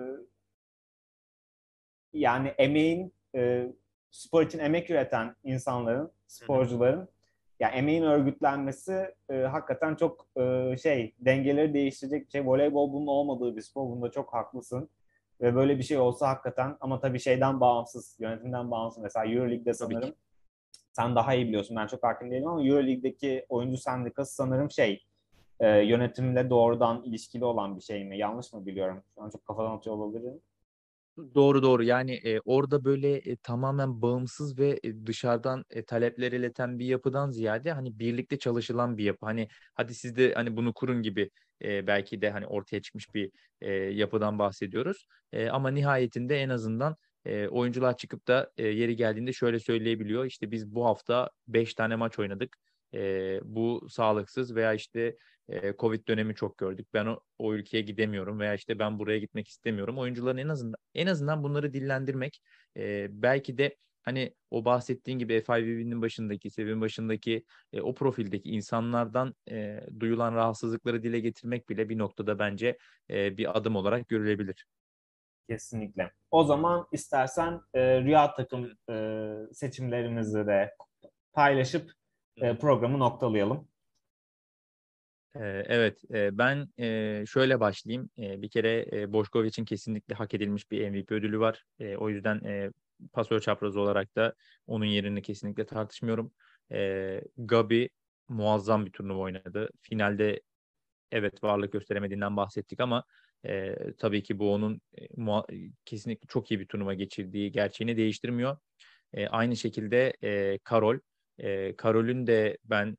yani emeğin e, spor için emek üreten insanların, sporcuların ya yani emeğin örgütlenmesi e, hakikaten çok e, şey dengeleri değiştirecek bir şey. Voleybol bunun olmadığı bir spor. Bunda çok haklısın. Ve böyle bir şey olsa hakikaten ama tabii şeyden bağımsız, yönetimden bağımsız. Mesela Euroleague'de sanırım sen daha iyi biliyorsun. Ben çok hakim değilim ama Euroleague'deki oyuncu sendikası sanırım şey e, yönetimle doğrudan ilişkili olan bir şey mi? Yanlış mı biliyorum? Şu an çok kafadan atıyor olabilirim. Doğru doğru yani e, orada böyle e, tamamen bağımsız ve e, dışarıdan e, talepler ileten bir yapıdan ziyade hani birlikte çalışılan bir yapı. Hani hadi siz de hani bunu kurun gibi e, belki de hani ortaya çıkmış bir e, yapıdan bahsediyoruz. E, ama nihayetinde en azından e, oyuncular çıkıp da e, yeri geldiğinde şöyle söyleyebiliyor. İşte biz bu hafta 5 tane maç oynadık. E, bu sağlıksız veya işte e, Covid dönemi çok gördük. Ben o, o ülkeye gidemiyorum veya işte ben buraya gitmek istemiyorum. Oyuncuların en azından en azından bunları dillendirmek e, belki de hani o bahsettiğin gibi FIVB'nin başındaki, Sevin başındaki e, o profildeki insanlardan e, duyulan rahatsızlıkları dile getirmek bile bir noktada bence e, bir adım olarak görülebilir. Kesinlikle. O zaman istersen e, rüya takım e, seçimlerimizi de paylaşıp e, programı noktalayalım. Evet, ben şöyle başlayayım. Bir kere Boşkoviç'in kesinlikle hak edilmiş bir MVP ödülü var. O yüzden pasör çaprazı olarak da onun yerini kesinlikle tartışmıyorum. Gabi muazzam bir turnuva oynadı. Finalde evet varlık gösteremediğinden bahsettik ama tabii ki bu onun kesinlikle çok iyi bir turnuva geçirdiği gerçeğini değiştirmiyor. Aynı şekilde Karol, Karol'ün de ben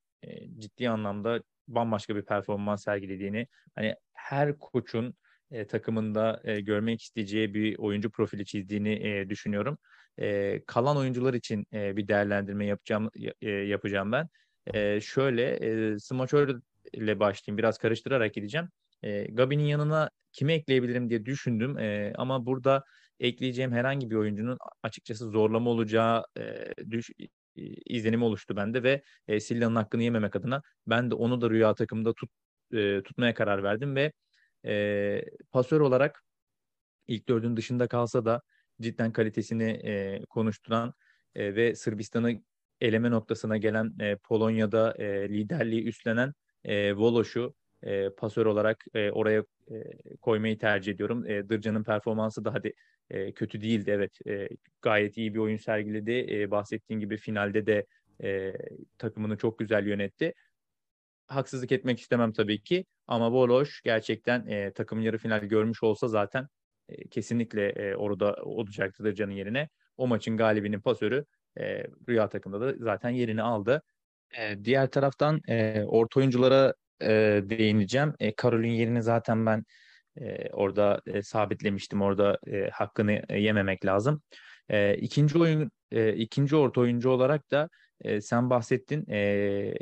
ciddi anlamda bambaşka bir performans sergilediğini, hani her koçun e, takımında e, görmek isteyeceği bir oyuncu profili çizdiğini e, düşünüyorum. E, kalan oyuncular için e, bir değerlendirme yapacağım e, yapacağım ben. E, şöyle e, smaçör ile başlayayım. Biraz karıştırarak gideceğim. E, Gabi'nin yanına kimi ekleyebilirim diye düşündüm. E, ama burada ekleyeceğim herhangi bir oyuncunun açıkçası zorlama olacağı e, düş, izlenimi oluştu bende ve e, Silla'nın hakkını yememek adına ben de onu da rüya takımında tut, e, tutmaya karar verdim ve e, pasör olarak ilk dördün dışında kalsa da cidden kalitesini e, konuşturan e, ve Sırbistan'ı eleme noktasına gelen e, Polonya'da e, liderliği üstlenen e, Voloş'u e, pasör olarak e, oraya e, koymayı tercih ediyorum. E, Dırcan'ın performansı da hadi e, kötü değildi evet. E, gayet iyi bir oyun sergiledi. E, bahsettiğin gibi finalde de e, takımını çok güzel yönetti. Haksızlık etmek istemem tabii ki ama Voloş gerçekten e, takım yarı final görmüş olsa zaten e, kesinlikle e, orada olacaktır Can'ın yerine. O maçın galibinin pasörü e, Rüya takımda da zaten yerini aldı. E, diğer taraftan e, orta oyunculara e, değineceğim. E, Karol'ün yerini zaten ben e, orada e, sabitlemiştim. Orada e, hakkını yememek lazım. E, ikinci oyun e, ikinci orta oyuncu olarak da e, sen bahsettin. E,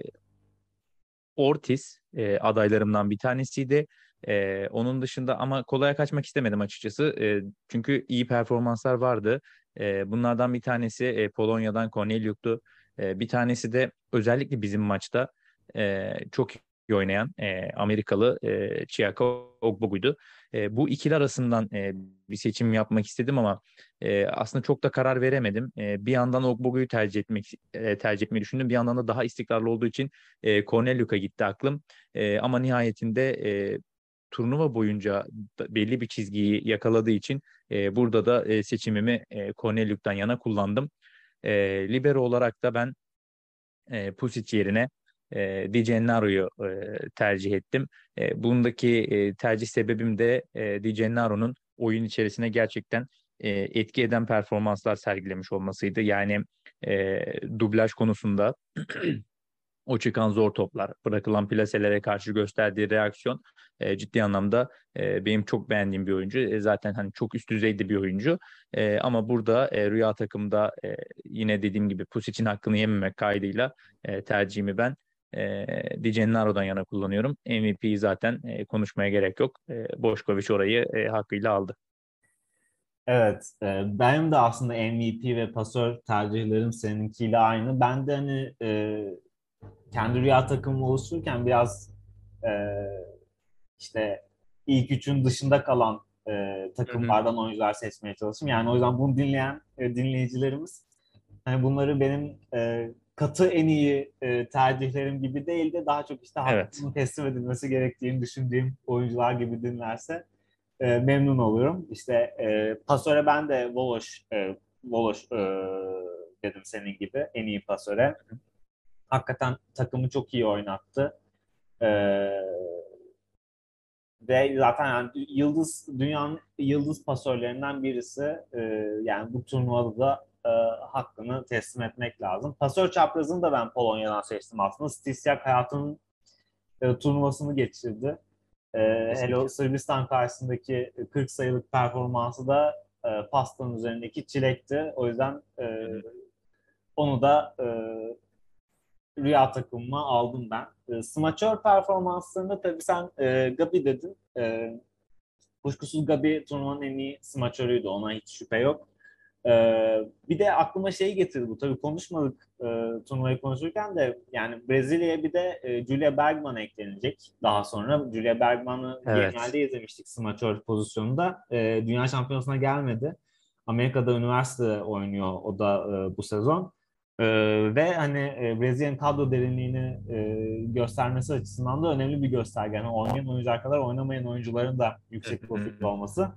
Ortiz e, adaylarımdan bir tanesiydi. E, onun dışında ama kolaya kaçmak istemedim açıkçası. E, çünkü iyi performanslar vardı. E, bunlardan bir tanesi e, Polonya'dan Corneliuk'tu. E, bir tanesi de özellikle bizim maçta e, çok oynayan e, Amerikalı e, Chiako Ogbogu'ydu. E, bu ikili arasından e, bir seçim yapmak istedim ama e, aslında çok da karar veremedim. E, bir yandan Ogbogu'yu tercih etmek e, tercih etmeyi düşündüm. Bir yandan da daha istikrarlı olduğu için e, Corneliuk'a gitti aklım. E, ama nihayetinde e, turnuva boyunca belli bir çizgiyi yakaladığı için e, burada da e, seçimimi e, Corneliuk'tan yana kullandım. E, libero olarak da ben e, Pusic yerine e, Di Gennaro'yu e, tercih ettim. E, bundaki e, tercih sebebim de e, Di Gennaro'nun oyun içerisine gerçekten e, etki eden performanslar sergilemiş olmasıydı. Yani e, dublaj konusunda [CLEARS THROAT] o çıkan zor toplar, bırakılan plaselere karşı gösterdiği reaksiyon e, ciddi anlamda e, benim çok beğendiğim bir oyuncu. E, zaten hani çok üst düzeyde bir oyuncu. E, ama burada e, Rüya takımda e, yine dediğim gibi Pusic'in hakkını yememek kaydıyla e, tercihimi ben e, Di Gennaro'dan yana kullanıyorum. MVP'yi zaten e, konuşmaya gerek yok. E, Boşkoviç orayı e, hakkıyla aldı. Evet, e, benim de aslında MVP ve pasör tercihlerim seninkiyle aynı. Ben de hani e, kendi rüya takımı oluştururken biraz e, işte ilk üçün dışında kalan e, takımlardan oyuncular seçmeye çalıştım. Yani o yüzden bunu dinleyen e, dinleyicilerimiz hani bunları benim e, katı en iyi e, tercihlerim gibi değil de daha çok işte evet. hakkının teslim edilmesi gerektiğini düşündüğüm oyuncular gibi dinlerse e, memnun oluyorum. İşte e, pasöre ben de Voloş e, Voloş e, dedim senin gibi en iyi pasöre. Hakikaten takımı çok iyi oynattı. E, ve zaten yani yıldız dünyanın yıldız pasörlerinden birisi. E, yani bu turnuvada da e, hakkını teslim etmek lazım. Pasör çaprazını da ben Polonya'dan seçtim aslında. Stisiak hayatının e, turnuvasını geçirdi. E, hele Sırbistan karşısındaki 40 sayılık performansı da e, pastanın üzerindeki çilekti. O yüzden e, onu da e, rüya takımıma aldım ben. E, smaçör performanslarında tabii sen e, Gabi dedin. E, kuşkusuz Gabi turnuvanın en iyi smaçörüydü. Ona hiç şüphe yok. Ee, bir de aklıma şey getirdi bu. Tabii konuşmadık e, turnuvayı konuşurken de yani Brezilya'ya bir de e, Julia Bergman eklenecek daha sonra. Julia Bergman'ı evet. genelde izlemiştik smaçör pozisyonunda. E, Dünya Şampiyonası'na gelmedi. Amerika'da üniversite oynuyor o da e, bu sezon. E, ve hani e, Brezilya'nın kadro derinliğini e, göstermesi açısından da önemli bir gösterge. Yani oynayan oyuncular kadar oynamayan oyuncuların da yüksek profilde olması.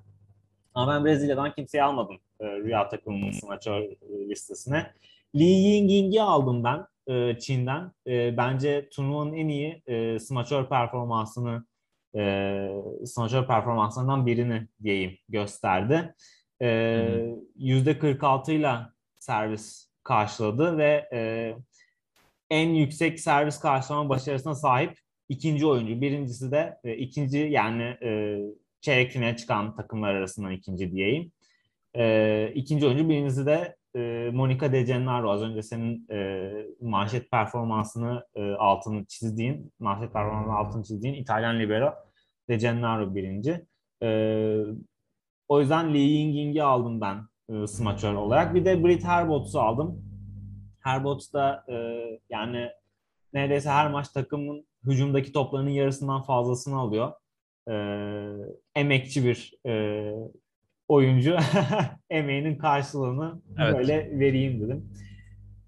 Ama ben Brezilya'dan kimseyi almadım e, Rüya takımının smaçör e, listesine. Lee Yingying'i aldım ben e, Çin'den. E, bence turnuvanın en iyi e, smaçör performansını e, smaçör performanslarından birini diyeyim gösterdi. E, %46 ile servis karşıladı ve e, en yüksek servis karşılama başarısına sahip ikinci oyuncu. Birincisi de e, ikinci yani e, çeyrek finale çıkan takımlar arasından ikinci diyeyim. E, ikinci oyuncu birincisi de e, Monica De Gennaro. Az önce senin e, manşet performansını e, altını çizdiğin, manşet performansını altını çizdiğin İtalyan libero De Gennaro birinci. E, o yüzden Lee Yingying'i aldım ben e, smaçör olarak. Bir de Britt Herbots'u aldım. Herbots da e, yani neredeyse her maç takımın hücumdaki toplarının yarısından fazlasını alıyor e, emekçi bir e, oyuncu [LAUGHS] emeğinin karşılığını evet. böyle vereyim dedim.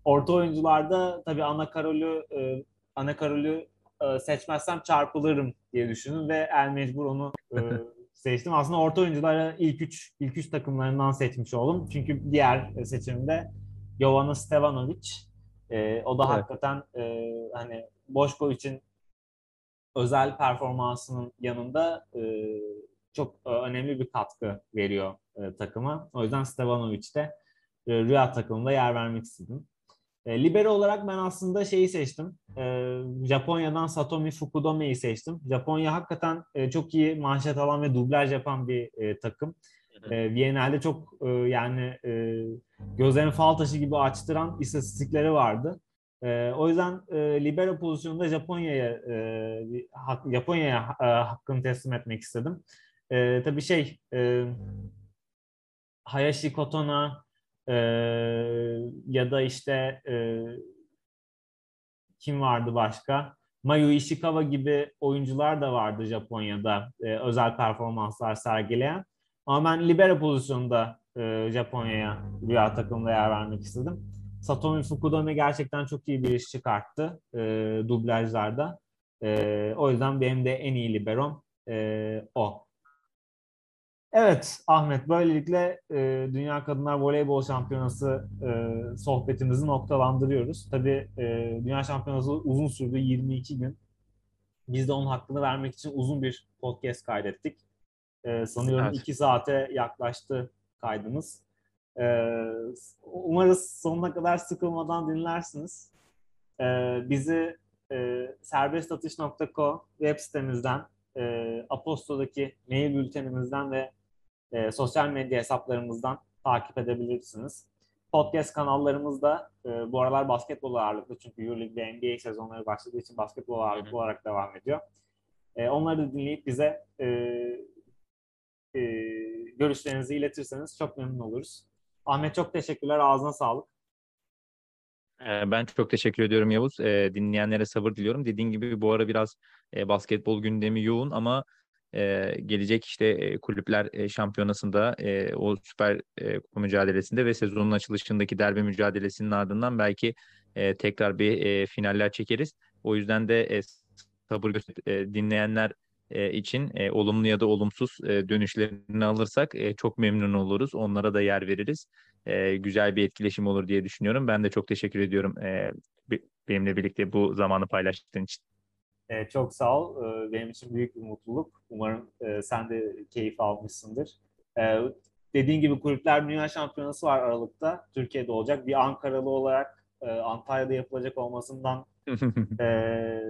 Orta oyuncularda tabii ana karolü e, ana karolü e, seçmezsem çarpılırım diye düşündüm ve el mecbur onu e, [LAUGHS] seçtim. Aslında orta oyuncuları ilk üç ilk üç takımlarından seçmiş oldum. Çünkü diğer seçimde Jovana Stevanovic E, o da evet. hakikaten e, hani Boşko için özel performansının yanında e, çok e, önemli bir katkı veriyor e, takıma. O yüzden Stevanovic de e, Rüya takımında yer vermek istedim. E, libero olarak ben aslında şeyi seçtim. E, Japonya'dan Satomi Fukudome'yi seçtim. Japonya hakikaten e, çok iyi manşet alan ve dublaj yapan bir e, takım. E, Viyana'da çok e, yani e, gözlerini fal taşı gibi açtıran istatistikleri vardı. E, o yüzden e, libero pozisyonunda Japonya'ya e, hak, Japonya'ya e, hakkını teslim etmek istedim. E, tabii şey e, Hayashi Kotona e, ya da işte e, kim vardı başka? Mayu Ishikawa gibi oyuncular da vardı Japonya'da e, özel performanslar sergileyen. Ama ben libero pozisyonunda e, Japonya'ya rüya takımında yer vermek istedim. Satomi Fukudome gerçekten çok iyi bir iş çıkarttı e, dublajlarda. E, o yüzden benim de en iyi liberom e, o. Evet Ahmet, böylelikle e, Dünya Kadınlar Voleybol Şampiyonası e, sohbetimizi noktalandırıyoruz. Tabii e, Dünya Şampiyonası uzun sürdü, 22 gün. Biz de onun hakkını vermek için uzun bir podcast kaydettik. E, sanıyorum evet. iki saate yaklaştı kaydımız. E, umarız sonuna kadar sıkılmadan dinlersiniz. E, bizi e, serbestatış.co web sitemizden, e, Aposto'daki mail bültenimizden ve e, sosyal medya hesaplarımızdan takip edebilirsiniz. Podcast kanallarımızda e, bu aralar basketbol ağırlıklı çünkü Euroleague ve NBA sezonları başladığı için basketbol ağırlıklı olarak devam ediyor. E, onları da dinleyip bize e, e, görüşlerinizi iletirseniz çok memnun oluruz. Ahmet çok teşekkürler. Ağzına sağlık. E, ben çok teşekkür ediyorum Yavuz. E, dinleyenlere sabır diliyorum. Dediğin gibi bu ara biraz e, basketbol gündemi yoğun ama e, gelecek işte e, kulüpler şampiyonasında o süper kupa mücadelesinde ve sezonun açılışındaki derbi mücadelesinin ardından belki tekrar bir finaller çekeriz. O yüzden de sabır e, dinleyenler e, için e, olumlu ya da olumsuz e, dönüşlerini alırsak e, çok memnun oluruz. Onlara da yer veririz. E, güzel bir etkileşim olur diye düşünüyorum. Ben de çok teşekkür ediyorum e, benimle birlikte bu zamanı paylaştığın için. E, çok sağ ol. E, benim için büyük bir mutluluk. Umarım e, sen de keyif almışsındır. E, dediğin gibi Kulüpler Dünya Şampiyonası var Aralık'ta. Türkiye'de olacak. Bir Ankaralı olarak e, Antalya'da yapılacak olmasından [LAUGHS] e,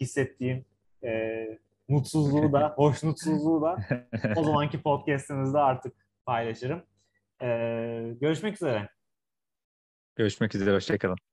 hissettiğim e, mutsuzluğu da, [LAUGHS] hoşnutsuzluğu da o [LAUGHS] zamanki podcastimizde artık paylaşırım. E, görüşmek üzere. Görüşmek üzere. Hoşçakalın.